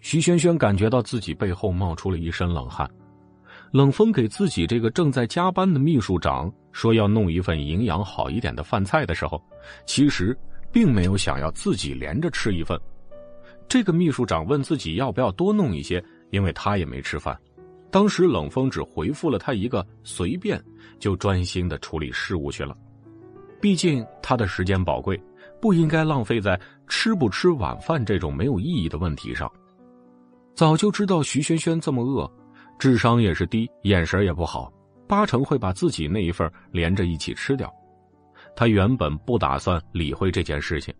徐萱萱感觉到自己背后冒出了一身冷汗。冷风给自己这个正在加班的秘书长说要弄一份营养好一点的饭菜的时候，其实并没有想要自己连着吃一份。这个秘书长问自己要不要多弄一些，因为他也没吃饭。当时冷风只回复了他一个随便，就专心的处理事务去了。毕竟他的时间宝贵。不应该浪费在吃不吃晚饭这种没有意义的问题上。早就知道徐萱萱这么饿，智商也是低，眼神也不好，八成会把自己那一份连着一起吃掉。他原本不打算理会这件事情，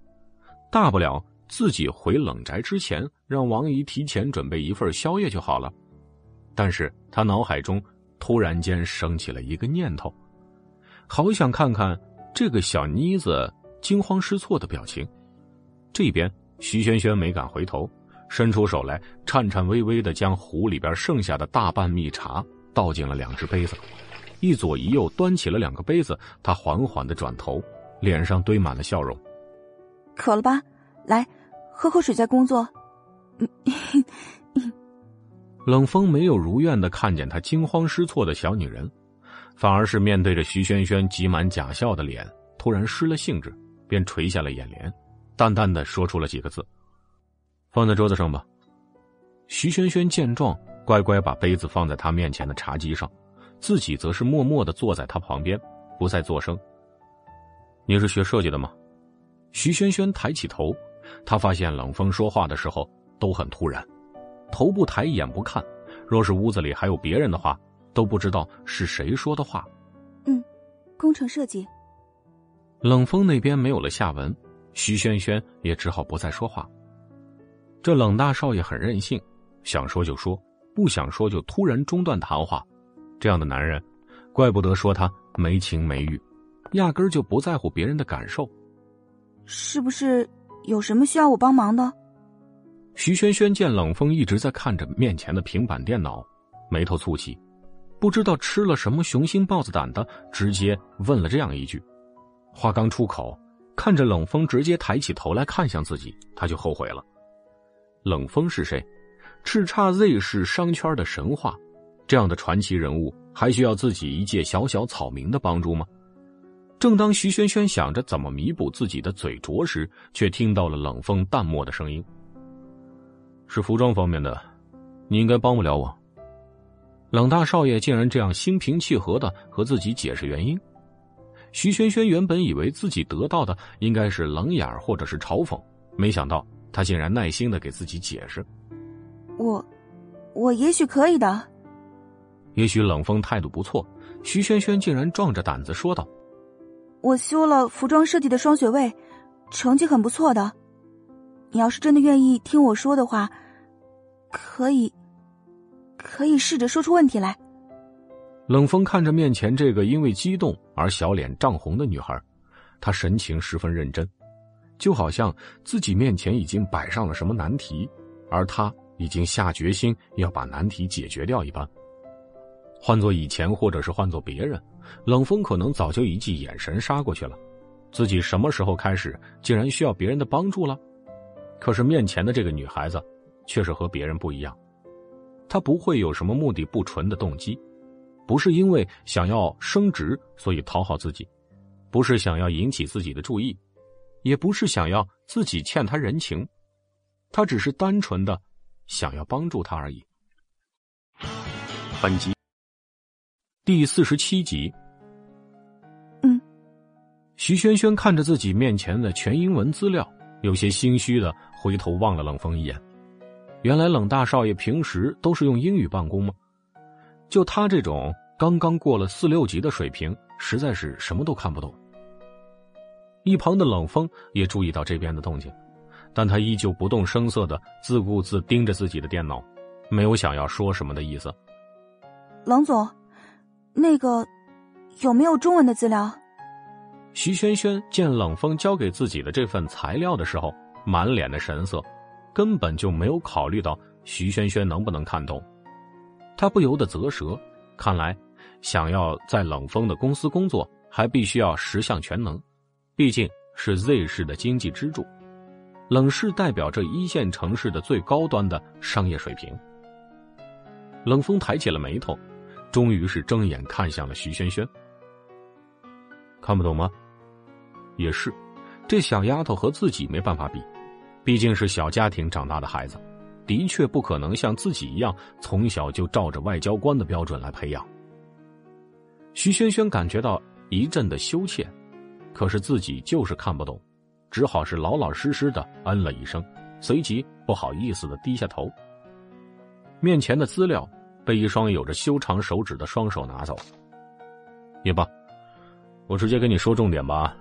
大不了自己回冷宅之前让王姨提前准备一份宵夜就好了。但是他脑海中突然间升起了一个念头，好想看看这个小妮子。惊慌失措的表情，这边徐萱萱没敢回头，伸出手来，颤颤巍巍的将壶里边剩下的大半蜜茶倒进了两只杯子，一左一右端起了两个杯子，他缓缓的转头，脸上堆满了笑容。渴了吧？来，喝口水再工作。冷风没有如愿的看见他惊慌失措的小女人，反而是面对着徐萱萱挤满假笑的脸，突然失了兴致。便垂下了眼帘，淡淡的说出了几个字：“放在桌子上吧。”徐萱萱见状，乖乖把杯子放在他面前的茶几上，自己则是默默的坐在他旁边，不再作声。“你是学设计的吗？”徐萱萱抬起头，他发现冷风说话的时候都很突然，头不抬眼不看，若是屋子里还有别人的话，都不知道是谁说的话。嗯，工程设计。冷风那边没有了下文，徐轩轩也只好不再说话。这冷大少爷很任性，想说就说，不想说就突然中断谈话。这样的男人，怪不得说他没情没欲，压根儿就不在乎别人的感受。是不是有什么需要我帮忙的？徐轩轩见冷风一直在看着面前的平板电脑，眉头蹙起，不知道吃了什么雄心豹子胆的，直接问了这样一句。话刚出口，看着冷风直接抬起头来看向自己，他就后悔了。冷风是谁？叱咤 Z 市商圈的神话，这样的传奇人物还需要自己一介小小草民的帮助吗？正当徐轩轩想着怎么弥补自己的嘴拙时，却听到了冷风淡漠的声音：“是服装方面的，你应该帮不了我。”冷大少爷竟然这样心平气和的和自己解释原因。徐萱萱原本以为自己得到的应该是冷眼或者是嘲讽，没想到。他竟然耐心的给自己解释：“我，我也许可以的。也许冷风态度不错。”徐萱萱竟然壮着胆子说道：“我修了服装设计的双学位，成绩很不错的。你要是真的愿意听我说的话，可以，可以试着说出问题来。”冷风看着面前这个因为激动而小脸涨红的女孩，她神情十分认真。就好像自己面前已经摆上了什么难题，而他已经下决心要把难题解决掉一般。换做以前，或者是换做别人，冷风可能早就一记眼神杀过去了。自己什么时候开始竟然需要别人的帮助了？可是面前的这个女孩子，却是和别人不一样。她不会有什么目的不纯的动机，不是因为想要升职所以讨好自己，不是想要引起自己的注意。也不是想要自己欠他人情，他只是单纯的想要帮助他而已。本集第四十七集。嗯，徐轩轩看着自己面前的全英文资料，有些心虚的回头望了冷风一眼。原来冷大少爷平时都是用英语办公吗？就他这种刚刚过了四六级的水平，实在是什么都看不懂。一旁的冷风也注意到这边的动静，但他依旧不动声色的自顾自盯着自己的电脑，没有想要说什么的意思。冷总，那个有没有中文的资料？徐轩轩见冷风交给自己的这份材料的时候，满脸的神色，根本就没有考虑到徐轩轩能不能看懂。他不由得啧舌，看来想要在冷风的公司工作，还必须要十项全能。毕竟是 Z 市的经济支柱，冷市代表着一线城市的最高端的商业水平。冷风抬起了眉头，终于是睁眼看向了徐轩轩。看不懂吗？也是，这小丫头和自己没办法比，毕竟是小家庭长大的孩子，的确不可能像自己一样从小就照着外交官的标准来培养。徐轩轩感觉到一阵的羞怯。可是自己就是看不懂，只好是老老实实的嗯了一声，随即不好意思的低下头。面前的资料被一双有着修长手指的双手拿走。也罢，我直接跟你说重点吧。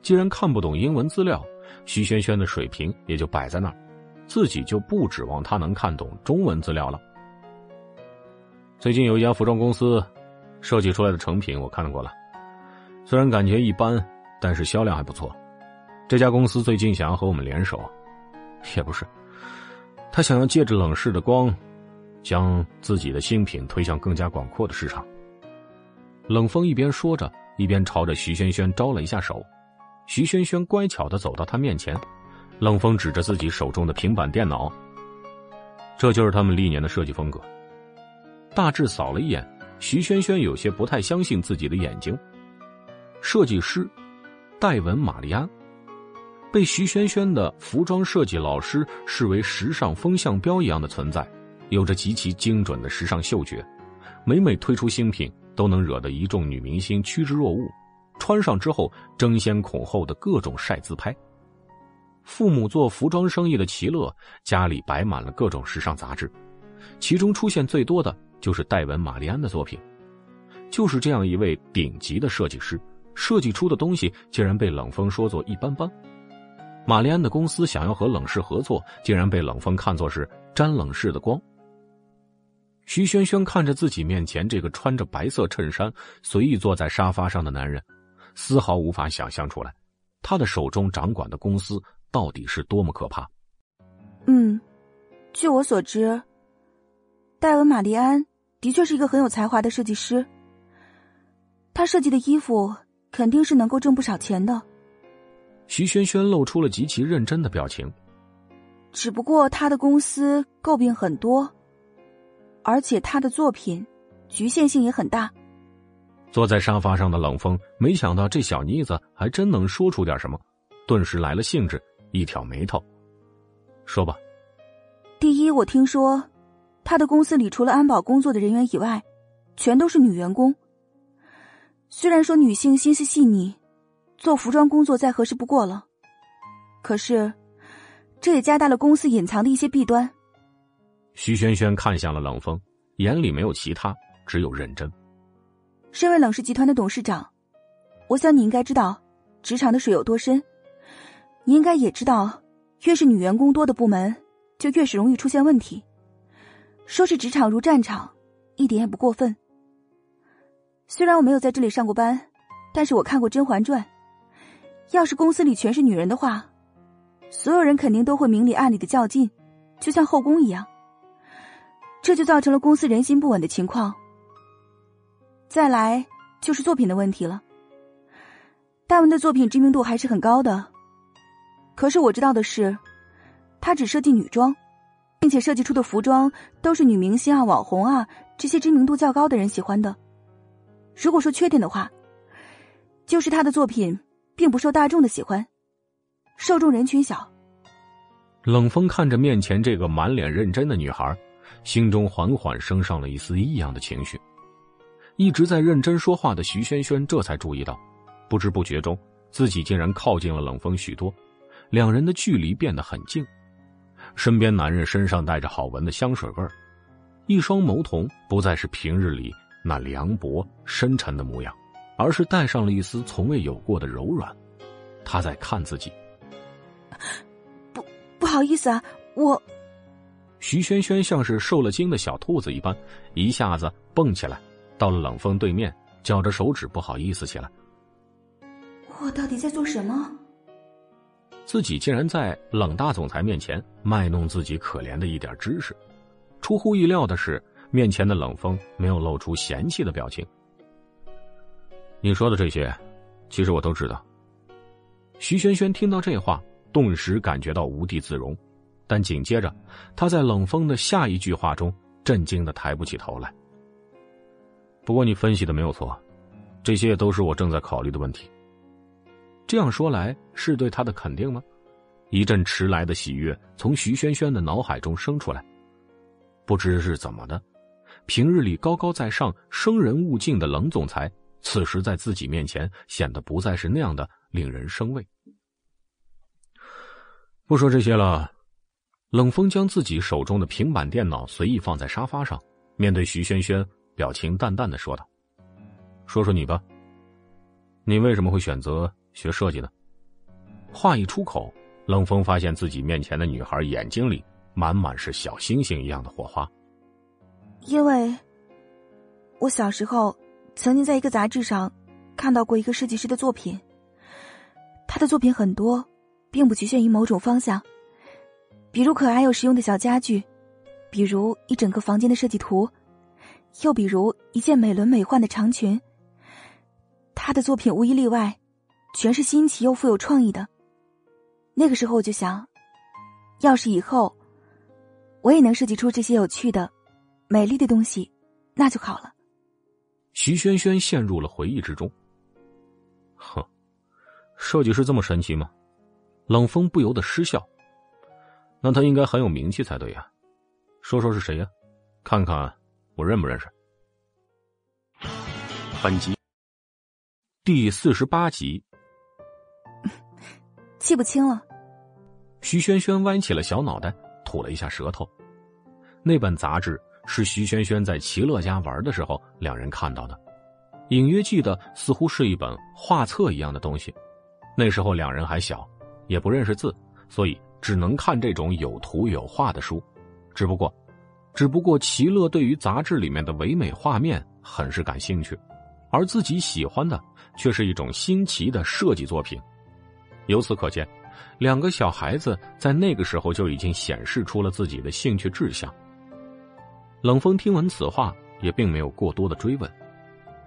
既然看不懂英文资料，徐轩轩的水平也就摆在那儿，自己就不指望他能看懂中文资料了。最近有一家服装公司设计出来的成品，我看过了。虽然感觉一般，但是销量还不错。这家公司最近想要和我们联手，也不是，他想要借着冷市的光，将自己的新品推向更加广阔的市场。冷风一边说着，一边朝着徐轩轩招了一下手。徐轩轩乖巧的走到他面前，冷风指着自己手中的平板电脑：“这就是他们历年的设计风格。”大致扫了一眼，徐轩轩有些不太相信自己的眼睛。设计师戴文·玛丽安被徐萱萱的服装设计老师视为时尚风向标一样的存在，有着极其精准的时尚嗅觉，每每推出新品都能惹得一众女明星趋之若鹜，穿上之后争先恐后的各种晒自拍。父母做服装生意的齐乐家里摆满了各种时尚杂志，其中出现最多的就是戴文·玛丽安的作品。就是这样一位顶级的设计师。设计出的东西竟然被冷风说作一般般，玛丽安的公司想要和冷氏合作，竟然被冷风看作是沾冷氏的光。徐萱萱看着自己面前这个穿着白色衬衫、随意坐在沙发上的男人，丝毫无法想象出来，他的手中掌管的公司到底是多么可怕。嗯，据我所知，戴文·玛丽安的确是一个很有才华的设计师。他设计的衣服肯定是能够挣不少钱的。徐萱萱露出了极其认真的表情。只不过他的公司诟病很多。而且他的作品局限性也很大。坐在沙发上的冷风没想到这小妮子还真能说出点什么，顿时来了兴致，一挑眉头，说吧。第一，我听说他的公司里除了安保工作的人员以外，全都是女员工。虽然说女性心思细腻，做服装工作再合适不过了，可是这也加大了公司隐藏的一些弊端。徐萱萱看向了冷风，眼里没有其他，只有认真。身为冷氏集团的董事长，我想你应该知道职场的水有多深。你应该也知道，越是女员工多的部门，就越是容易出现问题。说是职场如战场，一点也不过分。虽然我没有在这里上过班，但是我看过《甄嬛传》。要是公司里全是女人的话，所有人肯定都会明里暗里的较劲，就像后宫一样。这就造成了公司人心不稳的情况。再来就是作品的问题了。大文的作品知名度还是很高的，可是我知道的是，他只设计女装，并且设计出的服装都是女明星啊、网红啊这些知名度较高的人喜欢的。如果说缺点的话，就是他的作品并不受大众的喜欢，受众人群小。冷风看着面前这个满脸认真的女孩。心中缓缓升上了一丝异样的情绪，一直在认真说话的徐萱萱这才注意到，不知不觉中自己竟然靠近了冷风许多，两人的距离变得很近。身边男人身上带着好闻的香水味儿，一双眸瞳不再是平日里那凉薄深沉的模样，而是带上了一丝从未有过的柔软。他在看自己。(laughs) 不，不好意思啊，我。徐萱萱像是受了惊的小兔子一般，一下子蹦起来，到了冷风对面，绞着手指不好意思起来。我到底在做什么？自己竟然在冷大总裁面前卖弄自己可怜的一点知识。出乎意料的是，面前的冷风没有露出嫌弃的表情。你说的这些，其实我都知道。徐萱萱听到这话，顿时感觉到无地自容。但紧接着，他在冷风的下一句话中震惊的抬不起头来。不过你分析的没有错，这些都是我正在考虑的问题。这样说来，是对他的肯定吗？一阵迟来的喜悦从徐萱萱的脑海中生出来。不知是怎么的，平日里高高在上、生人勿近的冷总裁，此时在自己面前显得不再是那样的令人生畏。不说这些了。冷风将自己手中的平板电脑随意放在沙发上，面对徐萱萱，表情淡淡的说道：“说说你吧，你为什么会选择学设计呢？”话一出口，冷风发现自己面前的女孩眼睛里满满是小星星一样的火花。因为，我小时候曾经在一个杂志上看到过一个设计师的作品，他的作品很多，并不局限于某种方向。比如可爱又实用的小家具，比如一整个房间的设计图，又比如一件美轮美奂的长裙。他的作品无一例外，全是新奇又富有创意的。那个时候我就想，要是以后我也能设计出这些有趣的、美丽的东西，那就好了。徐萱萱陷入了回忆之中。哼，设计师这么神奇吗？冷风不由得失笑。那他应该很有名气才对呀，说说是谁呀？看看我认不认识。本集第四十八集，记不清了。徐萱萱歪起了小脑袋，吐了一下舌头。那本杂志是徐萱萱在齐乐家玩的时候两人看到的，隐约记得似乎是一本画册一样的东西。那时候两人还小，也不认识字，所以只能看这种有图有画的书。只不过，只不过齐乐对于杂志里面的唯美画面很是感兴趣，而自己喜欢的却是一种新奇的设计作品。由此可见，两个小孩子在那个时候就已经显示出了自己的兴趣志向。冷风听闻此话，也并没有过多的追问，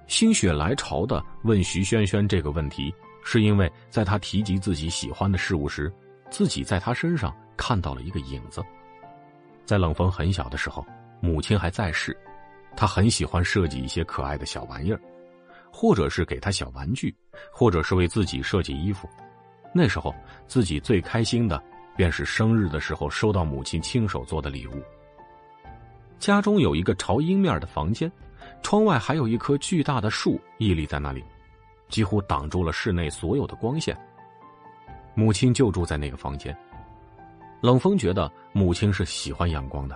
心血来潮的问徐轩轩这个问题，是因为在他提及自己喜欢的事物时，自己在他身上看到了一个影子。在冷风很小的时候，母亲还在世，他很喜欢设计一些可爱的小玩意儿，或者是给他小玩具，或者是为自己设计衣服。那时候自己最开心的，便是生日的时候收到母亲亲手做的礼物。家中有一个朝阴面的房间，窗外还有一棵巨大的树屹立在那里，几乎挡住了室内所有的光线。母亲就住在那个房间。冷风觉得母亲是喜欢阳光的，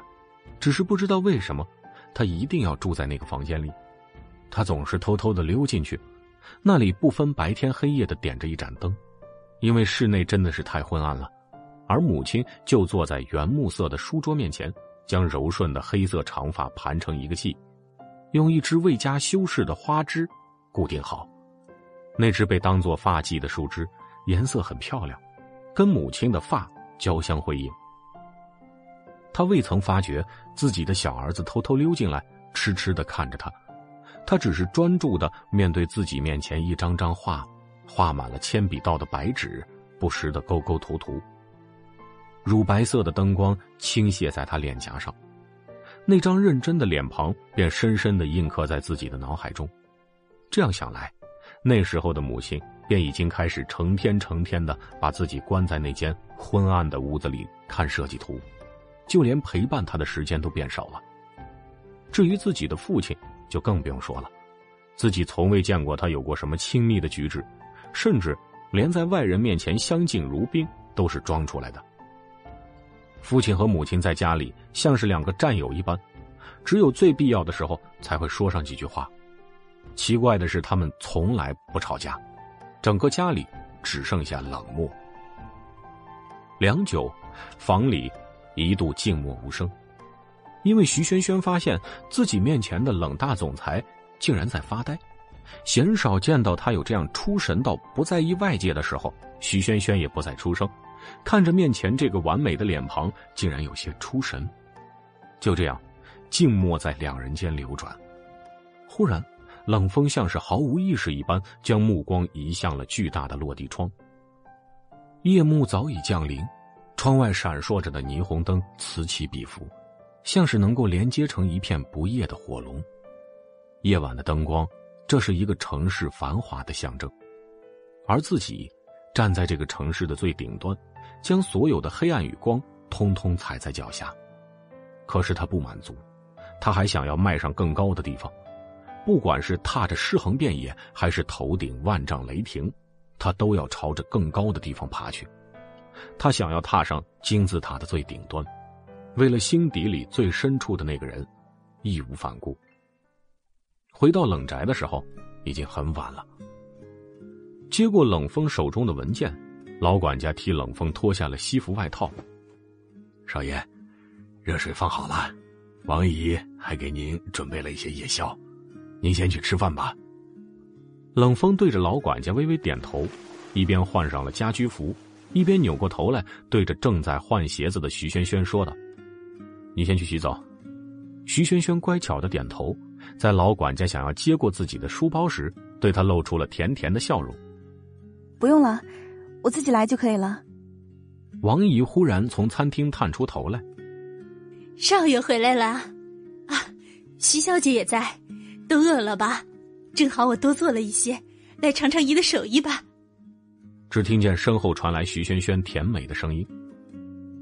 只是不知道为什么，他一定要住在那个房间里。他总是偷偷的溜进去，那里不分白天黑夜的点着一盏灯，因为室内真的是太昏暗了。而母亲就坐在原木色的书桌面前。将柔顺的黑色长发盘成一个髻，用一支未加修饰的花枝固定好。那只被当做发髻的树枝，颜色很漂亮，跟母亲的发交相辉映。他未曾发觉自己的小儿子偷偷溜进来，痴痴的看着他。他只是专注的面对自己面前一张张画，画满了铅笔道的白纸，不时的勾勾涂涂。乳白色的灯光倾泻在他脸颊上，那张认真的脸庞便深深的印刻在自己的脑海中。这样想来，那时候的母亲便已经开始成天成天的把自己关在那间昏暗的屋子里看设计图，就连陪伴他的时间都变少了。至于自己的父亲，就更不用说了，自己从未见过他有过什么亲密的举止，甚至连在外人面前相敬如宾都是装出来的。父亲和母亲在家里像是两个战友一般，只有最必要的时候才会说上几句话。奇怪的是，他们从来不吵架，整个家里只剩下冷漠。良久，房里一度静默无声，因为徐轩轩发现自己面前的冷大总裁竟然在发呆。鲜少见到他有这样出神到不在意外界的时候，徐轩轩也不再出声。看着面前这个完美的脸庞，竟然有些出神。就这样，静默在两人间流转。忽然，冷风像是毫无意识一般，将目光移向了巨大的落地窗。夜幕早已降临，窗外闪烁着的霓虹灯此起彼伏，像是能够连接成一片不夜的火龙。夜晚的灯光，这是一个城市繁华的象征，而自己站在这个城市的最顶端。将所有的黑暗与光通通踩在脚下，可是他不满足，他还想要迈上更高的地方。不管是踏着尸横遍野，还是头顶万丈雷霆，他都要朝着更高的地方爬去。他想要踏上金字塔的最顶端，为了心底里最深处的那个人，义无反顾。回到冷宅的时候，已经很晚了。接过冷风手中的文件。老管家替冷风脱下了西服外套。少爷，热水放好了，王姨还给您准备了一些夜宵，您先去吃饭吧。冷风对着老管家微微点头，一边换上了家居服，一边扭过头来对着正在换鞋子的徐轩轩说道：“你先去洗澡。”徐轩轩乖巧的点头，在老管家想要接过自己的书包时，对他露出了甜甜的笑容：“不用了。”我自己来就可以了。王姨忽然从餐厅探出头来，少爷回来了，啊，徐小姐也在，都饿了吧？正好我多做了一些，来尝尝姨的手艺吧。只听见身后传来徐萱萱甜美的声音：“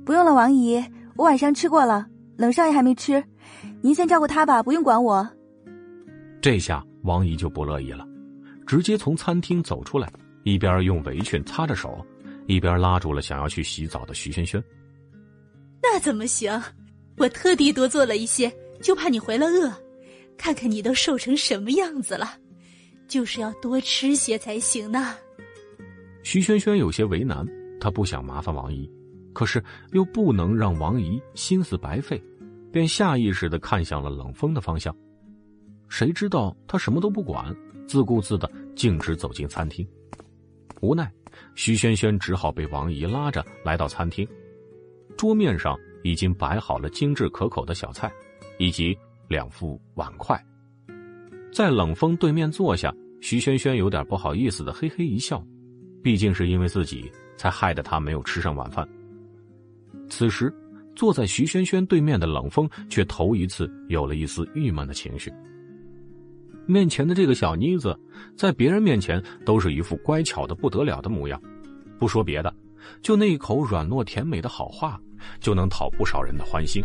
不用了，王姨，我晚上吃过了，冷少爷还没吃，您先照顾他吧，不用管我。”这下王姨就不乐意了，直接从餐厅走出来。一边用围裙擦着手，一边拉住了想要去洗澡的徐萱萱。那怎么行？我特地多做了一些，就怕你回了饿。看看你都瘦成什么样子了，就是要多吃些才行呢。徐萱萱有些为难，她不想麻烦王姨，可是又不能让王姨心思白费，便下意识的看向了冷风的方向。谁知道他什么都不管，自顾自的径直走进餐厅。无奈，徐萱萱只好被王姨拉着来到餐厅。桌面上已经摆好了精致可口的小菜，以及两副碗筷。在冷风对面坐下，徐萱萱有点不好意思的嘿嘿一笑，毕竟是因为自己才害得他没有吃上晚饭。此时，坐在徐萱萱对面的冷风却头一次有了一丝郁闷的情绪。面前的这个小妮子，在别人面前都是一副乖巧的不得了的模样，不说别的，就那一口软糯甜美的好话，就能讨不少人的欢心。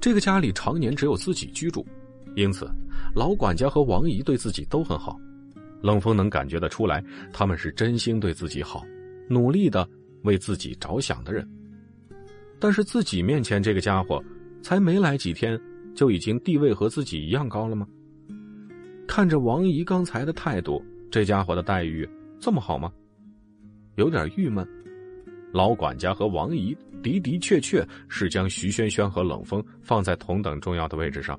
这个家里常年只有自己居住，因此老管家和王姨对自己都很好。冷风能感觉得出来，他们是真心对自己好，努力的为自己着想的人。但是自己面前这个家伙，才没来几天，就已经地位和自己一样高了吗？看着王姨刚才的态度，这家伙的待遇这么好吗？有点郁闷。老管家和王姨的的确确是将徐萱萱和冷风放在同等重要的位置上，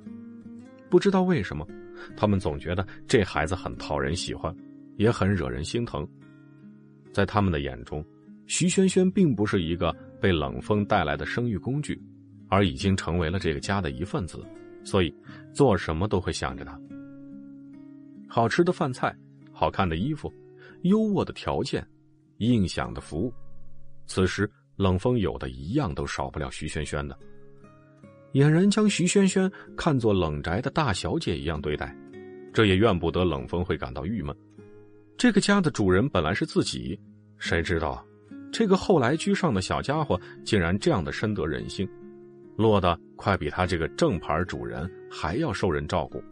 不知道为什么，他们总觉得这孩子很讨人喜欢，也很惹人心疼。在他们的眼中，徐萱萱并不是一个被冷风带来的生育工具，而已经成为了这个家的一份子，所以做什么都会想着她。好吃的饭菜，好看的衣服，优渥的条件，应享的服务，此时冷风有的一样都少不了徐萱萱的。俨然将徐萱萱看作冷宅的大小姐一样对待，这也怨不得冷风会感到郁闷。这个家的主人本来是自己，谁知道，这个后来居上的小家伙竟然这样的深得人心，落得快比他这个正牌主人还要受人照顾。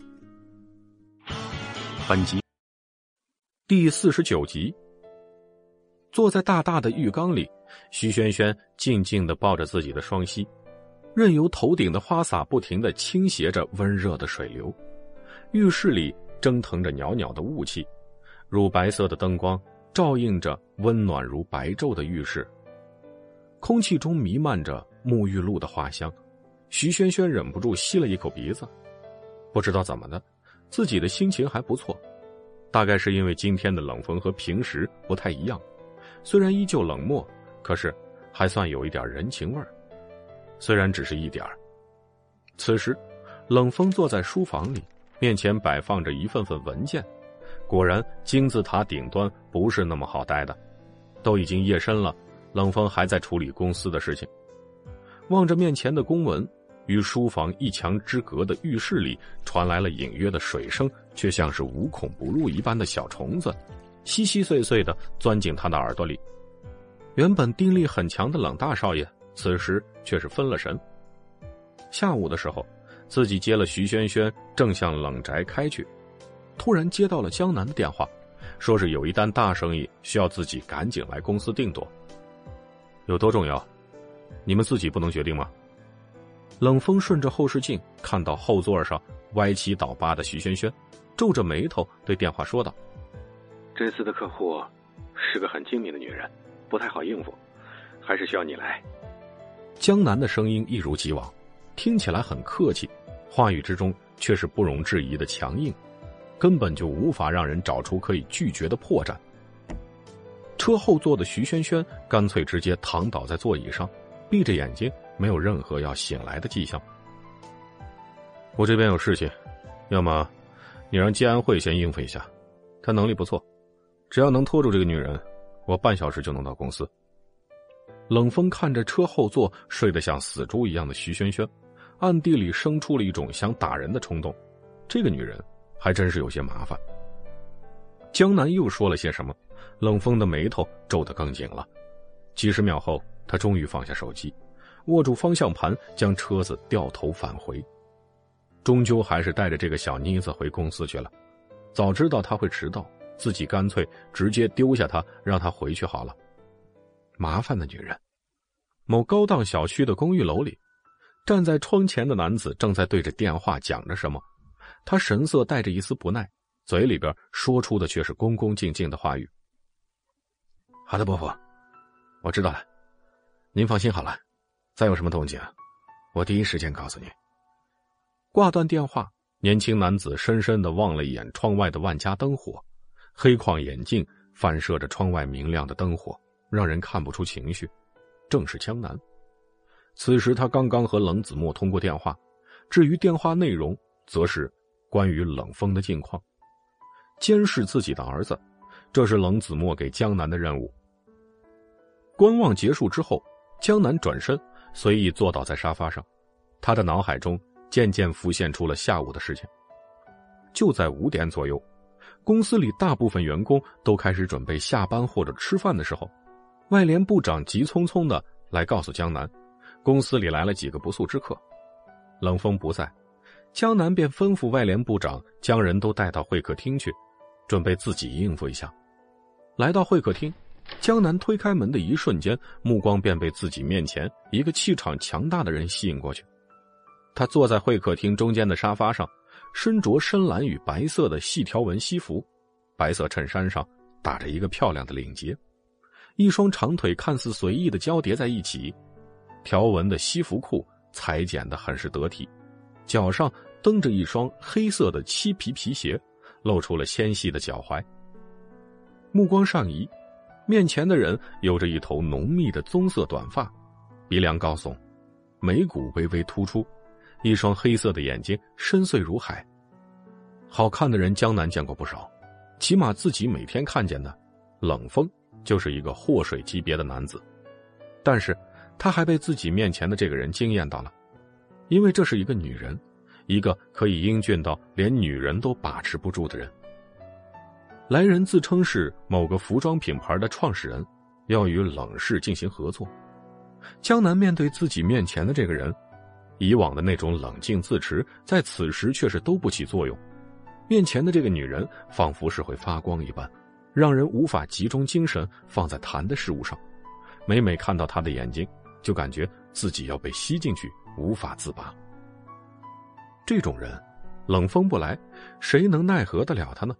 本集第四十九集。坐在大大的浴缸里，徐萱萱静静的抱着自己的双膝，任由头顶的花洒不停的倾斜着温热的水流。浴室里蒸腾着袅袅的雾气，乳白色的灯光照映着温暖如白昼的浴室，空气中弥漫着沐浴露的花香。徐萱萱忍不住吸了一口鼻子，不知道怎么的。自己的心情还不错，大概是因为今天的冷风和平时不太一样，虽然依旧冷漠，可是还算有一点人情味儿，虽然只是一点儿。此时，冷风坐在书房里，面前摆放着一份份文件，果然金字塔顶端不是那么好待的。都已经夜深了，冷风还在处理公司的事情，望着面前的公文。与书房一墙之隔的浴室里传来了隐约的水声，却像是无孔不入一般的小虫子，稀稀碎碎的钻进他的耳朵里。原本定力很强的冷大少爷，此时却是分了神。下午的时候，自己接了徐萱萱，正向冷宅开去，突然接到了江南的电话，说是有一单大生意需要自己赶紧来公司定夺。有多重要？你们自己不能决定吗？冷风顺着后视镜看到后座上歪七倒八的徐萱萱，皱着眉头对电话说道：“这次的客户是个很精明的女人，不太好应付，还是需要你来。”江南的声音一如既往，听起来很客气，话语之中却是不容置疑的强硬，根本就无法让人找出可以拒绝的破绽。车后座的徐萱萱干脆直接躺倒在座椅上，闭着眼睛。没有任何要醒来的迹象。我这边有事情，要么你让季安慧先应付一下，她能力不错，只要能拖住这个女人，我半小时就能到公司。冷风看着车后座睡得像死猪一样的徐萱萱，暗地里生出了一种想打人的冲动。这个女人还真是有些麻烦。江南又说了些什么？冷风的眉头皱得更紧了。几十秒后，他终于放下手机。握住方向盘，将车子掉头返回。终究还是带着这个小妮子回公司去了。早知道他会迟到，自己干脆直接丢下他，让他回去好了。麻烦的女人。某高档小区的公寓楼里，站在窗前的男子正在对着电话讲着什么，他神色带着一丝不耐，嘴里边说出的却是恭恭敬敬的话语。好的，伯父，我知道了，您放心好了。再有什么动静，我第一时间告诉你。挂断电话，年轻男子深深的望了一眼窗外的万家灯火，黑框眼镜反射着窗外明亮的灯火，让人看不出情绪。正是江南。此时他刚刚和冷子墨通过电话，至于电话内容，则是关于冷风的近况，监视自己的儿子，这是冷子墨给江南的任务。观望结束之后，江南转身。随意坐倒在沙发上，他的脑海中渐渐浮现出了下午的事情。就在五点左右，公司里大部分员工都开始准备下班或者吃饭的时候，外联部长急匆匆的来告诉江南，公司里来了几个不速之客。冷风不在，江南便吩咐外联部长将人都带到会客厅去，准备自己应付一下。来到会客厅。江南推开门的一瞬间，目光便被自己面前一个气场强大的人吸引过去。他坐在会客厅中间的沙发上，身着深蓝与白色的细条纹西服，白色衬衫上打着一个漂亮的领结，一双长腿看似随意的交叠在一起，条纹的西服裤裁剪的很是得体，脚上蹬着一双黑色的漆皮皮鞋，露出了纤细的脚踝。目光上移。面前的人有着一头浓密的棕色短发，鼻梁高耸，眉骨微微突出，一双黑色的眼睛深邃如海。好看的人江南见过不少，起码自己每天看见的冷风就是一个祸水级别的男子，但是他还被自己面前的这个人惊艳到了，因为这是一个女人，一个可以英俊到连女人都把持不住的人。来人自称是某个服装品牌的创始人，要与冷氏进行合作。江南面对自己面前的这个人，以往的那种冷静自持，在此时却是都不起作用。面前的这个女人仿佛是会发光一般，让人无法集中精神放在谈的事物上。每每看到她的眼睛，就感觉自己要被吸进去，无法自拔。这种人，冷风不来，谁能奈何得了他呢？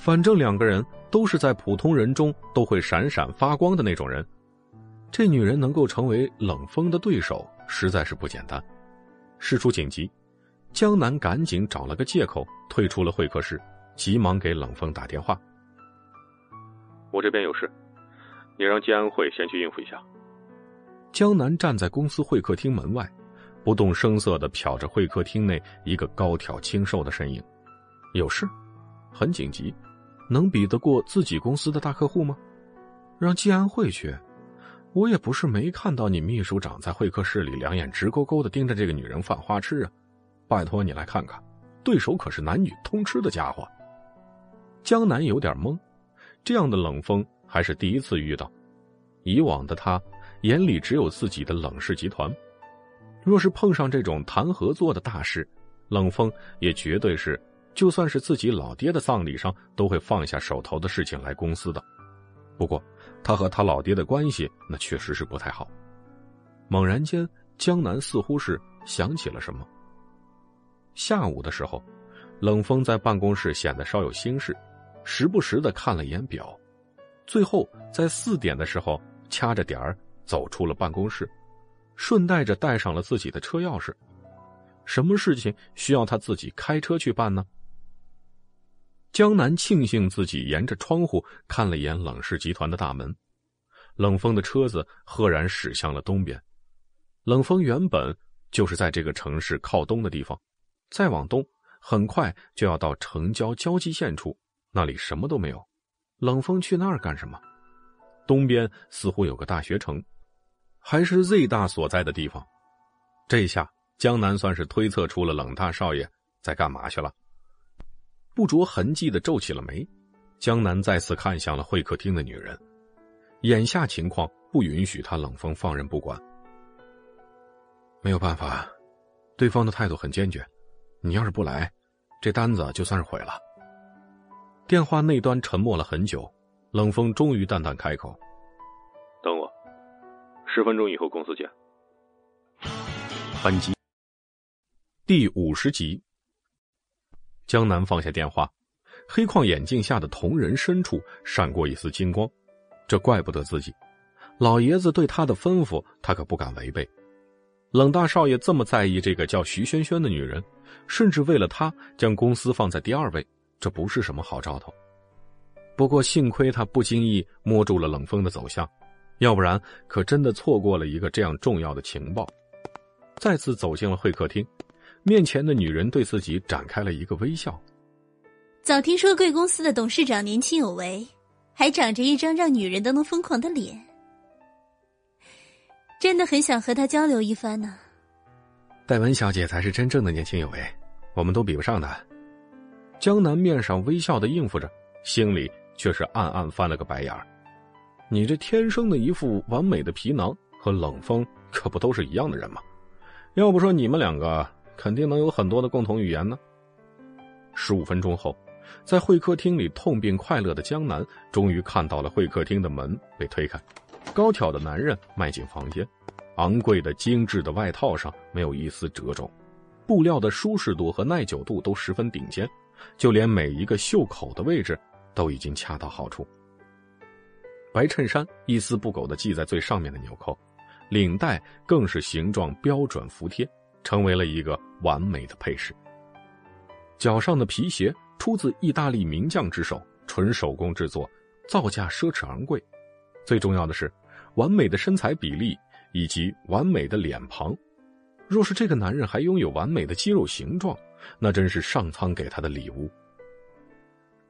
反正两个人都是在普通人中都会闪闪发光的那种人，这女人能够成为冷风的对手，实在是不简单。事出紧急，江南赶紧找了个借口退出了会客室，急忙给冷风打电话：“我这边有事，你让季安慧先去应付一下。”江南站在公司会客厅门外，不动声色的瞟着会客厅内一个高挑清瘦的身影：“有事，很紧急。”能比得过自己公司的大客户吗？让季安慧去，我也不是没看到你秘书长在会客室里两眼直勾勾的盯着这个女人犯花痴啊！拜托你来看看，对手可是男女通吃的家伙。江南有点懵，这样的冷风还是第一次遇到。以往的他眼里只有自己的冷氏集团，若是碰上这种谈合作的大事，冷风也绝对是。就算是自己老爹的葬礼上，都会放下手头的事情来公司的。不过，他和他老爹的关系那确实是不太好。猛然间，江南似乎是想起了什么。下午的时候，冷风在办公室显得稍有心事，时不时的看了一眼表，最后在四点的时候掐着点儿走出了办公室，顺带着带上了自己的车钥匙。什么事情需要他自己开车去办呢？江南庆幸自己沿着窗户看了一眼冷氏集团的大门，冷风的车子赫然驶向了东边。冷风原本就是在这个城市靠东的地方，再往东，很快就要到城郊交际线处，那里什么都没有。冷风去那儿干什么？东边似乎有个大学城，还是 Z 大所在的地方。这下江南算是推测出了冷大少爷在干嘛去了。不着痕迹的皱起了眉，江南再次看向了会客厅的女人。眼下情况不允许他冷风放任不管。没有办法，对方的态度很坚决。你要是不来，这单子就算是毁了。电话那端沉默了很久，冷风终于淡淡开口：“等我，十分钟以后公司见。”本集第五十集。江南放下电话，黑框眼镜下的瞳仁深处闪过一丝金光，这怪不得自己，老爷子对他的吩咐，他可不敢违背。冷大少爷这么在意这个叫徐萱萱的女人，甚至为了她将公司放在第二位，这不是什么好兆头。不过幸亏他不经意摸住了冷风的走向，要不然可真的错过了一个这样重要的情报。再次走进了会客厅，面前的女人对自己展开了一个微笑。早听说贵公司的董事长年轻有为，还长着一张让女人都能疯狂的脸。真的很想和他交流一番呢。戴文小姐才是真正的年轻有为，我们都比不上她。江南面上微笑的应付着，心里却是暗暗翻了个白眼儿。你这天生的一副完美的皮囊，和冷风可不都是一样的人吗？要不说你们两个肯定能有很多的共同语言呢。十五分钟后，在会客厅里痛并快乐的江南，终于看到了会客厅的门被推开。高挑的男人迈进房间，昂贵的精致的外套上没有一丝褶皱，布料的舒适度和耐久度都十分顶尖，就连每一个袖口的位置都已经恰到好处。白衬衫一丝不苟的系在最上面的纽扣，领带更是形状标准服帖，成为了一个完美的配饰。脚上的皮鞋出自意大利名匠之手，纯手工制作，造价奢侈昂贵。最重要的是，完美的身材比例以及完美的脸庞。若是这个男人还拥有完美的肌肉形状，那真是上苍给他的礼物。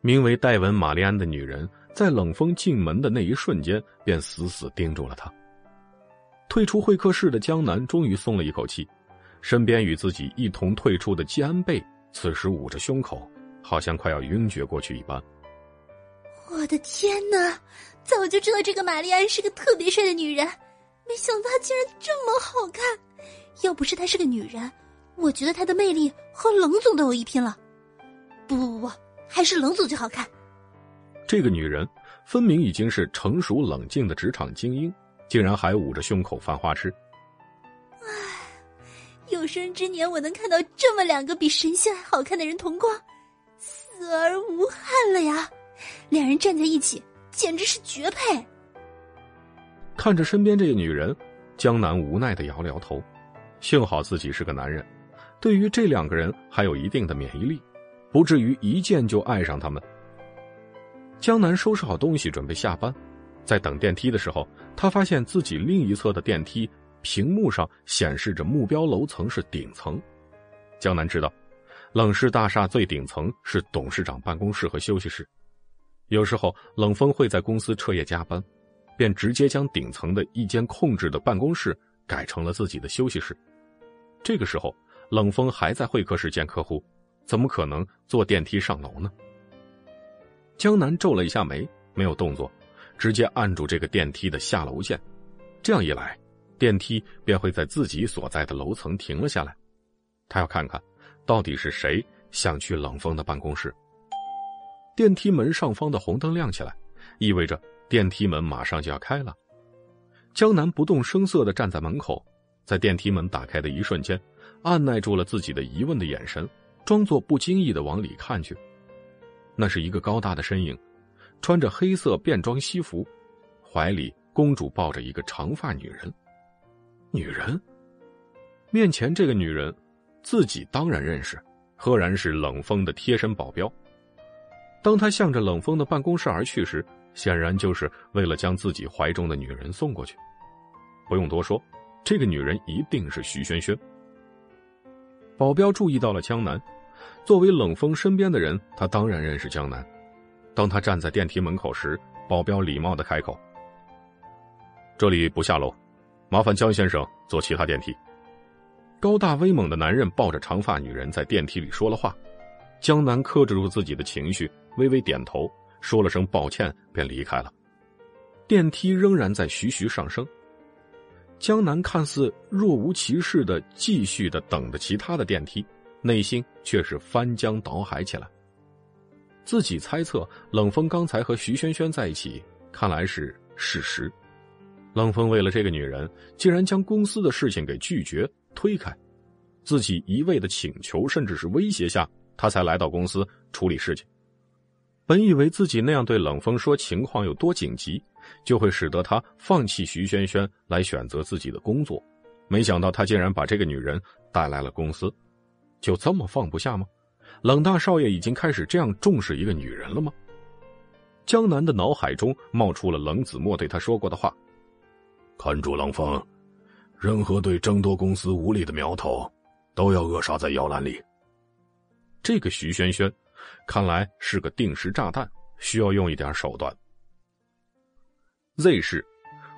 名为戴文·玛丽安的女人，在冷风进门的那一瞬间，便死死盯住了他。退出会客室的江南终于松了一口气，身边与自己一同退出的季安贝，此时捂着胸口，好像快要晕厥过去一般。我的天哪！早就知道这个玛丽安是个特别帅的女人，没想到她竟然这么好看。要不是她是个女人，我觉得她的魅力和冷总都有一拼了。不不不不，还是冷总最好看。这个女人分明已经是成熟冷静的职场精英，竟然还捂着胸口犯花痴。唉，有生之年我能看到这么两个比神仙还好看的人同框，死而无憾了呀！两人站在一起。简直是绝配！看着身边这个女人，江南无奈的摇了摇头。幸好自己是个男人，对于这两个人还有一定的免疫力，不至于一见就爱上他们。江南收拾好东西准备下班，在等电梯的时候，他发现自己另一侧的电梯屏幕上显示着目标楼层是顶层。江南知道，冷氏大厦最顶层是董事长办公室和休息室。有时候冷风会在公司彻夜加班，便直接将顶层的一间空置的办公室改成了自己的休息室。这个时候，冷风还在会客室见客户，怎么可能坐电梯上楼呢？江南皱了一下眉，没有动作，直接按住这个电梯的下楼键。这样一来，电梯便会在自己所在的楼层停了下来。他要看看，到底是谁想去冷风的办公室。电梯门上方的红灯亮起来，意味着电梯门马上就要开了。江南不动声色的站在门口，在电梯门打开的一瞬间，按耐住了自己的疑问的眼神，装作不经意的往里看去。那是一个高大的身影，穿着黑色便装西服，怀里公主抱着一个长发女人。女人，面前这个女人，自己当然认识，赫然是冷风的贴身保镖。当他向着冷风的办公室而去时，显然就是为了将自己怀中的女人送过去。不用多说，这个女人一定是徐萱萱。保镖注意到了江南，作为冷风身边的人，他当然认识江南。当他站在电梯门口时，保镖礼貌的开口：“这里不下楼，麻烦江先生坐其他电梯。”高大威猛的男人抱着长发女人在电梯里说了话。江南克制住自己的情绪。微微点头，说了声抱歉，便离开了。电梯仍然在徐徐上升。江南看似若无其事的继续的等着其他的电梯，内心却是翻江倒海起来。自己猜测冷风刚才和徐萱萱在一起，看来是事实。冷风为了这个女人，竟然将公司的事情给拒绝推开，自己一味的请求甚至是威胁下，他才来到公司处理事情。本以为自己那样对冷风说情况有多紧急，就会使得他放弃徐萱萱来选择自己的工作。没想到他竟然把这个女人带来了公司，就这么放不下吗？冷大少爷已经开始这样重视一个女人了吗？江南的脑海中冒出了冷子墨对他说过的话：“看住冷风，任何对争夺公司无利的苗头，都要扼杀在摇篮里。”这个徐轩轩，看来是个定时炸弹，需要用一点手段。Z 市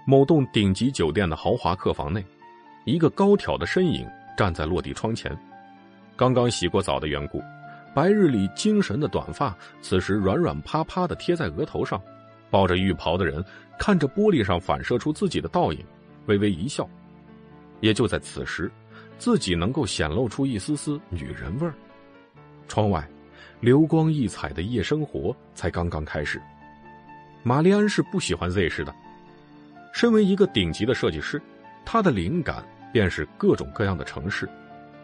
某栋顶级酒店的豪华客房内，一个高挑的身影站在落地窗前，刚刚洗过澡的缘故。白日里精神的短发，此时软软趴趴的贴在额头上，抱着浴袍的人看着玻璃上反射出自己的倒影，微微一笑。也就在此时，自己能够显露出一丝丝女人味儿。窗外，流光溢彩的夜生活才刚刚开始。玛丽安是不喜欢 Z 市的，身为一个顶级的设计师，他的灵感便是各种各样的城市，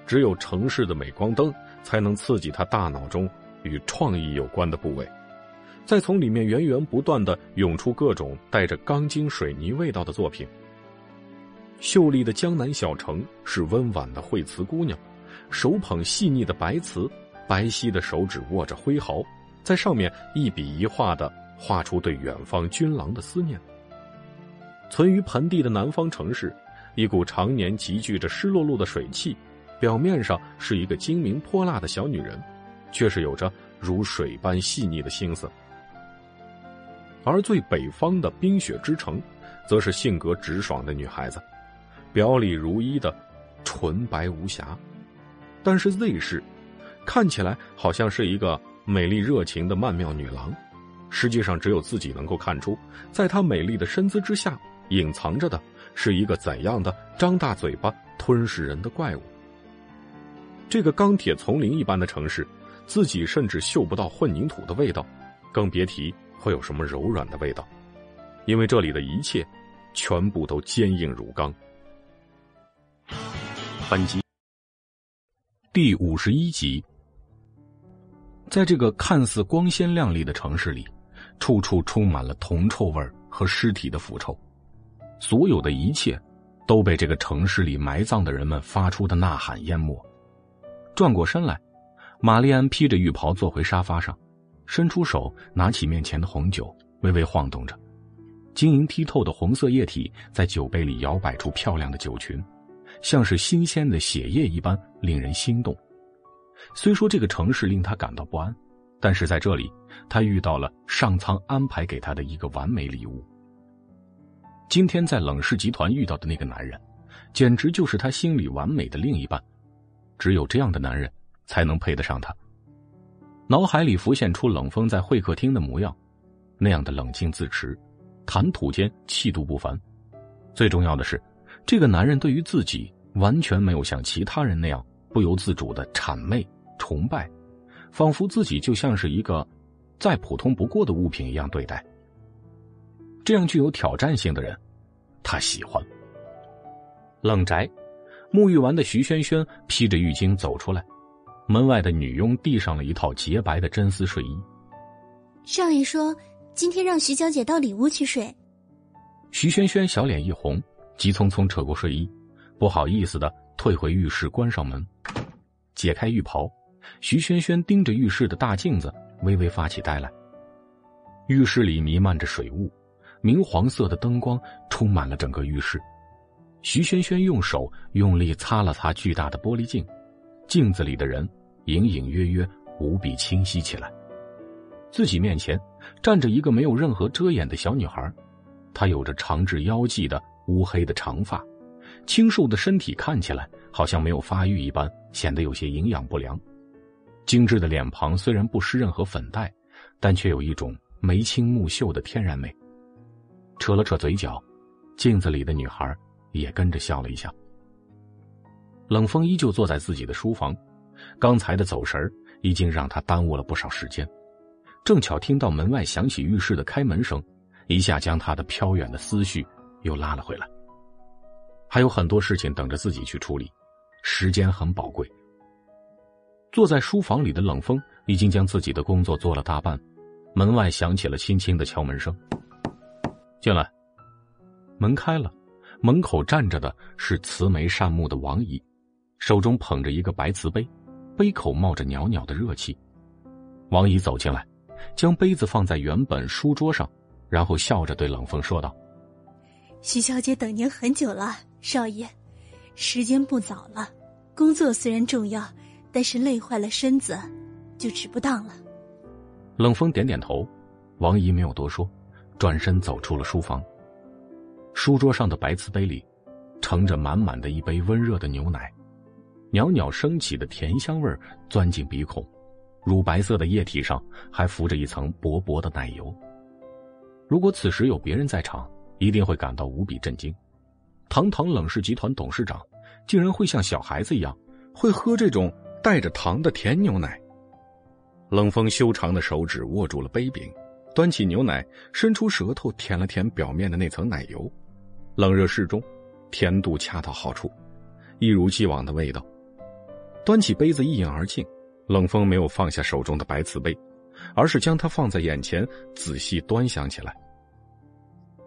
只有城市的镁光灯。才能刺激他大脑中与创意有关的部位，再从里面源源不断的涌出各种带着钢筋水泥味道的作品。秀丽的江南小城是温婉的惠慈姑娘，手捧细腻的白瓷，白皙的手指握着挥毫，在上面一笔一画的画出对远方君郎的思念。存于盆地的南方城市，一股常年集聚着湿漉漉的水汽。表面上是一个精明泼辣的小女人，却是有着如水般细腻的心思。而最北方的冰雪之城，则是性格直爽的女孩子，表里如一的纯白无瑕。但是 Z 市，看起来好像是一个美丽热情的曼妙女郎，实际上只有自己能够看出，在她美丽的身姿之下，隐藏着的是一个怎样的张大嘴巴吞噬人的怪物。这个钢铁丛林一般的城市，自己甚至嗅不到混凝土的味道，更别提会有什么柔软的味道。因为这里的一切，全部都坚硬如钢。本集第五十一集，在这个看似光鲜亮丽的城市里，处处充满了铜臭味和尸体的腐臭，所有的一切，都被这个城市里埋葬的人们发出的呐喊淹没。转过身来，玛丽安披着浴袍坐回沙发上，伸出手拿起面前的红酒，微微晃动着，晶莹剔透的红色液体在酒杯里摇摆出漂亮的酒群，像是新鲜的血液一般令人心动。虽说这个城市令他感到不安，但是在这里，他遇到了上苍安排给他的一个完美礼物。今天在冷氏集团遇到的那个男人，简直就是他心里完美的另一半。只有这样的男人，才能配得上他。脑海里浮现出冷风在会客厅的模样，那样的冷静自持，谈吐间气度不凡。最重要的是，这个男人对于自己完全没有像其他人那样不由自主的谄媚、崇拜，仿佛自己就像是一个再普通不过的物品一样对待。这样具有挑战性的人，他喜欢。冷宅。沐浴完的徐萱萱披着浴巾走出来，门外的女佣递上了一套洁白的真丝睡衣。少爷说今天让徐小姐到里屋去睡。徐萱萱小脸一红，急匆匆扯过睡衣，不好意思的退回浴室，关上门，解开浴袍。徐萱萱盯着浴室的大镜子，微微发起呆来。浴室里弥漫着水雾，明黄色的灯光充满了整个浴室。徐萱萱用手用力擦了擦巨大的玻璃镜，镜子里的人隐隐约约、无比清晰起来。自己面前站着一个没有任何遮掩的小女孩，她有着长至腰际的乌黑的长发，清瘦的身体看起来好像没有发育一般，显得有些营养不良。精致的脸庞虽然不施任何粉黛，但却有一种眉清目秀的天然美。扯了扯嘴角，镜子里的女孩。也跟着笑了一下。冷风依旧坐在自己的书房，刚才的走神已经让他耽误了不少时间。正巧听到门外响起浴室的开门声，一下将他的飘远的思绪又拉了回来。还有很多事情等着自己去处理，时间很宝贵。坐在书房里的冷风已经将自己的工作做了大半，门外响起了轻轻的敲门声。进来。门开了，门口站着的是慈眉善目的王姨，手中捧着一个白瓷杯，杯口冒着袅袅的热气。王姨走进来，将杯子放在原本书桌上，然后笑着对冷风说道：“徐小姐等您很久了，少爷，时间不早了，工作虽然重要，但是累坏了身子，就值不当了。”冷风点点头，王姨没有多说，转身走出了书房。书桌上的白瓷杯里，盛着满满的一杯温热的牛奶，袅袅升起的甜香味钻进鼻孔，乳白色的液体上还浮着一层薄薄的奶油。如果此时有别人在场，一定会感到无比震惊。堂堂冷氏集团董事长，竟然会像小孩子一样，会喝这种带着糖的甜牛奶。冷风修长的手指握住了杯柄，端起牛奶，伸出舌头舔了舔表面的那层奶油，冷热适中，甜度恰到好处，一如既往的味道。端起杯子一饮而尽，冷风没有放下手中的白瓷杯，而是将它放在眼前仔细端详起来。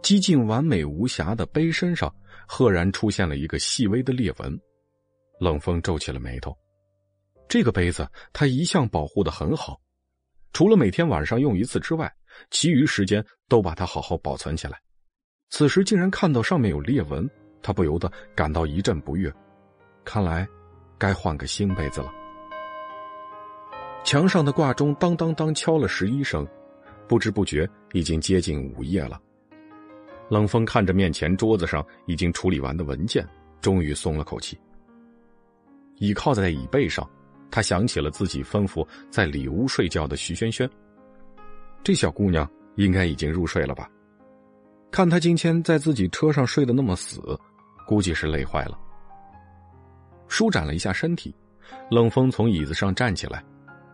几近完美无瑕的杯身上，赫然出现了一个细微的裂纹。冷风皱起了眉头。这个杯子他一向保护的很好，除了每天晚上用一次之外，其余时间都把它好好保存起来。此时竟然看到上面有裂纹，他不由得感到一阵不悦。看来，该换个新被子了。墙上的挂钟当当当敲了十一声，不知不觉已经接近午夜了。冷风看着面前桌子上已经处理完的文件，终于松了口气，倚靠在椅背上。他想起了自己吩咐在里屋睡觉的徐萱萱，这小姑娘应该已经入睡了吧？看她今天在自己车上睡得那么死，估计是累坏了。舒展了一下身体，冷风从椅子上站起来，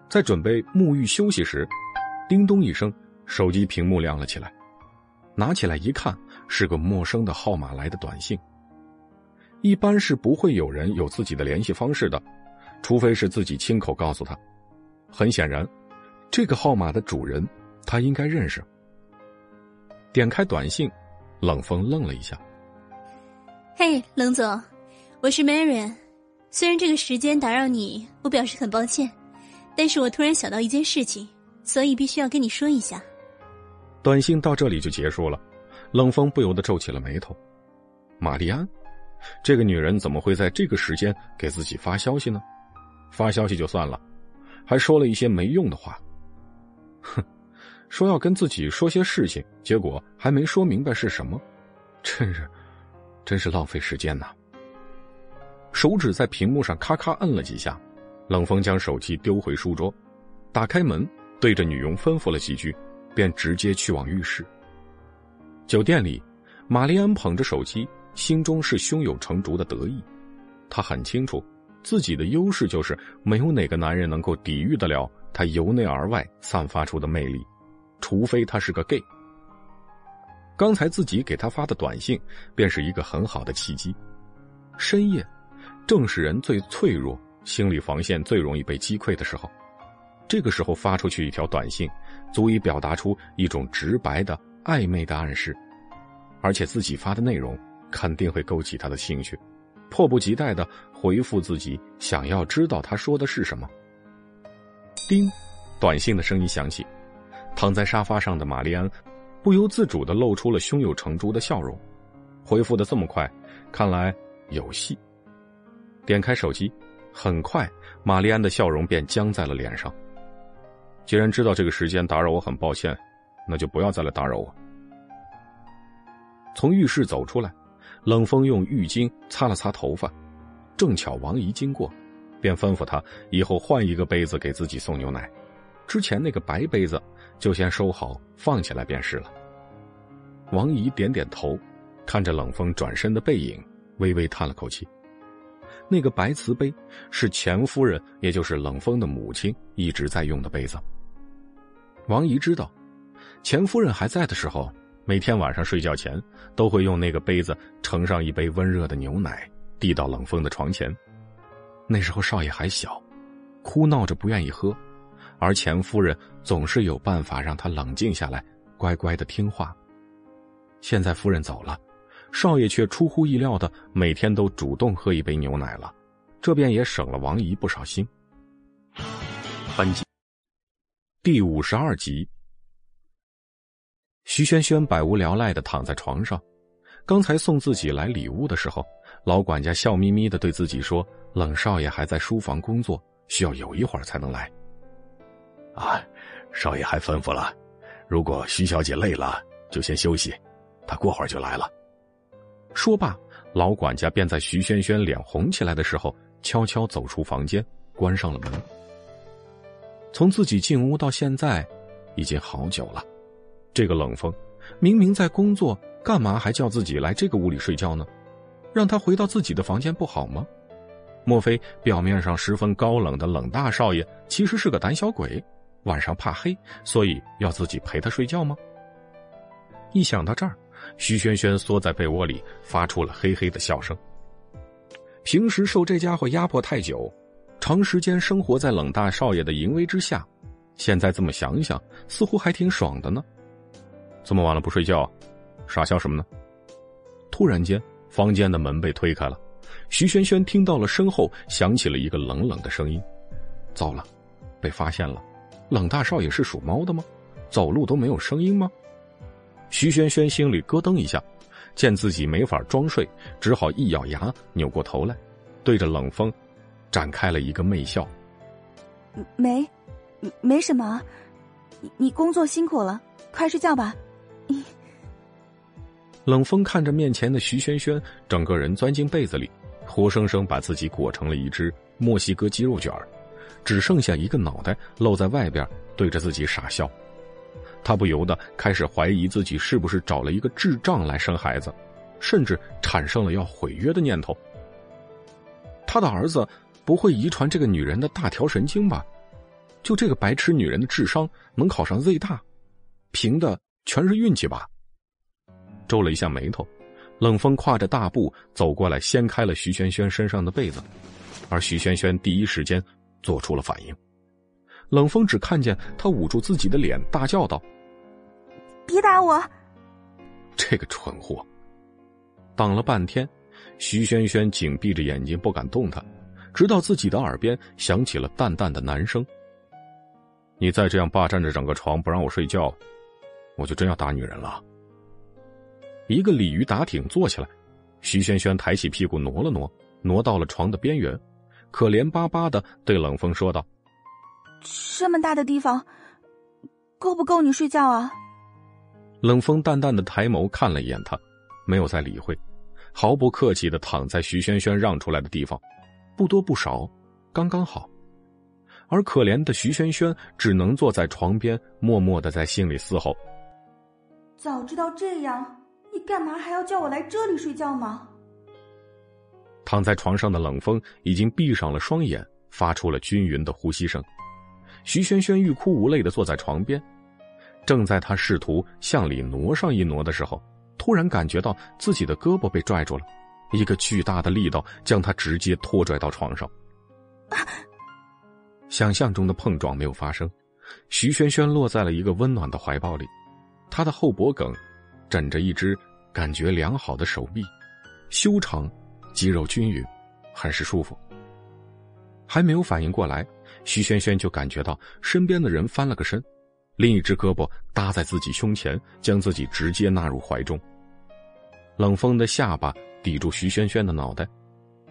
在准备沐浴休息时，叮咚一声，手机屏幕亮了起来。拿起来一看，是个陌生的号码来的短信。一般是不会有人有自己的联系方式的。除非是自己亲口告诉他，很显然，这个号码的主人他应该认识。点开短信，冷风愣了一下。嘿，冷总，我是 Marion。虽然这个时间打扰你，我表示很抱歉，但是我突然想到一件事情，所以必须要跟你说一下。短信到这里就结束了，冷风不由得皱起了眉头。玛丽安，这个女人怎么会在这个时间给自己发消息呢？发消息就算了，还说了一些没用的话。哼，说要跟自己说些事情，结果还没说明白是什么，真是，真是浪费时间呐。手指在屏幕上咔咔摁了几下，冷风将手机丢回书桌，打开门，对着女佣吩咐了几句，便直接去往浴室。酒店里，玛丽安捧着手机，心中是胸有成竹的得意，她很清楚。自己的优势就是没有哪个男人能够抵御得了她由内而外散发出的魅力，除非他是个 gay。刚才自己给他发的短信便是一个很好的契机。深夜，正是人最脆弱、心理防线最容易被击溃的时候。这个时候发出去一条短信，足以表达出一种直白的暧昧的暗示，而且自己发的内容肯定会勾起他的兴趣。迫不及待的回复自己，想要知道他说的是什么。叮，短信的声音响起，躺在沙发上的玛丽安不由自主的露出了胸有成竹的笑容。回复的这么快，看来有戏。点开手机，很快玛丽安的笑容便僵在了脸上。既然知道这个时间打扰我，很抱歉，那就不要再来打扰我。从浴室走出来。冷风用浴巾擦了擦头发，正巧王姨经过，便吩咐他以后换一个杯子给自己送牛奶，之前那个白杯子就先收好放起来便是了。王姨点点头，看着冷风转身的背影，微微叹了口气。那个白瓷杯是钱夫人，也就是冷风的母亲一直在用的杯子。王姨知道，钱夫人还在的时候。每天晚上睡觉前，都会用那个杯子盛上一杯温热的牛奶，递到冷风的床前。那时候少爷还小，哭闹着不愿意喝，而钱夫人总是有办法让他冷静下来，乖乖的听话。现在夫人走了，少爷却出乎意料的每天都主动喝一杯牛奶了，这便也省了王姨不少心。本集第五十二集，徐萱萱百无聊赖的躺在床上，刚才送自己来礼物的时候，老管家笑眯眯的对自己说：“冷少爷还在书房工作，需要有一会儿才能来。”啊，少爷还吩咐了，如果徐小姐累了，就先休息，他过会儿就来了。说罢，老管家便在徐萱萱脸红起来的时候，悄悄走出房间，关上了门。从自己进屋到现在，已经好久了。这个冷风，明明在工作，干嘛还叫自己来这个屋里睡觉呢？让他回到自己的房间不好吗？莫非表面上十分高冷的冷大少爷，其实是个胆小鬼？晚上怕黑，所以要自己陪他睡觉吗？一想到这儿，徐萱萱缩在被窝里，发出了嘿嘿的笑声。平时受这家伙压迫太久，长时间生活在冷大少爷的淫威之下，现在这么想想，似乎还挺爽的呢。这么晚了不睡觉，傻笑什么呢？突然间，房间的门被推开了，徐萱萱听到了身后响起了一个冷冷的声音：“糟了，被发现了。”冷大少爷是属猫的吗？走路都没有声音吗？徐萱萱心里咯噔一下，见自己没法装睡，只好一咬牙，扭过头来，对着冷风，展开了一个媚笑。没，没什么。你你工作辛苦了，快睡觉吧。(laughs) 冷风看着面前的徐萱萱，整个人钻进被子里，活生生把自己裹成了一只墨西哥鸡肉卷儿。只剩下一个脑袋露在外边，对着自己傻笑。他不由得开始怀疑自己是不是找了一个智障来生孩子，甚至产生了要毁约的念头。他的儿子不会遗传这个女人的大条神经吧？就这个白痴女人的智商能考上 Z 大，凭的全是运气吧？皱了一下眉头，冷风跨着大步走过来，掀开了徐萱萱身上的被子，而徐萱萱第一时间。做出了反应，冷风只看见他捂住自己的脸，大叫道：“别打我！”这个蠢货！挡了半天，徐萱萱紧闭着眼睛不敢动弹，直到自己的耳边响起了淡淡的男声：“你再这样霸占着整个床不让我睡觉，我就真要打女人了。”一个鲤鱼打挺坐起来，徐萱萱抬起屁股挪了挪，挪到了床的边缘。可怜巴巴的对冷风说道：“这么大的地方，够不够你睡觉啊？”冷风淡淡的抬眸看了一眼他，没有再理会，毫不客气的躺在徐萱萱让出来的地方，不多不少，刚刚好。而可怜的徐萱萱只能坐在床边，默默的在心里嘶吼：“早知道这样，你干嘛还要叫我来这里睡觉吗？”躺在床上的冷风已经闭上了双眼，发出了均匀的呼吸声。徐萱萱欲哭无泪的坐在床边，正在他试图向里挪上一挪的时候，突然感觉到自己的胳膊被拽住了，一个巨大的力道将他直接拖拽到床上。想象中的碰撞没有发生，徐萱萱落在了一个温暖的怀抱里，她的后脖梗枕着一只感觉良好的手臂，修长。肌肉均匀，很是舒服。还没有反应过来，徐萱萱就感觉到身边的人翻了个身，另一只胳膊搭在自己胸前，将自己直接纳入怀中。冷风的下巴抵住徐萱萱的脑袋，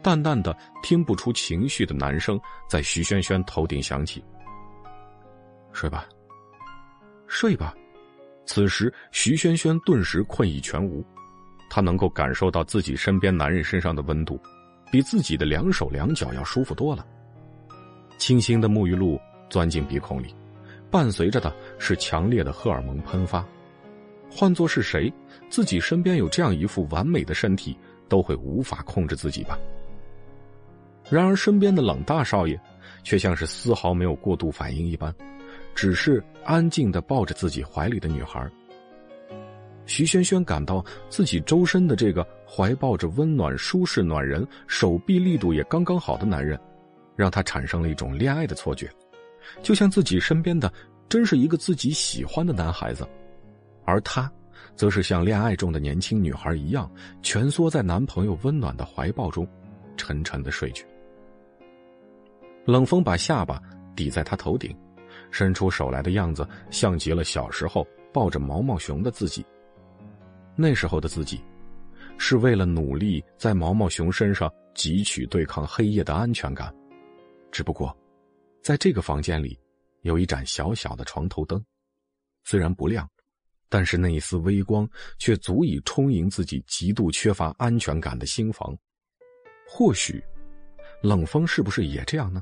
淡淡的、听不出情绪的男声在徐萱萱头顶响起：“睡吧，睡吧。”此时，徐萱萱顿时困意全无。她能够感受到自己身边男人身上的温度，比自己的两手两脚要舒服多了。清新的沐浴露钻进鼻孔里，伴随着的是强烈的荷尔蒙喷发。换做是谁，自己身边有这样一副完美的身体，都会无法控制自己吧。然而身边的冷大少爷，却像是丝毫没有过度反应一般，只是安静的抱着自己怀里的女孩。徐萱萱感到自己周身的这个怀抱着温暖、舒适、暖人、手臂力度也刚刚好的男人，让她产生了一种恋爱的错觉，就像自己身边的真是一个自己喜欢的男孩子，而他，则是像恋爱中的年轻女孩一样，蜷缩在男朋友温暖的怀抱中，沉沉的睡去。冷风把下巴抵在他头顶，伸出手来的样子，像极了小时候抱着毛毛熊的自己。那时候的自己，是为了努力在毛毛熊身上汲取对抗黑夜的安全感。只不过，在这个房间里，有一盏小小的床头灯，虽然不亮。但是那一丝微光却足以充盈自己极度缺乏安全感的心房。或许，冷风是不是也这样呢？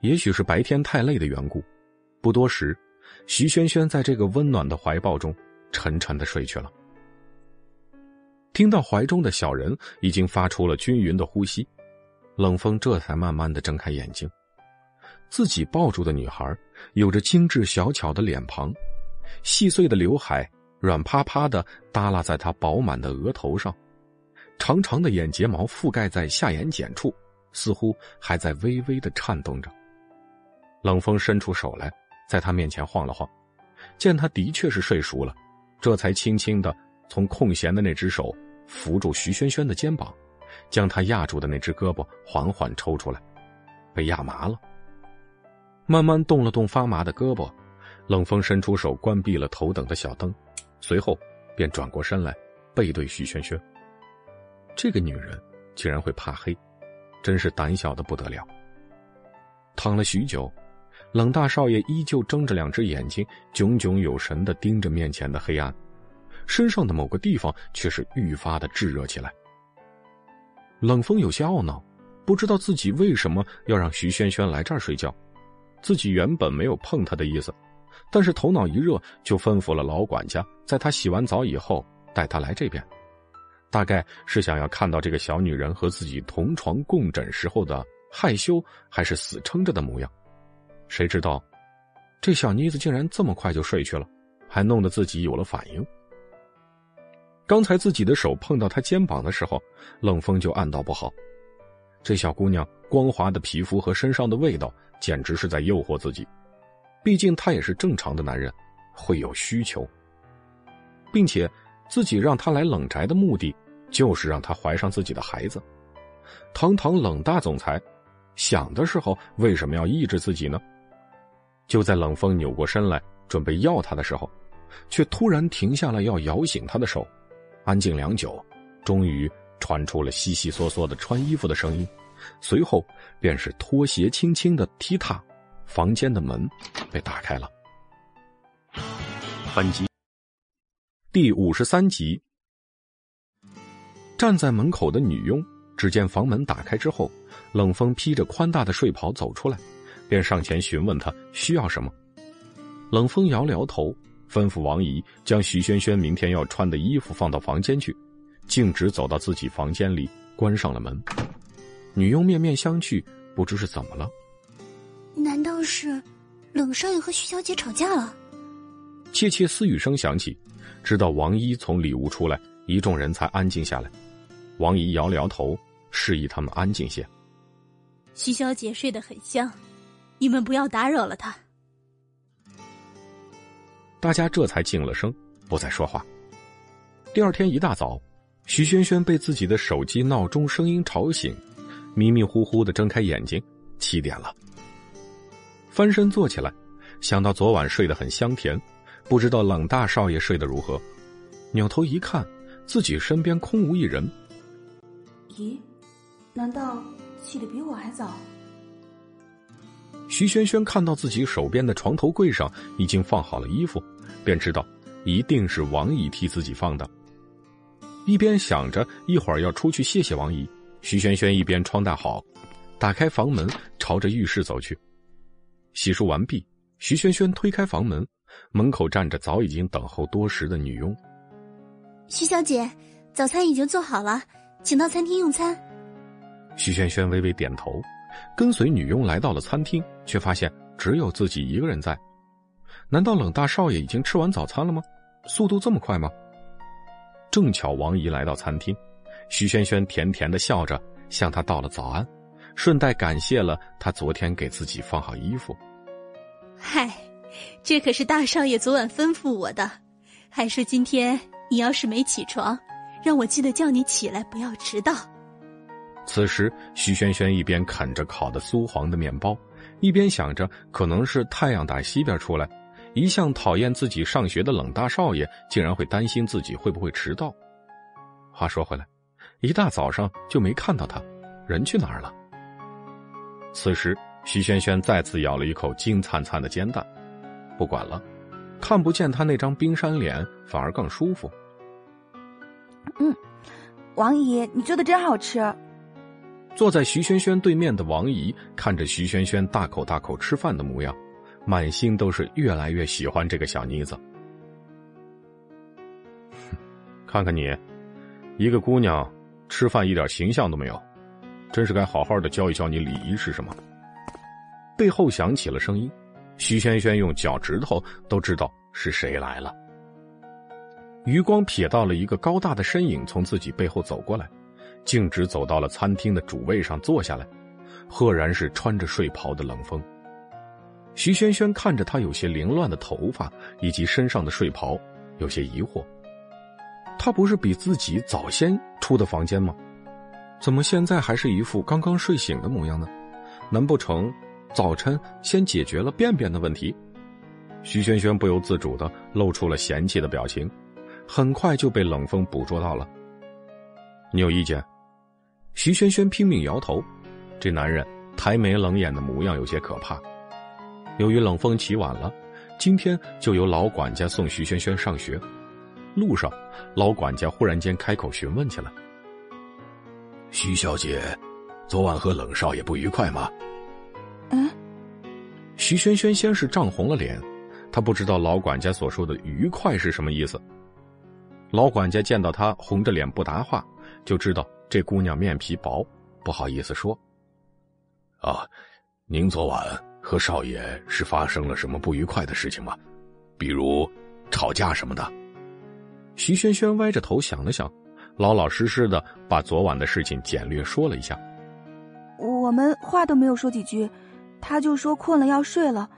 也许是白天太累的缘故，不多时，徐萱萱在这个温暖的怀抱中沉沉的睡去了。听到怀中的小人已经发出了均匀的呼吸，冷风这才慢慢的睁开眼睛。自己抱住的女孩，有着精致小巧的脸庞。细碎的刘海软趴趴的耷拉在她饱满的额头上，长长的眼睫毛覆盖在下眼睑处，似乎还在微微的颤动着。冷风伸出手来，在他面前晃了晃，见他的确是睡熟了，这才轻轻的从空闲的那只手扶住徐萱萱的肩膀，将他压住的那只胳膊缓缓抽出来，被压麻了，慢慢动了动发麻的胳膊。冷风伸出手关闭了头等的小灯，随后便转过身来，背对徐萱萱。这个女人竟然会怕黑，真是胆小的不得了。躺了许久，冷大少爷依旧睁着两只眼睛，炯炯有神的盯着面前的黑暗，身上的某个地方却是愈发的炙热起来。冷风有些懊恼，不知道自己为什么要让徐萱萱来这儿睡觉，自己原本没有碰她的意思。但是头脑一热，就吩咐了老管家，在他洗完澡以后带他来这边，大概是想要看到这个小女人和自己同床共枕时候的害羞还是死撑着的模样。谁知道，这小妮子竟然这么快就睡去了，还弄得自己有了反应。刚才自己的手碰到她肩膀的时候，冷风就暗道不好，这小姑娘光滑的皮肤和身上的味道，简直是在诱惑自己。毕竟他也是正常的男人，会有需求，并且自己让他来冷宅的目的，就是让他怀上自己的孩子。堂堂冷大总裁，想的时候为什么要抑制自己呢？就在冷风扭过身来准备要他的时候，却突然停下了要摇醒他的手。安静良久，终于传出了悉悉嗦嗦的穿衣服的声音，随后便是拖鞋轻轻的踢踏。房间的门被打开了。本集第五十三集。站在门口的女佣，只见房门打开之后，冷风披着宽大的睡袍走出来，便上前询问他需要什么。冷风摇了摇头，吩咐王姨将徐萱萱明天要穿的衣服放到房间去，径直走到自己房间里，关上了门。女佣面面相觑，不知是怎么了。难道是冷少爷和徐小姐吵架了？窃窃私语声响起，直到王一从里屋出来，一众人才安静下来。王姨摇了摇头，示意他们安静些。徐小姐睡得很香，你们不要打扰了她。大家这才静了声，不再说话。第二天一大早，徐萱萱被自己的手机闹钟声音吵醒，迷迷糊糊的睁开眼睛，七点了。翻身坐起来，想到昨晚睡得很香甜，不知道冷大少爷睡得如何。扭头一看，自己身边空无一人。咦，难道起得比我还早？徐萱萱看到自己手边的床头柜上已经放好了衣服，便知道一定是王姨替自己放的。一边想着一会儿要出去谢谢王姨，徐萱萱一边穿戴好，打开房门，朝着浴室走去。洗漱完毕，徐萱萱推开房门，门口站着早已经等候多时的女佣。徐小姐，早餐已经做好了，请到餐厅用餐。徐萱萱微微点头，跟随女佣来到了餐厅，却发现只有自己一个人在。难道冷大少爷已经吃完早餐了吗？速度这么快吗？正巧王姨来到餐厅，徐萱萱甜甜的笑着向他道了早安。顺带感谢了他昨天给自己放好衣服。嗨，这可是大少爷昨晚吩咐我的，还说今天你要是没起床，让我记得叫你起来，不要迟到。此时，徐萱萱一边啃着烤的酥黄的面包，一边想着，可能是太阳打西边出来，一向讨厌自己上学的冷大少爷，竟然会担心自己会不会迟到。话说回来，一大早上就没看到他，人去哪儿了？此时，徐萱萱再次咬了一口金灿灿的煎蛋，不管了，看不见他那张冰山脸，反而更舒服。嗯，王姨，你做的真好吃。坐在徐萱萱对面的王姨看着徐萱萱大口大口吃饭的模样，满心都是越来越喜欢这个小妮子。看看你，一个姑娘，吃饭一点形象都没有，真是该好好的教一教你礼仪是什么。背后响起了声音，徐萱萱用脚趾头都知道是谁来了。余光瞥到了一个高大的身影从自己背后走过来。径直走到了餐厅的主位上坐下来，赫然是穿着睡袍的冷风。徐萱萱看着他有些凌乱的头发以及身上的睡袍，有些疑惑。他不是比自己早先出的房间吗？怎么现在还是一副刚刚睡醒的模样呢？难不成早晨先解决了便便的问题？徐萱萱不由自主的露出了嫌弃的表情，很快就被冷风捕捉到了。你有意见？徐萱萱拼命摇头，这男人抬眉冷眼的模样有些可怕。由于冷风起晚了，今天就由老管家送徐萱萱上学。路上，老管家忽然间开口询问起来：“徐小姐，昨晚和冷少爷不愉快吗？”嗯。徐萱萱先是涨红了脸，她不知道老管家所说的“愉快”是什么意思。老管家见到她红着脸不答话，就知道。这姑娘面皮薄，不好意思说。啊，您昨晚和少爷是发生了什么不愉快的事情吗？比如吵架什么的？徐萱萱歪着头想了想，老老实实的把昨晚的事情简略说了一下。我们话都没有说几句，他就说困了要睡了，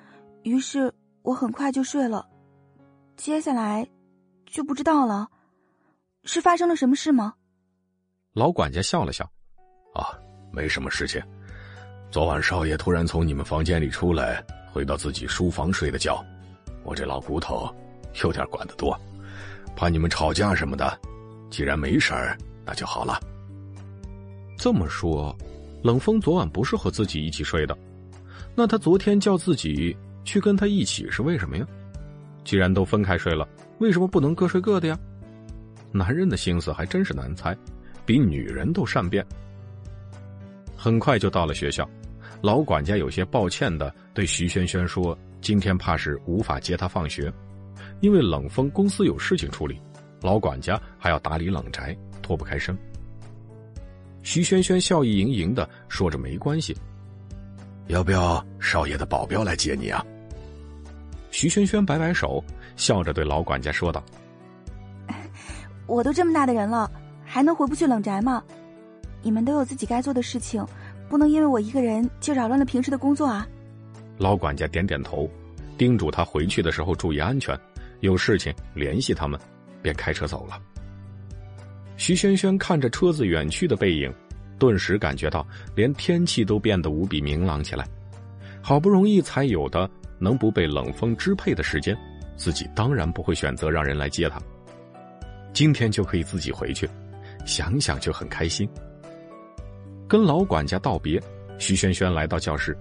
于是我很快就睡了。接下来就不知道了，是发生了什么事吗？老管家笑了笑，啊，没什么事情。昨晚少爷突然从你们房间里出来，回到自己书房睡的觉。我这老骨头有点管得多，怕你们吵架什么的。既然没事儿，那就好了。这么说，冷风昨晚不是和自己一起睡的，那他昨天叫自己去跟他一起是为什么呀？既然都分开睡了，为什么不能各睡各的呀？男人的心思还真是难猜。比女人都善变。很快就到了学校，老管家有些抱歉的对徐轩轩说：“今天怕是无法接他放学，因为冷风公司有事情处理，老管家还要打理冷宅，脱不开身。”徐轩轩笑意盈盈的说着：“没关系，要不要少爷的保镖来接你啊？”徐轩轩摆摆手，笑着对老管家说道：“我都这么大的人了。”还能回不去冷宅吗？你们都有自己该做的事情，不能因为我一个人就扰乱了平时的工作啊！老管家点点头，叮嘱他回去的时候注意安全，有事情联系他们，便开车走了。徐萱萱看着车子远去的背影，顿时感觉到连天气都变得无比明朗起来。好不容易才有的能不被冷风支配的时间，自己当然不会选择让人来接他。今天就可以自己回去。想想就很开心。跟老管家道别，徐萱萱来到教室，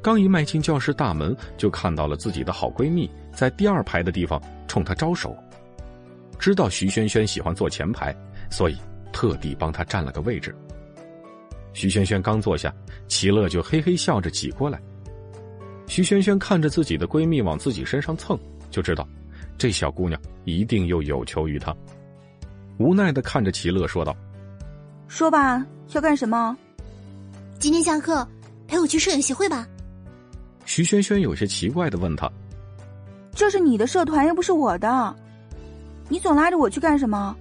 刚一迈进教室大门，就看到了自己的好闺蜜在第二排的地方冲她招手。知道徐萱萱喜欢坐前排，所以特地帮她占了个位置。徐萱萱刚坐下，齐乐就嘿嘿笑着挤过来。徐萱萱看着自己的闺蜜往自己身上蹭，就知道这小姑娘一定又有求于她。无奈的看着齐乐说道：“说吧，要干什么？今天下课陪我去摄影协会吧。”徐萱萱有些奇怪的问他：“这是你的社团，又不是我的，你总拉着我去干什么？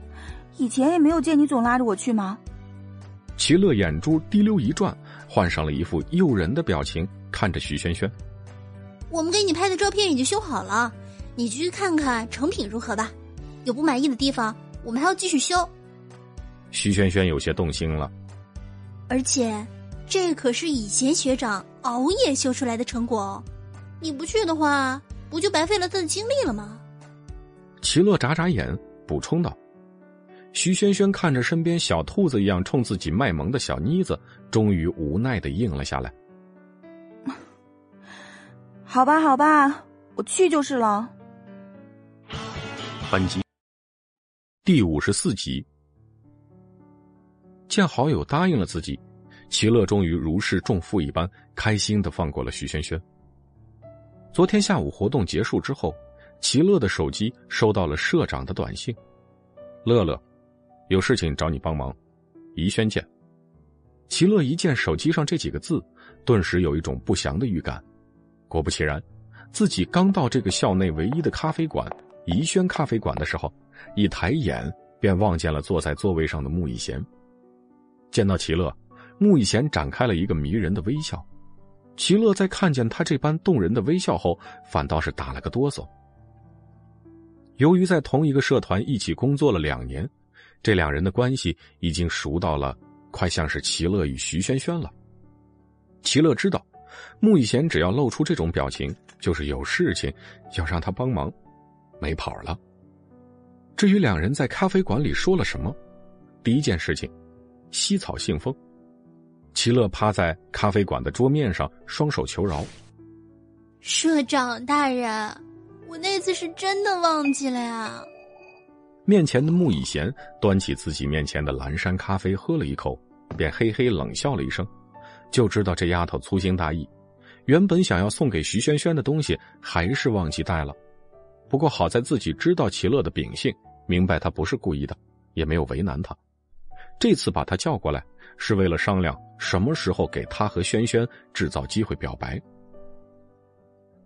以前也没有见你总拉着我去吗？”齐乐眼珠滴溜一转，换上了一副诱人的表情，看着徐萱萱：“我们给你拍的照片已经修好了，你去看看成品如何吧。”有不满意的地方，我们还要继续修。徐萱萱有些动心了，而且，这可是以前学长熬夜修出来的成果哦。你不去的话，不就白费了他的精力了吗？齐乐眨眨眼，补充道。徐萱萱看着身边小兔子一样冲自己卖萌的小妮子，终于无奈的应了下来。(laughs) 好吧，好吧，我去就是了。本集第五十四集，见好友答应了自己，齐乐终于如释重负一般，开心的放过了徐轩轩。昨天下午活动结束之后，齐乐的手机收到了社长的短信：“乐乐。”有事情找你帮忙，宜轩见。齐乐一见手机上这几个字，顿时有一种不祥的预感。果不其然，自己刚到这个校内唯一的咖啡馆——宜轩咖啡馆的时候，一抬眼便望见了坐在座位上的穆以贤。见到齐乐，穆以贤展开了一个迷人的微笑。齐乐在看见他这般动人的微笑后，反倒是打了个哆嗦。由于在同一个社团一起工作了两年。这两人的关系已经熟到了，快像是齐乐与徐萱萱了。齐乐知道，穆以贤只要露出这种表情，就是有事情要让他帮忙，没跑了。至于两人在咖啡馆里说了什么，第一件事情，西草信封。齐乐趴在咖啡馆的桌面上，双手求饶：“社长大人，我那次是真的忘记了呀。”面前的穆以贤端起自己面前的蓝山咖啡喝了一口，便嘿嘿冷笑了一声，就知道这丫头粗心大意，原本想要送给徐萱萱的东西还是忘记带了。不过好在自己知道齐乐的秉性，明白他不是故意的，也没有为难他。这次把他叫过来，是为了商量什么时候给他和萱萱制造机会表白。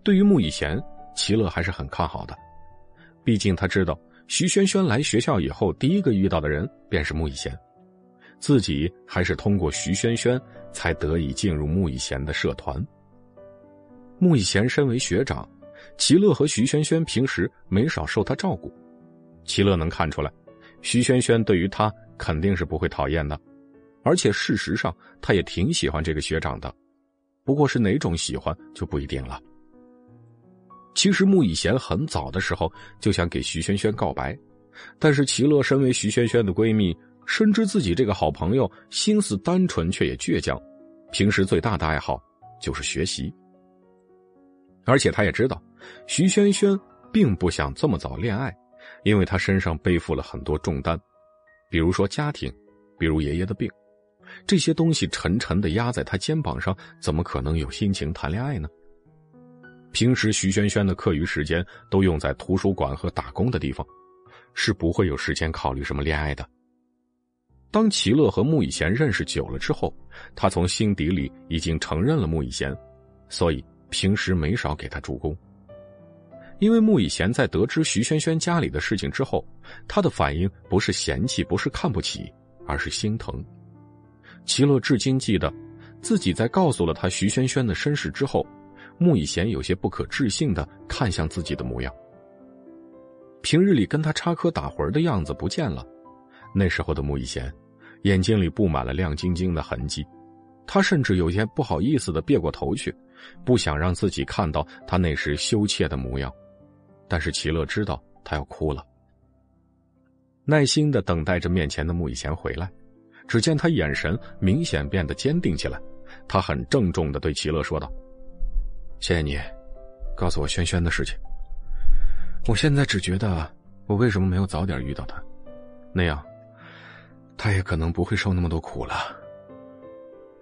对于穆以贤，齐乐还是很看好的，毕竟他知道。徐萱萱来学校以后，第一个遇到的人便是穆以贤，自己还是通过徐萱萱才得以进入穆以贤的社团。穆以贤身为学长，齐乐和徐萱萱平时没少受他照顾，齐乐能看出来，徐萱萱对于他肯定是不会讨厌的，而且事实上他也挺喜欢这个学长的，不过是哪种喜欢就不一定了。其实穆以贤很早的时候就想给徐萱萱告白，但是齐乐身为徐萱萱的闺蜜，深知自己这个好朋友心思单纯却也倔强，平时最大的爱好就是学习。而且他也知道，徐萱萱并不想这么早恋爱，因为他身上背负了很多重担，比如说家庭，比如爷爷的病，这些东西沉沉的压在他肩膀上，怎么可能有心情谈恋爱呢？平时徐萱萱的课余时间都用在图书馆和打工的地方，是不会有时间考虑什么恋爱的。当齐乐和穆以贤认识久了之后，他从心底里已经承认了穆以贤，所以平时没少给他助攻。因为穆以贤在得知徐萱萱家里的事情之后，他的反应不是嫌弃，不是看不起，而是心疼。齐乐至今记得，自己在告诉了他徐萱萱的身世之后。穆以贤有些不可置信的看向自己的模样。平日里跟他插科打诨的样子不见了，那时候的穆以贤，眼睛里布满了亮晶晶的痕迹，他甚至有些不好意思的别过头去，不想让自己看到他那时羞怯的模样。但是齐乐知道他要哭了，耐心的等待着面前的穆以贤回来。只见他眼神明显变得坚定起来，他很郑重的对齐乐说道。谢谢你，告诉我轩轩的事情。我现在只觉得，我为什么没有早点遇到他？那样，他也可能不会受那么多苦了。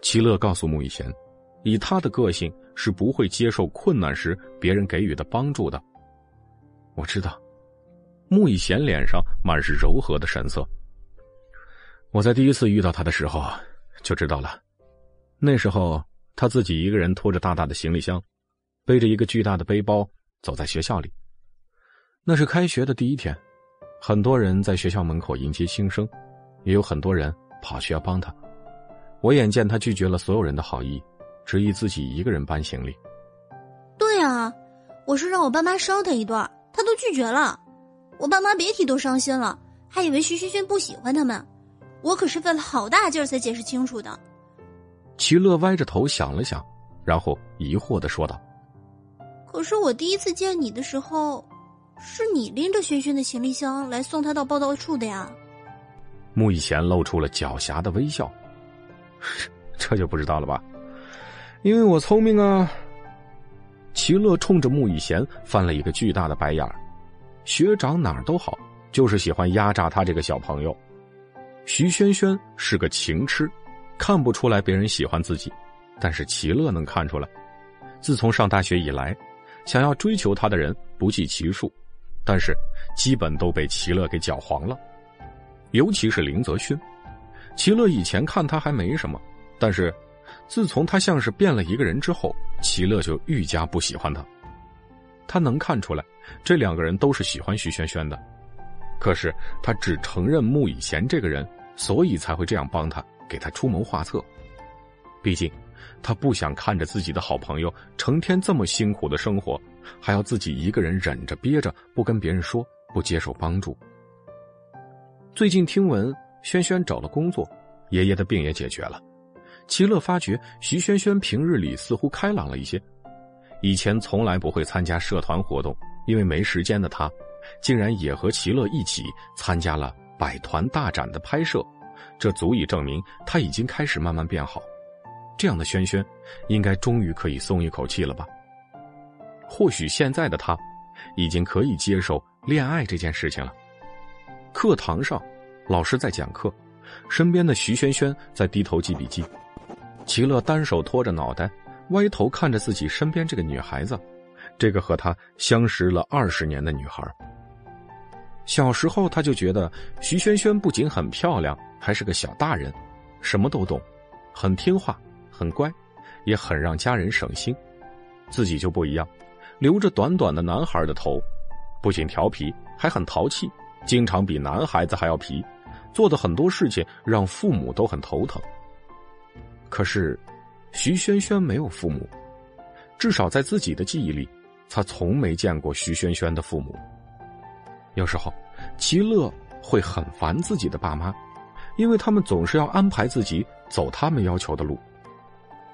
齐乐告诉穆以贤，以他的个性是不会接受困难时别人给予的帮助的。我知道，穆以贤脸上满是柔和的神色。我在第一次遇到他的时候就知道了，那时候他自己一个人拖着大大的行李箱。背着一个巨大的背包走在学校里，那是开学的第一天，很多人在学校门口迎接新生，也有很多人跑去要帮他。我眼见他拒绝了所有人的好意，执意自己一个人搬行李。对啊，我是让我爸妈捎他一段，他都拒绝了。我爸妈别提多伤心了，还以为徐轩轩不喜欢他们，我可是费了好大劲儿才解释清楚的。齐乐歪着头想了想，然后疑惑的说道：“可是我第一次见你的时候，是你拎着轩轩的行李箱来送他到报道处的呀。”穆以贤露出了狡黠的微笑，(laughs) 这就不知道了吧？因为我聪明啊。齐乐冲着穆以贤翻了一个巨大的白眼儿。学长哪儿都好，就是喜欢压榨他这个小朋友。徐萱萱是个情痴，看不出来别人喜欢自己，但是齐乐能看出来。自从上大学以来，想要追求他的人不计其数，但是基本都被齐乐给搅黄了。尤其是林泽勋，齐乐以前看他还没什么，但是自从他像是变了一个人之后，齐乐就愈加不喜欢他。他能看出来，这两个人都是喜欢徐萱萱的，可是他只承认穆以贤这个人，所以才会这样帮他，给他出谋划策。毕竟，他不想看着自己的好朋友成天这么辛苦的生活，还要自己一个人忍着憋着，不跟别人说，不接受帮助。最近听闻萱萱找了工作，爷爷的病也解决了，齐乐发觉徐萱萱平日里似乎开朗了一些。以前从来不会参加社团活动，因为没时间的他，竟然也和齐乐一起参加了百团大展的拍摄，这足以证明他已经开始慢慢变好。这样的轩轩，应该终于可以松一口气了吧？或许现在的他，已经可以接受恋爱这件事情了。课堂上，老师在讲课，身边的徐萱萱在低头记笔记，齐乐单手托着脑袋。歪头看着自己身边这个女孩子，这个和他相识了二十年的女孩。小时候他就觉得徐萱萱不仅很漂亮，还是个小大人，什么都懂，很听话，很乖，也很让家人省心。自己就不一样，留着短短的男孩的头，不仅调皮，还很淘气，经常比男孩子还要皮，做的很多事情让父母都很头疼。可是。徐萱萱没有父母，至少在自己的记忆里，他从没见过徐萱萱的父母。有时候，齐乐会很烦自己的爸妈，因为他们总是要安排自己走他们要求的路。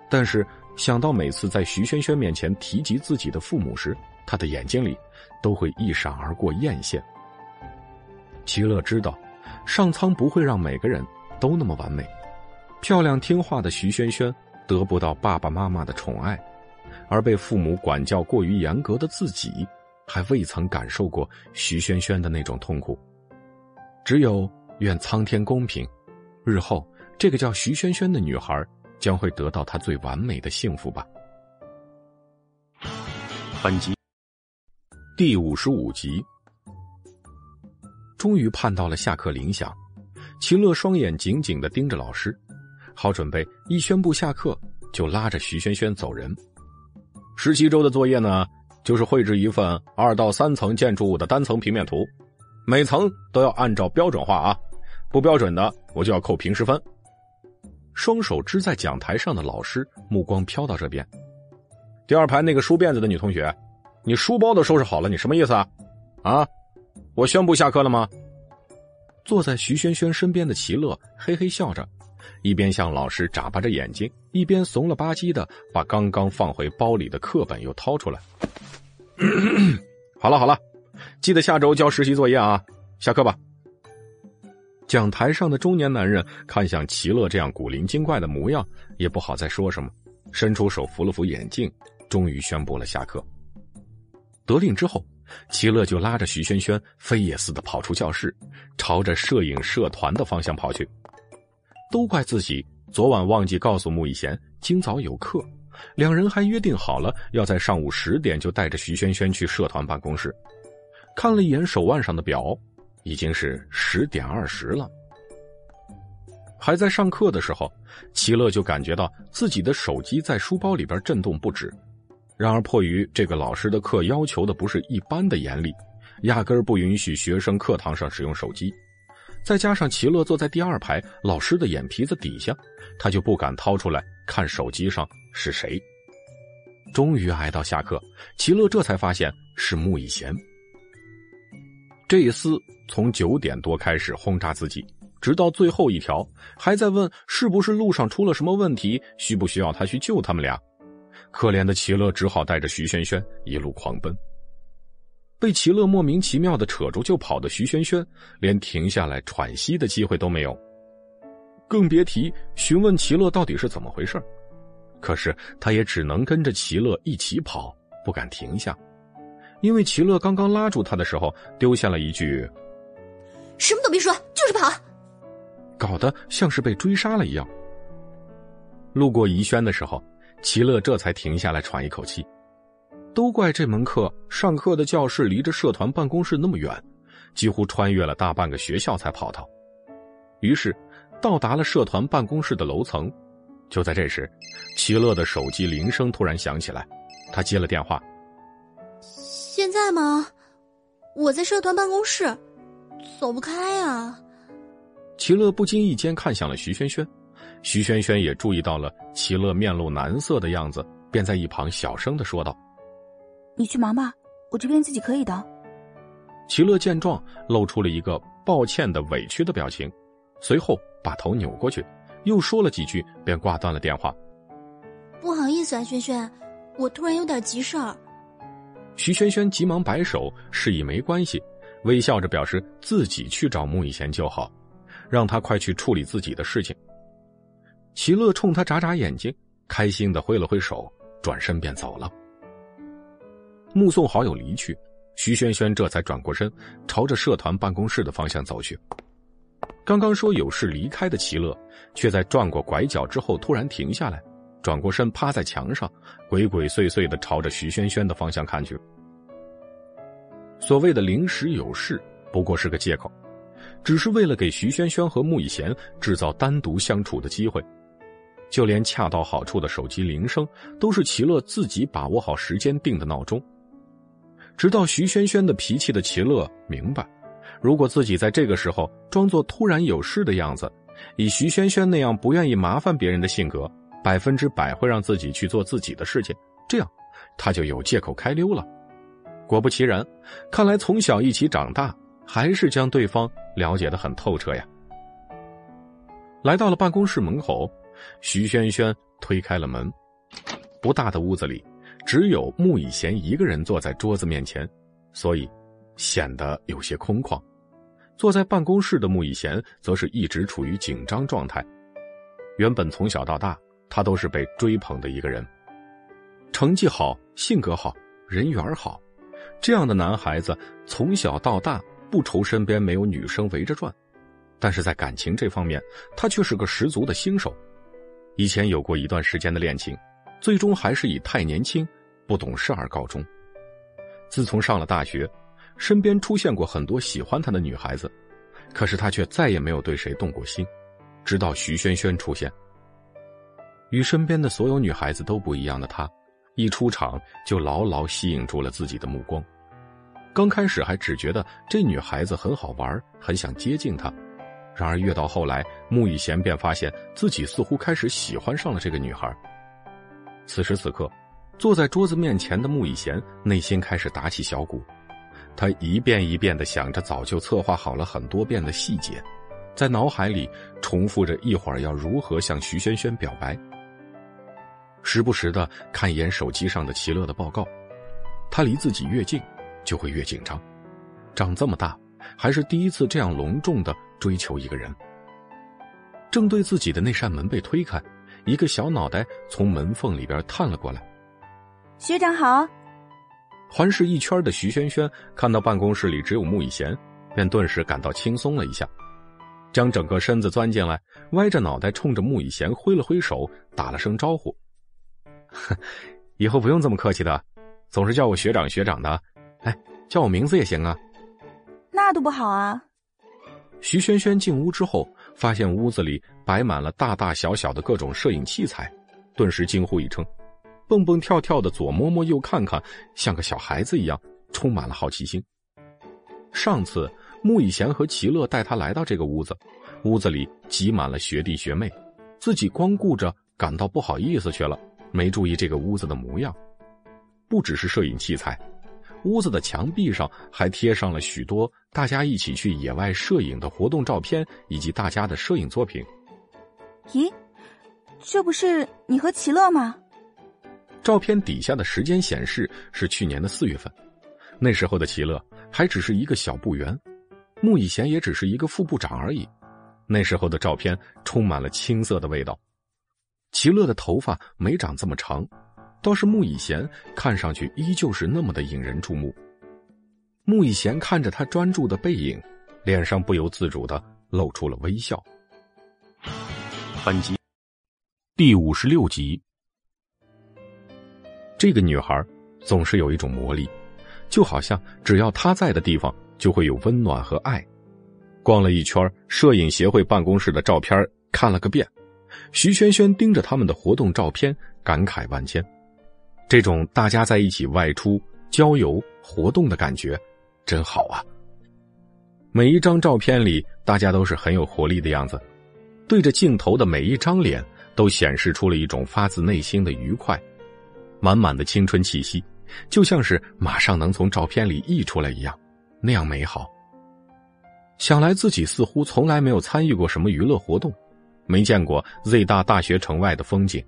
但是想到每次在徐萱萱面前提及自己的父母时，他的眼睛里都会一闪而过艳羡。齐乐知道，上苍不会让每个人都那么完美。漂亮听话的徐萱萱。得不到爸爸妈妈的宠爱，而被父母管教过于严格的自己，还未曾感受过徐萱萱的那种痛苦。只有愿苍天公平，日后这个叫徐萱萱的女孩将会得到她最完美的幸福吧。本集第五十五集，终于盼到了下课铃响，秦乐双眼紧紧的盯着老师。好准备，一宣布下课，就拉着徐萱萱走人。十七周的作业呢，就是绘制一份二到三层建筑物的单层平面图，每层都要按照标准画啊，不标准的我就要扣平时分。双手支在讲台上的老师目光飘到这边，第二排那个梳辫子的女同学，你书包都收拾好了，你什么意思啊？啊，我宣布下课了吗？坐在徐萱萱身边的齐乐嘿嘿笑着。一边向老师眨巴着眼睛，一边怂了吧唧的把刚刚放回包里的课本又掏出来。(clears throat) 好了好了，记得下周交实习作业啊！下课吧。讲台上的中年男人看向齐乐这样古灵精怪的模样，也不好再说什么，伸出手扶了扶眼镜，终于宣布了下课。得令之后，齐乐就拉着徐萱萱飞也似的跑出教室，朝着摄影社团的方向跑去。都怪自己昨晚忘记告诉穆以贤今早有课，两人还约定好了要在上午十点就带着徐萱萱去社团办公室。看了一眼手腕上的表，已经是十点二十了。还在上课的时候，齐乐就感觉到自己的手机在书包里边震动不止。然而迫于这个老师的课要求的不是一般的严厉，压根儿不允许学生课堂上使用手机。再加上齐乐坐在第二排老师的眼皮子底下，他就不敢掏出来看手机上是谁。终于挨到下课，齐乐这才发现是穆以贤。这一厮从九点多开始轰炸自己，直到最后一条，还在问是不是路上出了什么问题，需不需要他去救他们俩。可怜的齐乐只好带着徐萱萱一路狂奔。被齐乐莫名其妙的扯住就跑的徐萱萱，连停下来喘息的机会都没有，更别提询问齐乐到底是怎么回事。可是他也只能跟着齐乐一起跑，不敢停下。因为齐乐刚刚拉住他的时候，丢下了一句：“什么都别说，就是跑。”搞得像是被追杀了一样。路过宜轩的时候，齐乐这才停下来喘一口气。都怪这门课上课的教室离着社团办公室那么远，几乎穿越了大半个学校才跑到。于是，到达了社团办公室的楼层。就在这时，齐乐的手机铃声突然响起来，他接了电话。现在吗？我在社团办公室，走不开啊！齐乐不经意间看向了徐萱萱，徐萱萱也注意到了齐乐面露难色的样子，便在一旁小声的说道：“你去忙吧，我这边自己可以的。”齐乐见状，露出了一个抱歉的委屈的表情，随后把头扭过去，又说了几句，便挂断了电话。不好意思啊，轩轩，我突然有点急事儿。徐轩轩急忙摆手，示意没关系，微笑着表示自己去找穆以贤就好，让他快去处理自己的事情。齐乐冲他眨眨眼睛，开心的挥了挥手，转身便走了。目送好友离去，徐萱萱这才转过身，朝着社团办公室的方向走去。刚刚说有事离开的齐乐，却在转过拐角之后突然停下来。转过身，趴在墙上，鬼鬼祟祟的朝着徐萱萱的方向看去。所谓的临时有事，不过是个借口，只是为了给徐萱萱和穆以贤制造单独相处的机会。就连恰到好处的手机铃声，都是齐乐自己把握好时间定的闹钟。直到徐萱萱的脾气的齐乐明白，如果自己在这个时候装作突然有事的样子，以徐萱萱那样不愿意麻烦别人的性格。百分之百会让自己去做自己的事情，这样他就有借口开溜了。果不其然，看来从小一起长大，还是将对方了解的很透彻呀。来到了办公室门口，徐萱萱推开了门。不大的屋子里，只有穆以贤一个人坐在桌子面前，所以显得有些空旷。坐在办公室的穆以贤，则是一直处于紧张状态。原本从小到大。他都是被追捧的一个人，成绩好，性格好，人缘好，这样的男孩子从小到大不愁身边没有女生围着转，但是在感情这方面，他却是个十足的新手。以前有过一段时间的恋情，最终还是以太年轻、不懂事而告终。自从上了大学，身边出现过很多喜欢他的女孩子，可是他却再也没有对谁动过心，直到徐萱萱出现。与身边的所有女孩子都不一样的她，一出场就牢牢吸引住了自己的目光。刚开始还只觉得这女孩子很好玩，很想接近她。然而越到后来，穆以贤便发现自己似乎开始喜欢上了这个女孩。此时此刻，坐在桌子面前的穆以贤内心开始打起小鼓，他一遍一遍的想着早就策划好了很多遍的细节，在脑海里重复着一会儿要如何向徐萱萱表白。时不时的看一眼手机上的齐乐的报告，他离自己越近，就会越紧张。长这么大，还是第一次这样隆重的追求一个人。正对自己的那扇门被推开，一个小脑袋从门缝里边探了过来。学长好。环视一圈的徐萱萱看到办公室里只有穆以贤，便顿时感到轻松了一下，将整个身子钻进来，歪着脑袋冲着穆以贤挥了挥手，打了声招呼。(laughs) 以后不用这么客气的，总是叫我学长学长的，哎，叫我名字也行啊。那都不好啊。徐萱萱进屋之后，发现屋子里摆满了大大小小的各种摄影器材，顿时惊呼一声，蹦蹦跳跳的左摸摸右看看，像个小孩子一样，充满了好奇心。上次穆以贤和齐乐带他来到这个屋子，屋子里挤满了学弟学妹，自己光顾着感到不好意思去了。没注意这个屋子的模样，不只是摄影器材，屋子的墙壁上还贴上了许多大家一起去野外摄影的活动照片，以及大家的摄影作品。咦，这不是你和齐乐吗？照片底下的时间显示是去年的四月份，那时候的齐乐还只是一个小部员，穆以贤也只是一个副部长而已。那时候的照片充满了青涩的味道。齐乐的头发没长这么长，倒是穆以贤看上去依旧是那么的引人注目。穆以贤看着他专注的背影，脸上不由自主的露出了微笑。本集第五十六集。这个女孩总是有一种魔力，就好像只要她在的地方就会有温暖和爱。逛了一圈摄影协会办公室的照片，看了个遍。徐萱萱盯着他们的活动照片，感慨万千。这种大家在一起外出郊游活动的感觉，真好啊！每一张照片里，大家都是很有活力的样子，对着镜头的每一张脸，都显示出了一种发自内心的愉快，满满的青春气息，就像是马上能从照片里溢出来一样，那样美好。想来自己似乎从来没有参与过什么娱乐活动。没见过 Z 大大学城外的风景。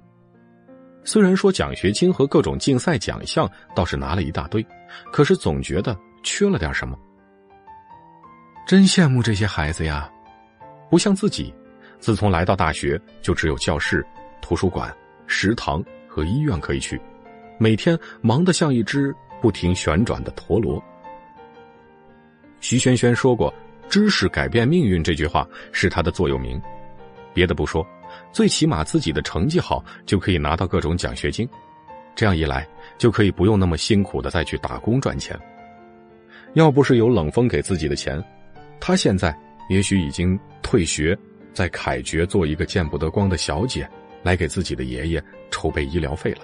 虽然说奖学金和各种竞赛奖项倒是拿了一大堆，可是总觉得缺了点什么。真羡慕这些孩子呀，不像自己，自从来到大学就只有教室、图书馆、食堂和医院可以去，每天忙得像一只不停旋转的陀螺。徐萱萱说过：“知识改变命运”这句话是他的座右铭。别的不说，最起码自己的成绩好，就可以拿到各种奖学金。这样一来，就可以不用那么辛苦的再去打工赚钱。要不是有冷风给自己的钱，他现在也许已经退学，在凯爵做一个见不得光的小姐，来给自己的爷爷筹备医疗费了。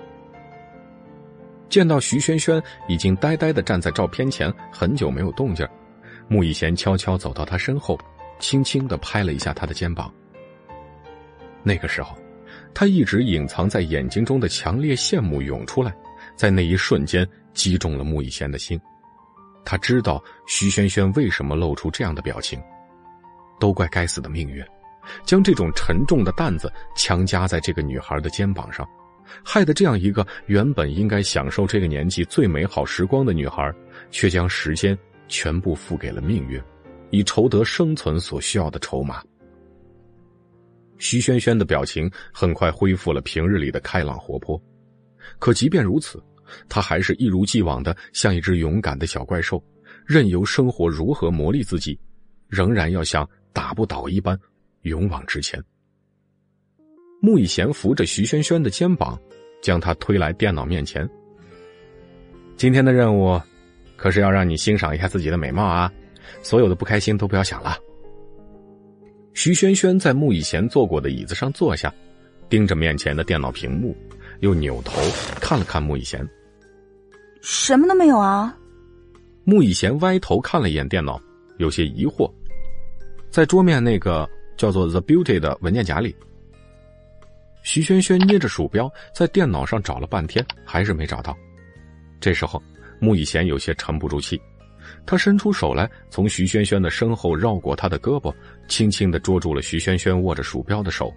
见到徐萱萱已经呆呆的站在照片前，很久没有动静，穆以贤悄悄走到他身后，轻轻的拍了一下他的肩膀。那个时候，他一直隐藏在眼睛中的强烈羡慕涌出来，在那一瞬间击中了穆以贤的心。他知道徐萱萱为什么露出这样的表情，都怪该死的命运，将这种沉重的担子强加在这个女孩的肩膀上，害得这样一个原本应该享受这个年纪最美好时光的女孩，却将时间全部付给了命运，以筹得生存所需要的筹码。徐萱萱的表情很快恢复了平日里的开朗活泼，可即便如此，她还是一如既往的像一只勇敢的小怪兽，任由生活如何磨砺自己，仍然要像打不倒一般勇往直前。穆以贤扶着徐萱萱的肩膀，将她推来电脑面前。今天的任务，可是要让你欣赏一下自己的美貌啊！所有的不开心都不要想了。徐萱萱在穆以贤坐过的椅子上坐下，盯着面前的电脑屏幕，又扭头看了看穆以贤。什么都没有啊！穆以贤歪头看了一眼电脑，有些疑惑。在桌面那个叫做 “The Beauty” 的文件夹里，徐萱萱捏着鼠标在电脑上找了半天，还是没找到。这时候，穆以贤有些沉不住气。他伸出手来，从徐萱萱的身后绕过她的胳膊，轻轻的捉住了徐萱萱握着鼠标的手，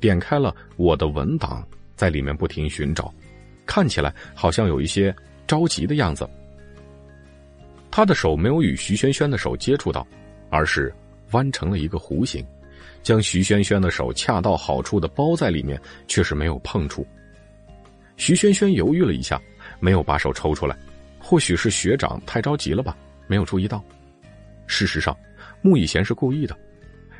点开了我的文档，在里面不停寻找，看起来好像有一些着急的样子。他的手没有与徐萱萱的手接触到，而是弯成了一个弧形，将徐萱萱的手恰到好处的包在里面，却是没有碰触。徐萱萱犹豫了一下，没有把手抽出来，或许是学长太着急了吧。没有注意到，事实上，穆以贤是故意的。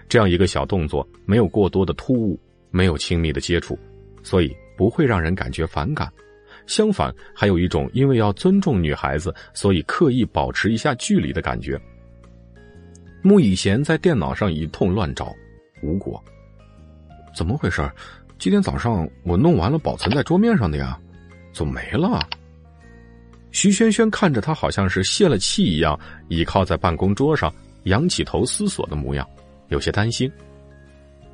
这样一个小动作，没有过多的突兀，没有亲密的接触，所以不会让人感觉反感。相反，还有一种因为要尊重女孩子，所以刻意保持一下距离的感觉。穆以贤在电脑上一通乱找，无果。怎么回事？今天早上我弄完了保存在桌面上的呀，怎么没了？徐轩轩看着他，好像是泄了气一样，倚靠在办公桌上，仰起头思索的模样，有些担心。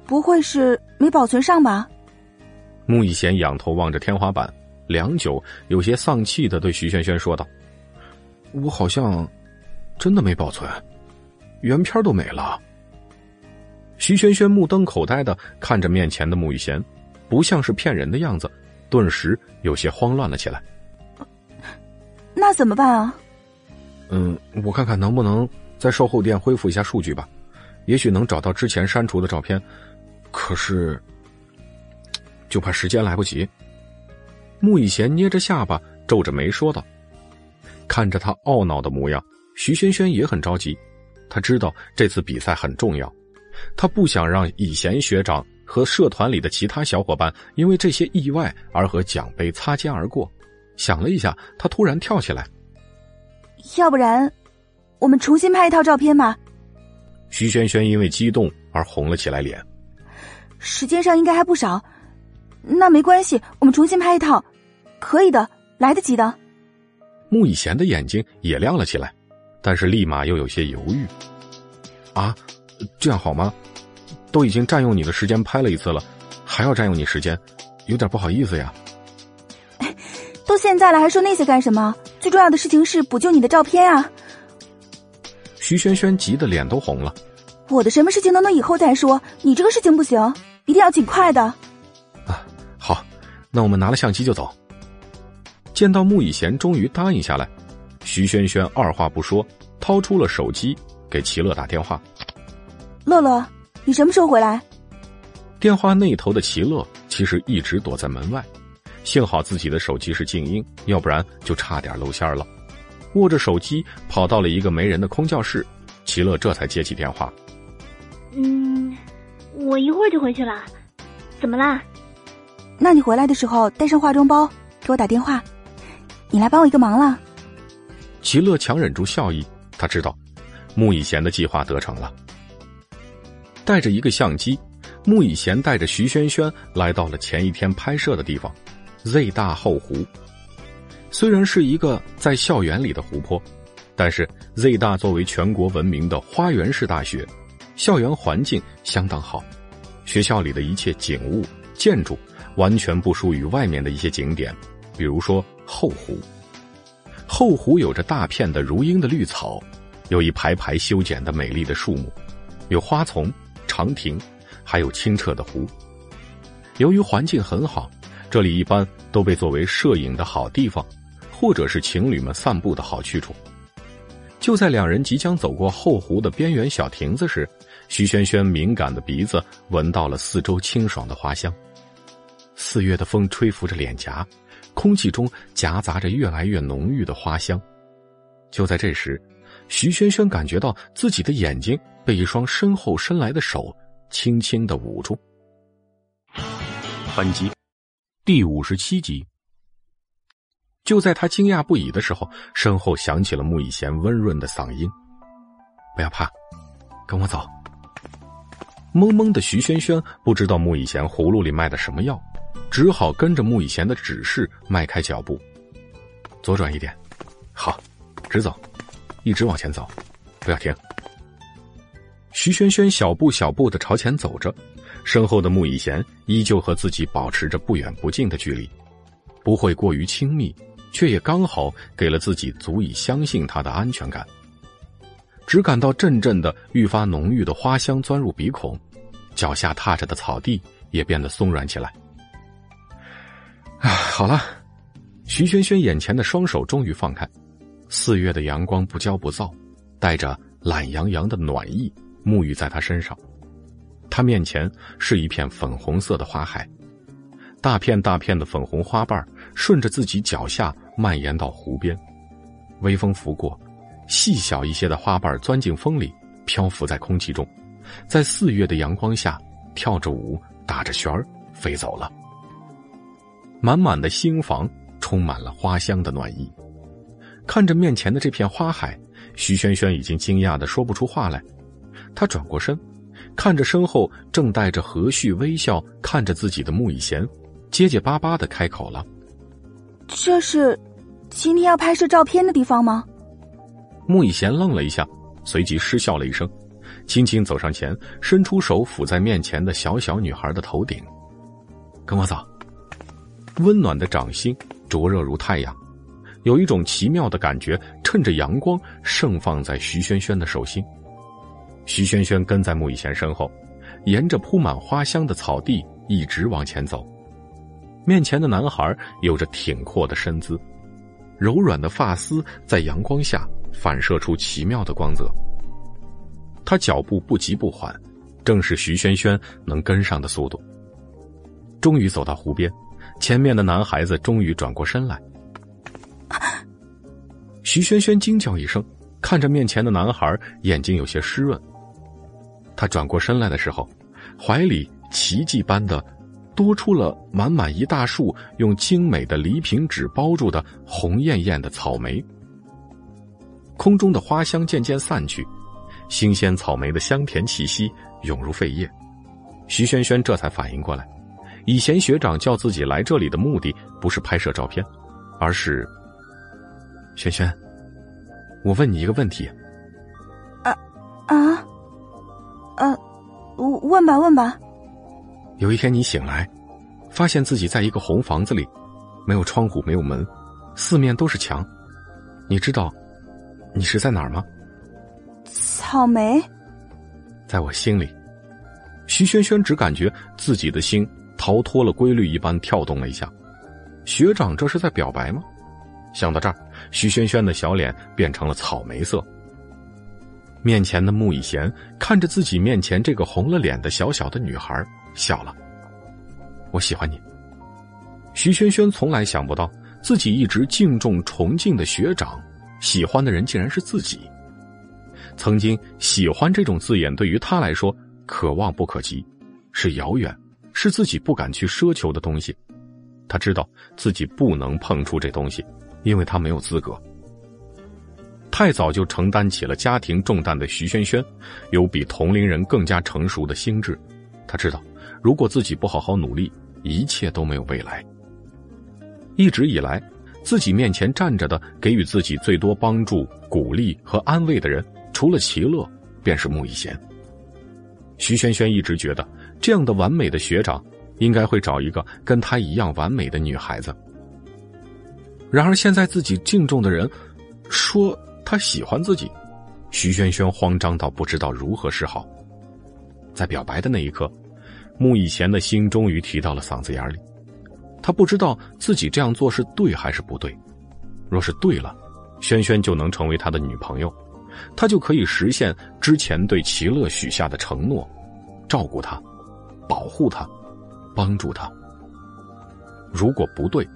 不会是没保存上吧？穆以贤仰头望着天花板，良久，有些丧气的对徐轩轩说道：“我好像真的没保存，原片都没了。徐轩轩目瞪口呆的看着面前的穆雨贤，不像是骗人的样子，顿时有些慌乱了起来。那怎么办啊？嗯，我看看能不能在售后店恢复一下数据吧，也许能找到之前删除的照片。可是，就怕时间来不及。穆以贤捏着下巴，皱着眉说道：“看着他懊恼的模样，徐轩轩也很着急。他知道这次比赛很重要，他不想让以贤学长和社团里的其他小伙伴因为这些意外而和奖杯擦肩而过。想了一下，他突然跳起来：“要不然，我们重新拍一套照片吧？”徐轩轩因为激动而红了起来脸。时间上应该还不少。那没关系，我们重新拍一套，可以的，来得及的。穆以贤的眼睛也亮了起来，但是立马又有些犹豫。啊，这样好吗？都已经占用你的时间拍了一次了，还要占用你时间，有点不好意思呀。(laughs) 都现在了，还说那些干什么？最重要的事情是补救你的照片啊！徐萱萱急得脸都红了。我的什么事情都能以后再说，你这个事情不行，一定要尽快的。啊好，那我们拿了相机就走。见到穆以贤终于答应下来，徐萱萱二话不说，掏出了手机给齐乐打电话。乐乐，你什么时候回来？电话那头的齐乐其实一直躲在门外，幸好自己的手机是静音，要不然就差点露馅了。握着手机跑到了一个没人的空教室，齐乐这才接起电话。嗯，我一会儿就回去了，怎么啦？那你回来的时候带上化妆包，给我打电话。你来帮我一个忙了。齐乐强忍住笑意，他知道穆以贤的计划得逞了。带着一个相机，穆以贤带着徐萱萱来到了前一天拍摄的地方 ——Z 大后湖。虽然是一个在校园里的湖泊，但是 Z 大作为全国闻名的花园式大学，校园环境相当好，学校里的一切景物、建筑。完全不输于外面的一些景点，比如说后湖。后湖有着大片的如茵的绿草，有一排排修剪的美丽的树木，有花丛、长亭，还有清澈的湖。由于环境很好，这里一般都被作为摄影的好地方，或者是情侣们散步的好去处。就在两人即将走过后湖的边缘小亭子时，徐萱萱敏感的鼻子闻到了四周清爽的花香。四月的风吹拂着脸颊，空气中夹杂着越来越浓郁的花香。就在这时，徐萱萱感觉到自己的眼睛被一双身后伸来的手轻轻的捂住。本集第五十七集。就在他惊讶不已的时候，身后响起了穆以贤温润的嗓音：“不要怕，跟我走。”懵懵的徐萱萱不知道穆以贤葫芦里卖的什么药。只好跟着穆以贤的指示迈开脚步，左转一点，好，直走，一直往前走，不要停。徐萱萱小步小步的朝前走着，身后的穆以贤依旧和自己保持着不远不近的距离，不会过于亲密，却也刚好给了自己足以相信他的安全感。只感到阵阵的愈发浓郁的花香钻入鼻孔，脚下踏着的草地也变得松软起来。啊，好了，徐萱萱眼前的双手终于放开，四月的阳光不骄不躁，带着懒洋洋的暖意沐浴在她身上。她面前是一片粉红色的花海，大片大片的粉红花瓣顺着自己脚下蔓延到湖边，微风拂过，细小一些的花瓣钻进风里，漂浮在空气中，在四月的阳光下跳着舞，打着旋儿飞走了。满满的新房充满了花香的暖意，看着面前的这片花海，徐萱萱已经惊讶的说不出话来。她转过身，看着身后正带着和煦微笑看着自己的穆以贤，结结巴巴的开口了：“这是今天要拍摄照片的地方吗？”穆以贤愣了一下，随即失笑了一声，轻轻走上前，伸出手抚在面前的小小女孩的头顶：“跟我走。”温暖的掌心灼热如太阳，有一种奇妙的感觉趁着阳光盛放在徐萱萱的手心。徐萱萱跟在穆以贤身后，沿着铺满花香的草地一直往前走。面前的男孩有着挺阔的身姿，柔软的发丝在阳光下反射出奇妙的光泽。他脚步不急不缓，正是徐萱萱能跟上的速度。终于走到湖边，前面的男孩子终于转过身来。徐萱萱惊叫一声，看着面前的男孩，眼睛有些湿润。他转过身来的时候，怀里奇迹般的。多出了满满一大束用精美的礼品纸包住的红艳艳的草莓，空中的花香渐渐散去，新鲜草莓的香甜气息涌入肺叶。徐萱萱这才反应过来，以前学长叫自己来这里的目的不是拍摄照片，而是……萱萱，我问你一个问题。啊啊，呃，问吧，问吧。有一天你醒来，发现自己在一个红房子里，没有窗户，没有门，四面都是墙。你知道，你是在哪儿吗？草莓，在我心里。徐萱萱只感觉自己的心逃脱了规律一般跳动了一下。学长这是在表白吗？想到这儿，徐萱萱的小脸变成了草莓色。面前的穆以贤看着自己面前这个红了脸的小小的女孩。笑了，我喜欢你。徐萱萱从来想不到，自己一直敬重崇敬的学长，喜欢的人竟然是自己。曾经喜欢这种字眼对于他来说，可望不可及，是遥远，是自己不敢去奢求的东西。他知道自己不能碰触这东西，因为他没有资格。太早就承担起了家庭重担的徐萱萱，有比同龄人更加成熟的心智，他知道。如果自己不好好努力，一切都没有未来。一直以来，自己面前站着的、给予自己最多帮助、鼓励和安慰的人，除了齐乐，便是穆以贤。徐萱萱一直觉得，这样的完美的学长，应该会找一个跟他一样完美的女孩子。然而现在自己敬重的人，说他喜欢自己，徐萱萱慌张到不知道如何是好。在表白的那一刻。穆以贤的心终于提到了嗓子眼里，他不知道自己这样做是对还是不对。若是对了，轩轩就能成为他的女朋友，他就可以实现之前对齐乐许下的承诺，照顾他，保护他，帮助他。如果不对，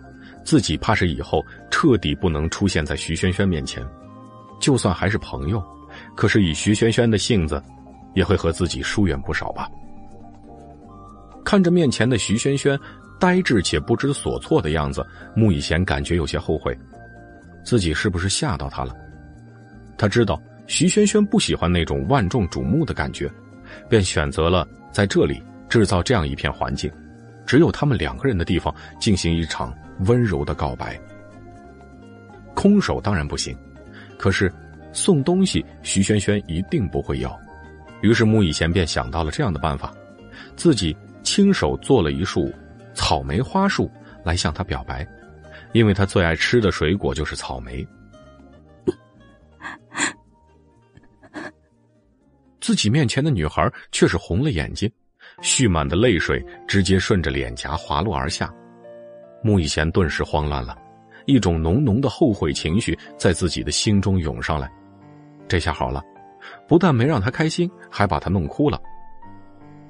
自己怕是以后彻底不能出现在徐萱萱面前。就算还是朋友，可是以徐萱萱的性子，也会和自己疏远不少吧。看着面前的徐萱萱，呆滞且不知所措的样子，穆以贤感觉有些后悔，自己是不是吓到他了？他知道徐萱萱不喜欢那种万众瞩目的感觉，便选择了在这里制造这样一片环境，只有他们两个人的地方进行一场温柔的告白。空手当然不行，可是送东西，徐萱萱一定不会要。于是穆以贤便想到了这样的办法，自己。亲手做了一束草莓花束来向她表白，因为他最爱吃的水果就是草莓。自己面前的女孩却是红了眼睛，蓄满的泪水直接顺着脸颊滑落而下。穆以贤顿时慌乱了，一种浓浓的后悔情绪在自己的心中涌上来。这下好了，不但没让他开心，还把他弄哭了。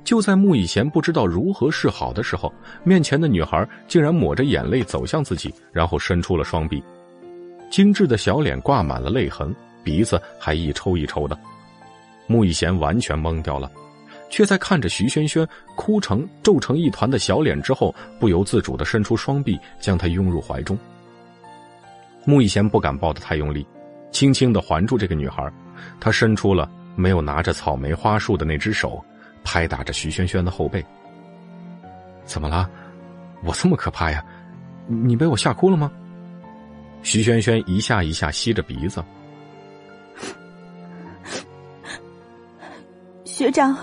就在穆以贤不知道如何是好的时候，面前的女孩竟然抹着眼泪走向自己，然后伸出了双臂，精致的小脸挂满了泪痕，鼻子还一抽一抽的。穆以贤完全懵掉了，却在看着徐萱萱哭成皱成一团的小脸之后，不由自主的伸出双臂，将她拥入怀中。穆以贤不敢抱得太用力，轻轻的环住这个女孩，他伸出了没有拿着草莓花束的那只手。拍打着徐萱萱的后背。怎么了？我这么可怕呀？你被我吓哭了吗？徐萱萱一下一下吸着鼻子。学长，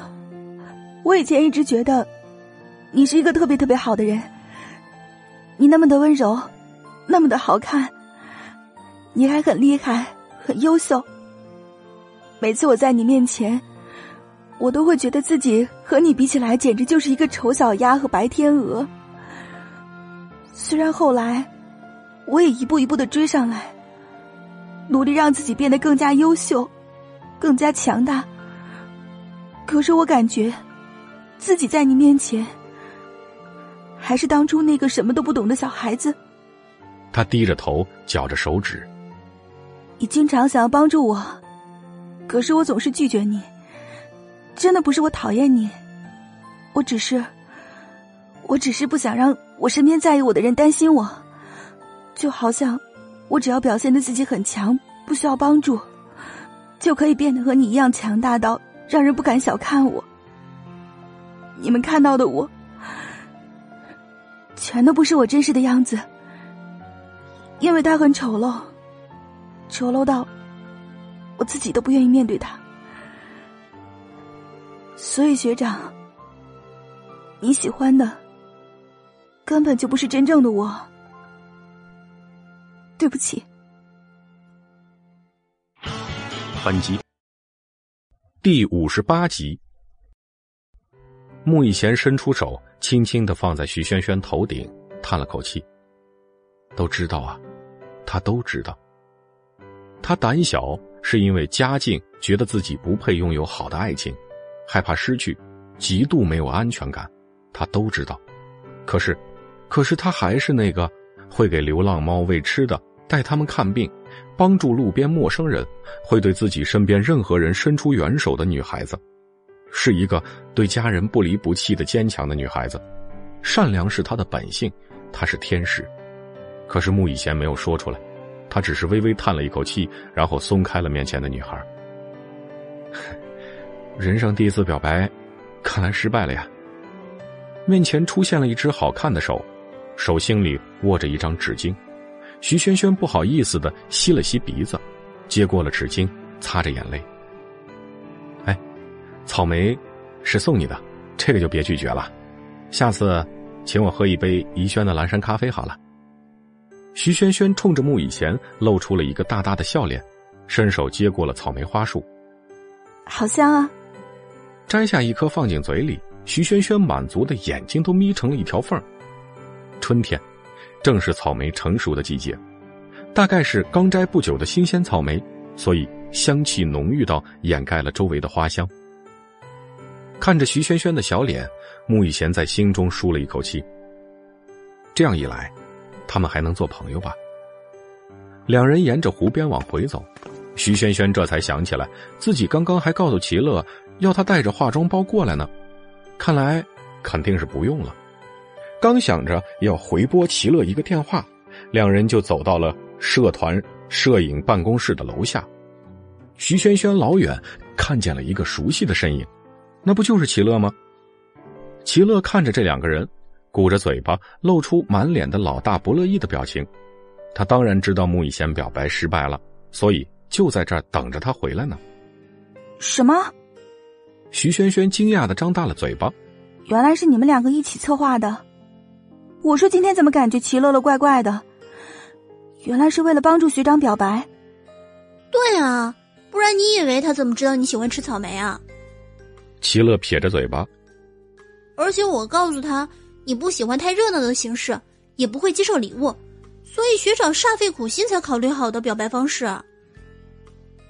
我以前一直觉得你是一个特别特别好的人。你那么的温柔，那么的好看，你还很厉害，很优秀。每次我在你面前，我都会觉得自己和你比起来，简直就是一个丑小鸭和白天鹅。虽然后来，我也一步一步的追上来，努力让自己变得更加优秀，更加强大。可是我感觉，自己在你面前，还是当初那个什么都不懂的小孩子。他低着头，绞着手指。你经常想要帮助我。可是我总是拒绝你，真的不是我讨厌你，我只是，我只是不想让我身边在意我的人担心我，就好像我只要表现的自己很强，不需要帮助，就可以变得和你一样强大到让人不敢小看我。你们看到的我，全都不是我真实的样子，因为他很丑陋，丑陋到。我自己都不愿意面对他，所以学长，你喜欢的根本就不是真正的我。对不起。本集第五十八集，穆以贤伸出手，轻轻的放在徐萱萱头顶，叹了口气。都知道啊，他都知道。他胆小。是因为家境觉得自己不配拥有好的爱情，害怕失去，极度没有安全感，他都知道。可是，可是他还是那个会给流浪猫喂吃的，带他们看病，帮助路边陌生人，会对自己身边任何人伸出援手的女孩子，是一个对家人不离不弃的坚强的女孩子。善良是她的本性，她是天使。可是穆以贤没有说出来。他只是微微叹了一口气，然后松开了面前的女孩。(laughs) 人生第一次表白，看来失败了呀。面前出现了一只好看的手，手心里握着一张纸巾。徐萱萱不好意思的吸了吸鼻子，接过了纸巾，擦着眼泪。哎，草莓是送你的，这个就别拒绝了。下次，请我喝一杯怡轩的蓝山咖啡好了。徐萱萱冲着穆以贤露出了一个大大的笑脸，伸手接过了草莓花束，好香啊！摘下一颗放进嘴里，徐萱萱满足的眼睛都眯成了一条缝。春天，正是草莓成熟的季节，大概是刚摘不久的新鲜草莓，所以香气浓郁到掩盖了周围的花香。看着徐萱萱的小脸，穆以贤在心中舒了一口气。这样一来。他们还能做朋友吧？两人沿着湖边往回走，徐萱萱这才想起来，自己刚刚还告诉齐乐要他带着化妆包过来呢。看来肯定是不用了。刚想着要回拨齐乐一个电话，两人就走到了社团摄影办公室的楼下。徐萱萱老远看见了一个熟悉的身影，那不就是齐乐吗？齐乐看着这两个人。鼓着嘴巴，露出满脸的老大不乐意的表情。他当然知道穆以贤表白失败了，所以就在这儿等着他回来呢。什么？徐萱萱惊讶的张大了嘴巴。原来是你们两个一起策划的。我说今天怎么感觉齐乐乐怪怪的？原来是为了帮助学长表白。对啊，不然你以为他怎么知道你喜欢吃草莓啊？齐乐撇着嘴巴。而且我告诉他。你不喜欢太热闹的形式，也不会接受礼物，所以学长煞费苦心才考虑好的表白方式，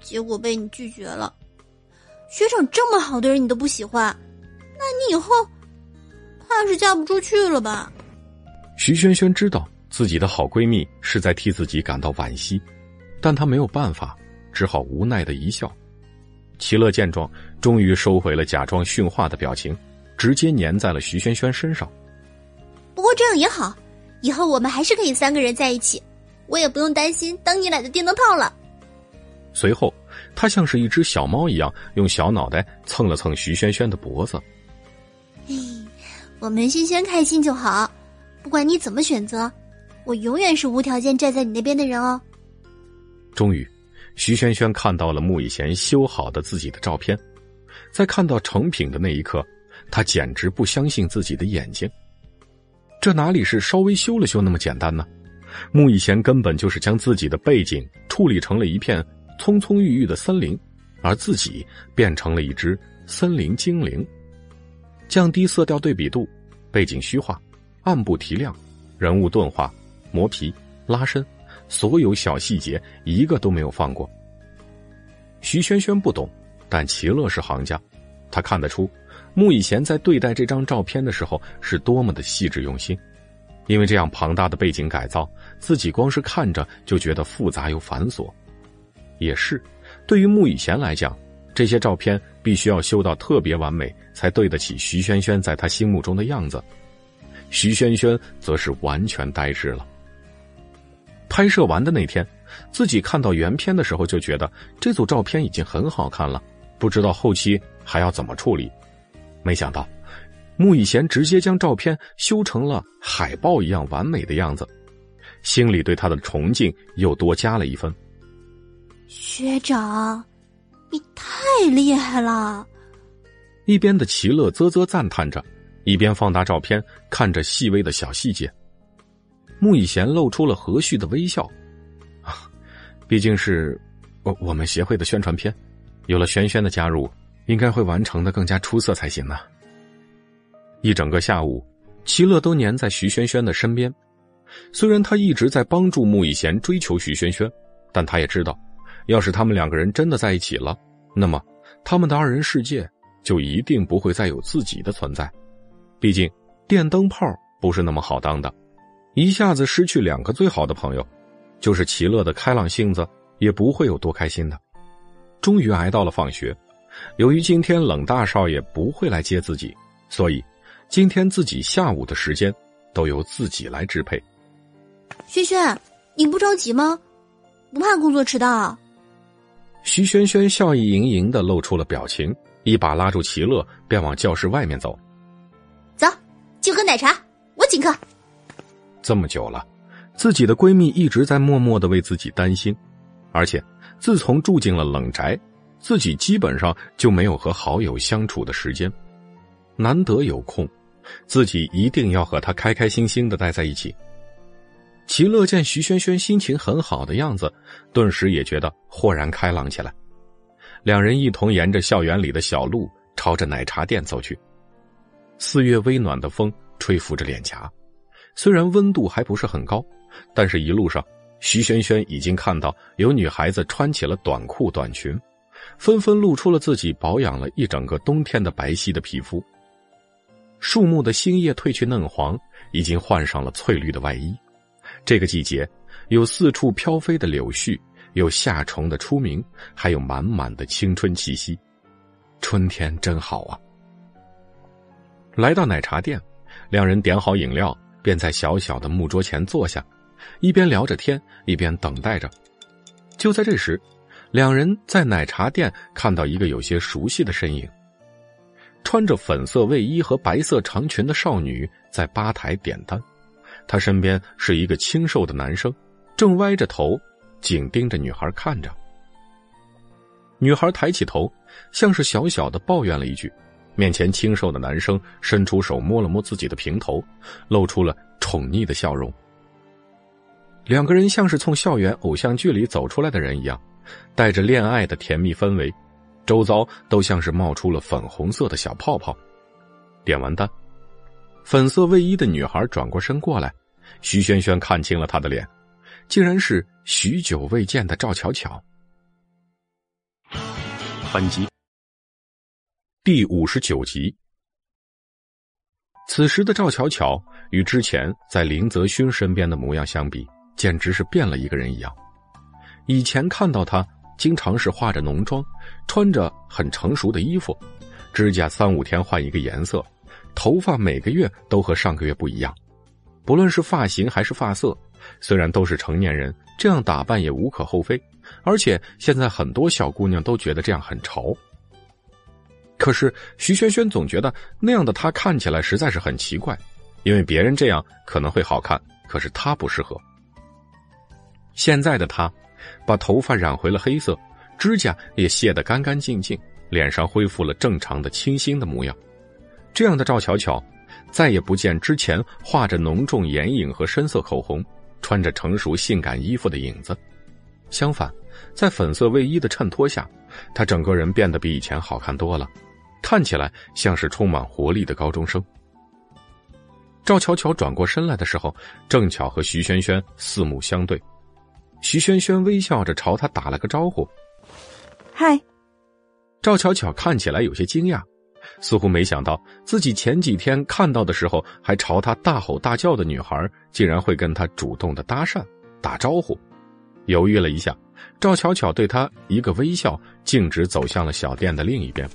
结果被你拒绝了。学长这么好的人你都不喜欢，那你以后怕是嫁不出去了吧？徐萱萱知道自己的好闺蜜是在替自己感到惋惜，但她没有办法，只好无奈的一笑。齐乐见状，终于收回了假装训话的表情，直接粘在了徐萱萱身上。不过这样也好，以后我们还是可以三个人在一起，我也不用担心当你俩的电灯泡了。随后，他像是一只小猫一样，用小脑袋蹭了蹭徐轩轩的脖子。嘿，我们轩轩开心就好，不管你怎么选择，我永远是无条件站在你那边的人哦。终于，徐轩轩看到了穆以贤修好的自己的照片，在看到成品的那一刻，他简直不相信自己的眼睛。这哪里是稍微修了修那么简单呢？穆以贤根本就是将自己的背景处理成了一片葱葱郁郁的森林，而自己变成了一只森林精灵。降低色调对比度，背景虚化，暗部提亮，人物钝化，磨皮拉伸，所有小细节一个都没有放过。徐轩轩不懂，但齐乐是行家，他看得出穆以贤在对待这张照片的时候是多么的细致用心。因为这样庞大的背景改造，自己光是看着就觉得复杂又繁琐。也是，对于穆以贤来讲，这些照片必须要修到特别完美，才对得起徐萱萱在他心目中的样子。徐萱萱则是完全呆滞了。拍摄完的那天，自己看到原片的时候就觉得这组照片已经很好看了，不知道后期还要怎么处理。没想到。穆以贤直接将照片修成了海报一样完美的样子，心里对他的崇敬又多加了一分。学长，你太厉害了！一边的齐乐啧啧赞叹着，一边放大照片看着细微的小细节。穆以贤露出了和煦的微笑，啊，毕竟是我我们协会的宣传片，有了轩轩的加入，应该会完成的更加出色才行呢。一整个下午，齐乐都黏在徐萱萱的身边。虽然他一直在帮助穆以贤追求徐萱萱，但他也知道，要是他们两个人真的在一起了，那么他们的二人世界就一定不会再有自己的存在。毕竟电灯泡不是那么好当的，一下子失去两个最好的朋友，就是齐乐的开朗性子也不会有多开心的。终于挨到了放学，由于今天冷大少爷不会来接自己，所以。今天自己下午的时间都由自己来支配。轩轩，你不着急吗？不怕工作迟到？徐萱萱笑意盈盈的露出了表情，一把拉住齐乐，便往教室外面走。走，去喝奶茶，我请客。这么久了，自己的闺蜜一直在默默的为自己担心，而且自从住进了冷宅，自己基本上就没有和好友相处的时间，难得有空。自己一定要和他开开心心的待在一起。齐乐见徐萱萱心情很好的样子，顿时也觉得豁然开朗起来。两人一同沿着校园里的小路，朝着奶茶店走去。四月微暖的风吹拂着脸颊，虽然温度还不是很高，但是一路上，徐萱萱已经看到有女孩子穿起了短裤短裙，纷纷露出了自己保养了一整个冬天的白皙的皮肤。树木的新叶褪去嫩黄，已经换上了翠绿的外衣。这个季节，有四处飘飞的柳絮，有夏虫的出鸣，还有满满的青春气息。春天真好啊！来到奶茶店，两人点好饮料，便在小小的木桌前坐下，一边聊着天，一边等待着。就在这时，两人在奶茶店看到一个有些熟悉的身影。穿着粉色卫衣和白色长裙的少女在吧台点单，她身边是一个清瘦的男生，正歪着头，紧盯着女孩看着。女孩抬起头，像是小小的抱怨了一句，面前清瘦的男生伸出手摸了摸自己的平头，露出了宠溺的笑容。两个人像是从校园偶像剧里走出来的人一样，带着恋爱的甜蜜氛围。周遭都像是冒出了粉红色的小泡泡。点完单，粉色卫衣的女孩转过身过来，徐萱萱看清了她的脸，竟然是许久未见的赵巧巧。本集第五十九集。此时的赵巧巧与之前在林泽勋身边的模样相比，简直是变了一个人一样。以前看到她。经常是化着浓妆，穿着很成熟的衣服，指甲三五天换一个颜色，头发每个月都和上个月不一样。不论是发型还是发色，虽然都是成年人，这样打扮也无可厚非。而且现在很多小姑娘都觉得这样很潮。可是徐萱萱总觉得那样的她看起来实在是很奇怪，因为别人这样可能会好看，可是她不适合。现在的她。把头发染回了黑色，指甲也卸得干干净净，脸上恢复了正常的清新的模样。这样的赵巧巧，再也不见之前画着浓重眼影和深色口红，穿着成熟性感衣服的影子。相反，在粉色卫衣的衬托下，她整个人变得比以前好看多了，看起来像是充满活力的高中生。赵巧巧转过身来的时候，正巧和徐萱萱四目相对。徐萱萱微笑着朝他打了个招呼：“嗨。”赵巧巧看起来有些惊讶，似乎没想到自己前几天看到的时候还朝他大吼大叫的女孩，竟然会跟他主动的搭讪、打招呼。犹豫了一下，赵巧巧对他一个微笑，径直走向了小店的另一边。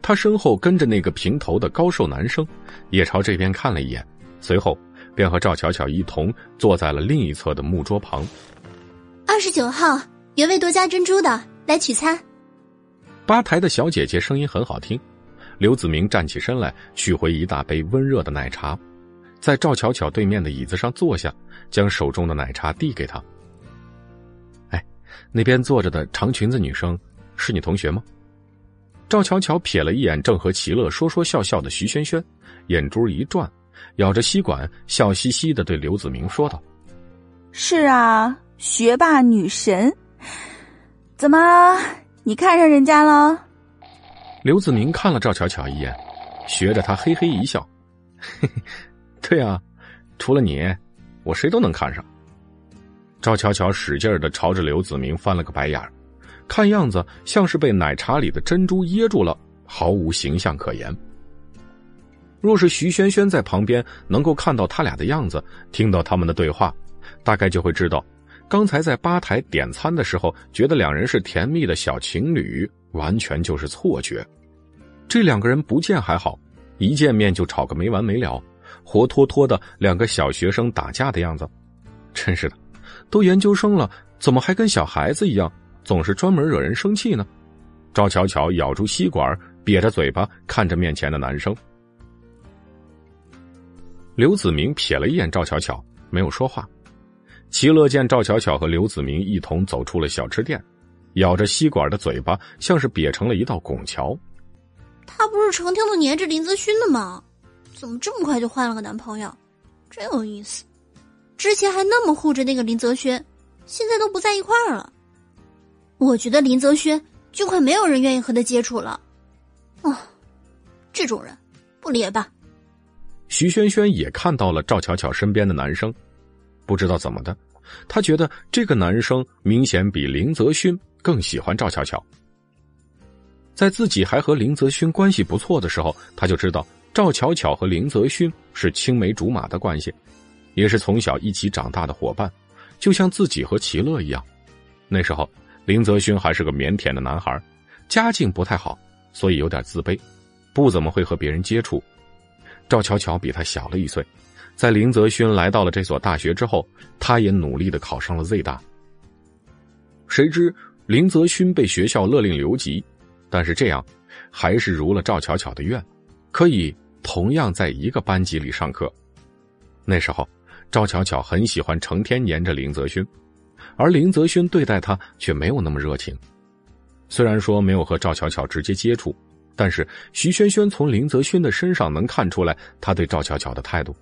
他身后跟着那个平头的高瘦男生，也朝这边看了一眼，随后。便和赵巧巧一同坐在了另一侧的木桌旁。二十九号，原味多加珍珠的，来取餐。吧台的小姐姐声音很好听。刘子明站起身来，取回一大杯温热的奶茶，在赵巧巧对面的椅子上坐下，将手中的奶茶递给她。哎，那边坐着的长裙子女生是你同学吗？赵巧巧瞥了一眼正和齐乐说说笑笑的徐萱萱，眼珠一转。咬着吸管，笑嘻嘻的对刘子明说道：“是啊，学霸女神，怎么你看上人家了？”刘子明看了赵巧巧一眼，学着她嘿嘿一笑：“嘿嘿，对啊，除了你，我谁都能看上。”赵巧巧使劲的朝着刘子明翻了个白眼看样子像是被奶茶里的珍珠噎住了，毫无形象可言。若是徐萱萱在旁边能够看到他俩的样子，听到他们的对话，大概就会知道，刚才在吧台点餐的时候，觉得两人是甜蜜的小情侣，完全就是错觉。这两个人不见还好，一见面就吵个没完没了，活脱脱的两个小学生打架的样子。真是的，都研究生了，怎么还跟小孩子一样，总是专门惹人生气呢？赵巧巧咬住吸管，瘪着嘴巴看着面前的男生。刘子明瞥了一眼赵巧巧，没有说话。齐乐见赵巧巧和刘子明一同走出了小吃店，咬着吸管的嘴巴像是瘪成了一道拱桥。他不是成天都黏着林泽勋的吗？怎么这么快就换了个男朋友？真有意思。之前还那么护着那个林泽轩，现在都不在一块儿了。我觉得林泽轩就快没有人愿意和他接触了。啊，这种人不理也罢？徐萱萱也看到了赵巧巧身边的男生，不知道怎么的，她觉得这个男生明显比林泽勋更喜欢赵巧巧。在自己还和林泽勋关系不错的时候，他就知道赵巧巧和林泽勋是青梅竹马的关系，也是从小一起长大的伙伴，就像自己和齐乐一样。那时候林泽勋还是个腼腆的男孩，家境不太好，所以有点自卑，不怎么会和别人接触。赵巧巧比他小了一岁，在林泽勋来到了这所大学之后，他也努力的考上了 Z 大。谁知林泽勋被学校勒令留级，但是这样还是如了赵巧巧的愿，可以同样在一个班级里上课。那时候，赵巧巧很喜欢成天黏着林泽勋，而林泽勋对待她却没有那么热情。虽然说没有和赵巧巧直接接触。但是徐萱萱从林泽勋的身上能看出来他对赵巧巧的态度，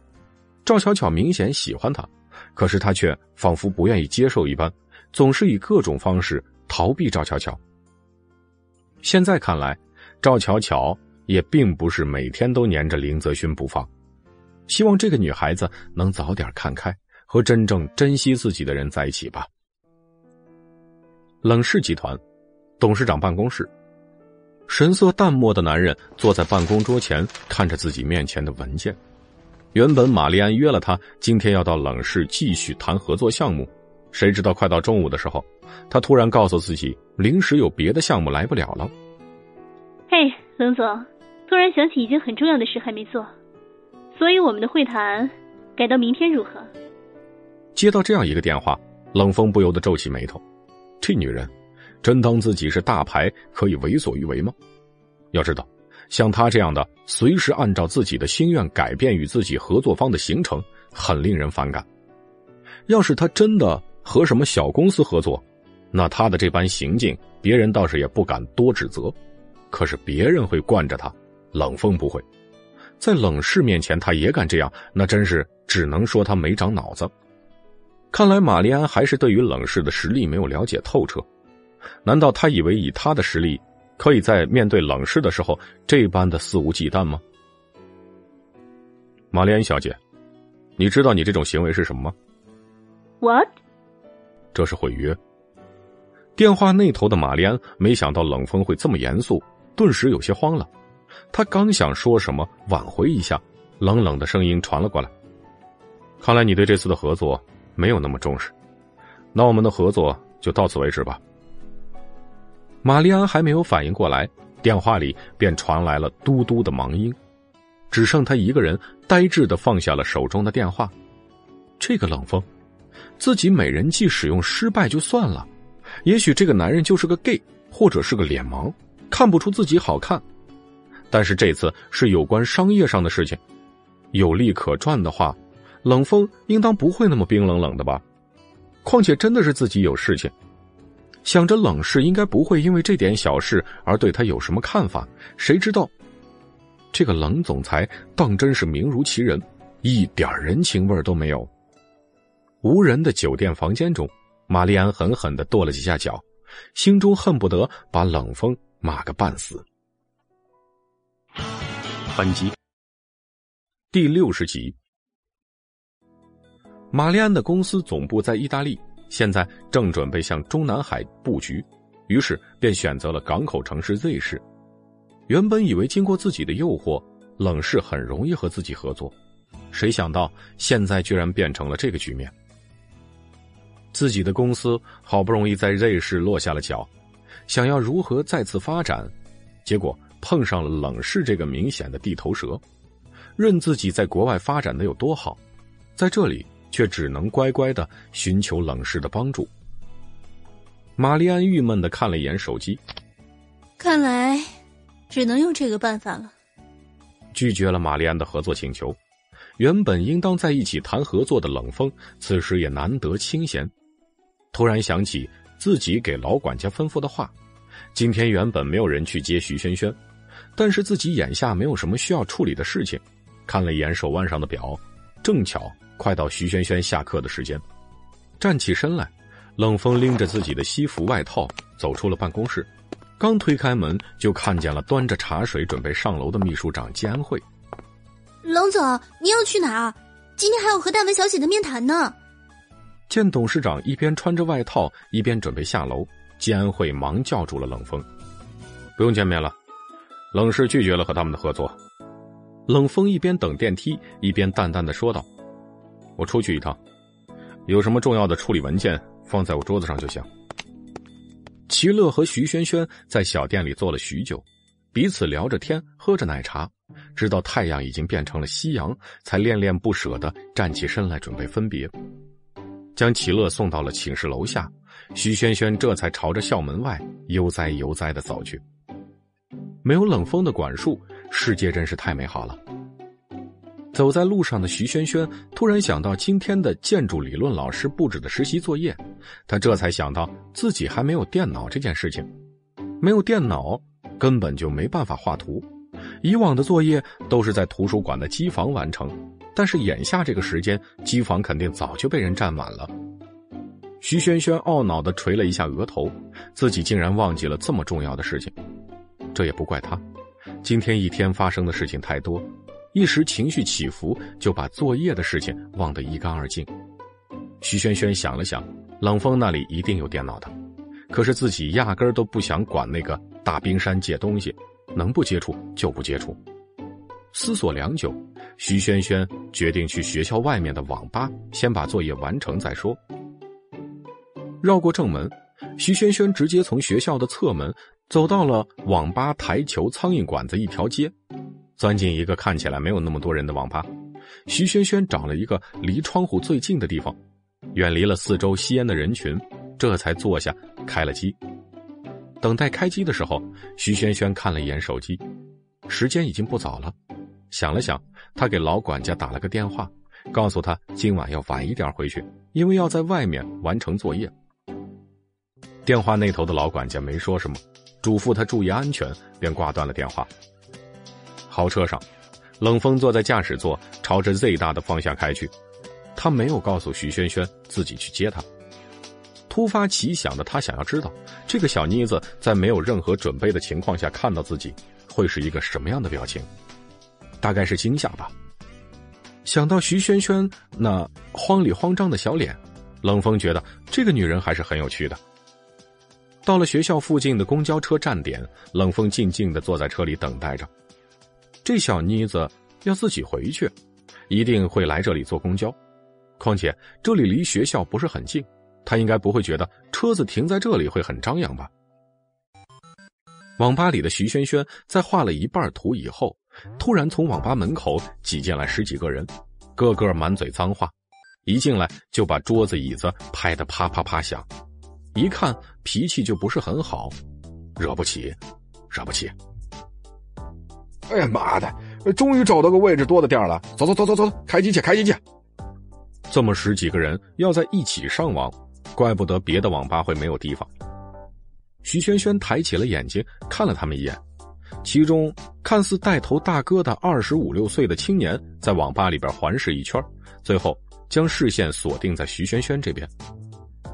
赵巧巧明显喜欢他，可是他却仿佛不愿意接受一般，总是以各种方式逃避赵巧巧。现在看来，赵巧巧也并不是每天都黏着林泽勋不放，希望这个女孩子能早点看开，和真正珍惜自己的人在一起吧。冷氏集团董事长办公室。神色淡漠的男人坐在办公桌前，看着自己面前的文件。原本玛丽安约了他今天要到冷市继续谈合作项目，谁知道快到中午的时候，他突然告诉自己临时有别的项目来不了了。嘿，冷总，突然想起一件很重要的事还没做，所以我们的会谈改到明天如何？接到这样一个电话，冷风不由得皱起眉头，这女人。真当自己是大牌可以为所欲为吗？要知道，像他这样的随时按照自己的心愿改变与自己合作方的行程，很令人反感。要是他真的和什么小公司合作，那他的这般行径，别人倒是也不敢多指责。可是别人会惯着他，冷风不会。在冷氏面前，他也敢这样，那真是只能说他没长脑子。看来玛丽安还是对于冷氏的实力没有了解透彻。难道他以为以他的实力，可以在面对冷氏的时候这般的肆无忌惮吗？玛丽安小姐，你知道你这种行为是什么吗？What？这是毁约。电话那头的玛丽安没想到冷风会这么严肃，顿时有些慌了。他刚想说什么挽回一下，冷冷的声音传了过来：“看来你对这次的合作没有那么重视，那我们的合作就到此为止吧。”玛丽安还没有反应过来，电话里便传来了嘟嘟的忙音，只剩他一个人呆滞的放下了手中的电话。这个冷风，自己美人计使用失败就算了，也许这个男人就是个 gay 或者是个脸盲，看不出自己好看。但是这次是有关商业上的事情，有利可赚的话，冷风应当不会那么冰冷冷的吧？况且真的是自己有事情，想着冷氏应该不会因为这点小事而对他有什么看法。谁知道，这个冷总裁当真是名如其人，一点人情味都没有。无人的酒店房间中，玛丽安狠狠的跺了几下脚，心中恨不得把冷风骂个半死。本集第六十集。玛丽安的公司总部在意大利，现在正准备向中南海布局，于是便选择了港口城市 Z 市。原本以为经过自己的诱惑，冷氏很容易和自己合作，谁想到现在居然变成了这个局面。自己的公司好不容易在 Z 市落下了脚，想要如何再次发展，结果。碰上了冷氏这个明显的地头蛇，任自己在国外发展的有多好，在这里却只能乖乖的寻求冷氏的帮助。玛丽安郁闷的看了一眼手机，看来只能用这个办法了。拒绝了玛丽安的合作请求。原本应当在一起谈合作的冷风，此时也难得清闲，突然想起自己给老管家吩咐的话，今天原本没有人去接徐轩轩。但是自己眼下没有什么需要处理的事情，看了一眼手腕上的表，正巧快到徐萱萱下课的时间，站起身来，冷风拎着自己的西服外套走出了办公室，刚推开门就看见了端着茶水准备上楼的秘书长季安慧。冷总，你要去哪儿？今天还有和戴文小姐的面谈呢。见董事长一边穿着外套一边准备下楼，季安慧忙叫住了冷风：“不用见面了。”冷氏拒绝了和他们的合作。冷风一边等电梯，一边淡淡的说道：“我出去一趟，有什么重要的处理文件放在我桌子上就行。”齐乐和徐萱萱在小店里坐了许久，彼此聊着天，喝着奶茶，直到太阳已经变成了夕阳，才恋恋不舍的站起身来准备分别，将齐乐送到了寝室楼下。徐萱萱这才朝着校门外悠哉悠哉的走去。没有冷风的管束，世界真是太美好了。走在路上的徐萱萱突然想到今天的建筑理论老师布置的实习作业，她这才想到自己还没有电脑这件事情。没有电脑，根本就没办法画图。以往的作业都是在图书馆的机房完成，但是眼下这个时间，机房肯定早就被人占满了。徐萱萱懊恼的捶了一下额头，自己竟然忘记了这么重要的事情。这也不怪他，今天一天发生的事情太多，一时情绪起伏，就把作业的事情忘得一干二净。徐萱萱想了想，冷风那里一定有电脑的，可是自己压根儿都不想管那个大冰山借东西，能不接触就不接触。思索良久，徐萱萱决定去学校外面的网吧，先把作业完成再说。绕过正门，徐萱萱直接从学校的侧门。走到了网吧、台球、苍蝇馆子一条街，钻进一个看起来没有那么多人的网吧。徐轩轩找了一个离窗户最近的地方，远离了四周吸烟的人群，这才坐下开了机。等待开机的时候，徐轩轩看了一眼手机，时间已经不早了。想了想，他给老管家打了个电话，告诉他今晚要晚一点回去，因为要在外面完成作业。电话那头的老管家没说什么。嘱咐他注意安全，便挂断了电话。豪车上，冷风坐在驾驶座，朝着 Z 大的方向开去。他没有告诉徐萱萱自己去接她。突发奇想的他想要知道，这个小妮子在没有任何准备的情况下看到自己，会是一个什么样的表情？大概是惊吓吧。想到徐萱萱那慌里慌张的小脸，冷风觉得这个女人还是很有趣的。到了学校附近的公交车站点，冷风静静的坐在车里等待着。这小妮子要自己回去，一定会来这里坐公交。况且这里离学校不是很近。他应该不会觉得车子停在这里会很张扬吧？网吧里的徐萱萱在画了一半图以后，突然从网吧门口挤进来十几个人，个个满嘴脏话，一进来就把桌子椅子拍得啪啪啪响，一看脾气就不是很好，惹不起，惹不起。哎呀妈的！终于找到个位置多的店了，走走走走走，开机去，开机去。这么十几个人要在一起上网。怪不得别的网吧会没有地方。徐萱萱抬起了眼睛看了他们一眼，其中看似带头大哥的二十五六岁的青年在网吧里边环视一圈，最后将视线锁定在徐萱萱这边。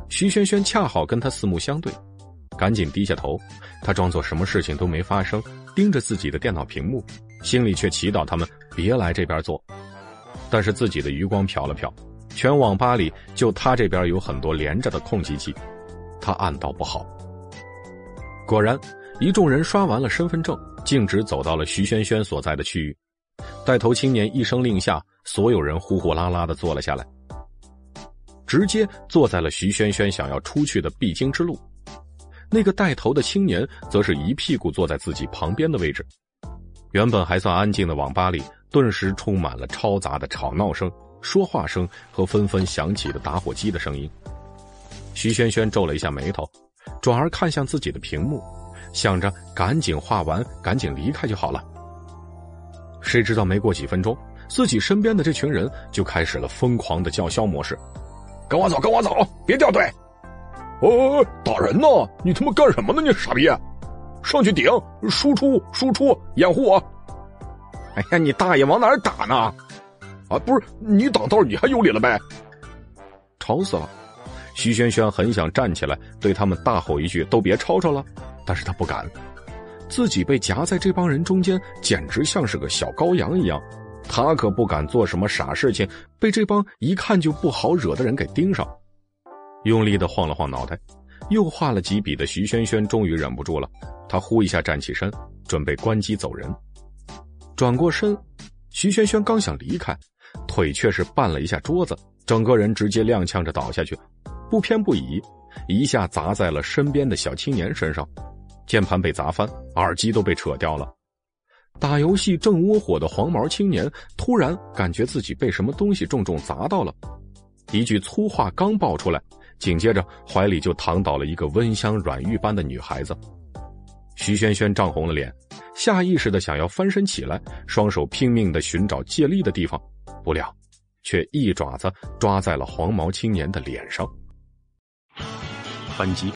徐萱萱恰好跟他四目相对，赶紧低下头，他装作什么事情都没发生，盯着自己的电脑屏幕，心里却祈祷他们别来这边坐。但是自己的余光瞟了瞟。全网吧里就他这边有很多连着的空机器，他暗道不好。果然，一众人刷完了身份证，径直走到了徐萱萱所在的区域。带头青年一声令下，所有人呼呼啦啦的坐了下来，直接坐在了徐萱萱想要出去的必经之路。那个带头的青年则是一屁股坐在自己旁边的位置。原本还算安静的网吧里，顿时充满了嘈杂的吵闹声。说话声和纷纷响起的打火机的声音，徐萱萱皱了一下眉头，转而看向自己的屏幕，想着赶紧画完，赶紧离开就好了。谁知道没过几分钟，自己身边的这群人就开始了疯狂的叫嚣模式：“跟我走，跟我走，别掉队！”“哦，打人呢！你他妈干什么呢？你傻逼！上去顶，输出，输出，掩护我！”“哎呀，你大爷，往哪儿打呢？”啊，不是你挡道，你还有理了呗？吵死了！徐轩轩很想站起来对他们大吼一句：“都别吵吵了！”但是他不敢，自己被夹在这帮人中间，简直像是个小羔羊一样。他可不敢做什么傻事情，被这帮一看就不好惹的人给盯上。用力的晃了晃脑袋，又画了几笔的徐萱萱终于忍不住了，他呼一下站起身，准备关机走人。转过身，徐萱萱刚想离开。腿却是绊了一下桌子，整个人直接踉跄着倒下去，不偏不倚，一下砸在了身边的小青年身上，键盘被砸翻，耳机都被扯掉了。打游戏正窝火的黄毛青年突然感觉自己被什么东西重重砸到了，一句粗话刚爆出来，紧接着怀里就躺倒了一个温香软玉般的女孩子。徐萱萱涨红了脸，下意识的想要翻身起来，双手拼命的寻找借力的地方。不料，却一爪子抓在了黄毛青年的脸上。本集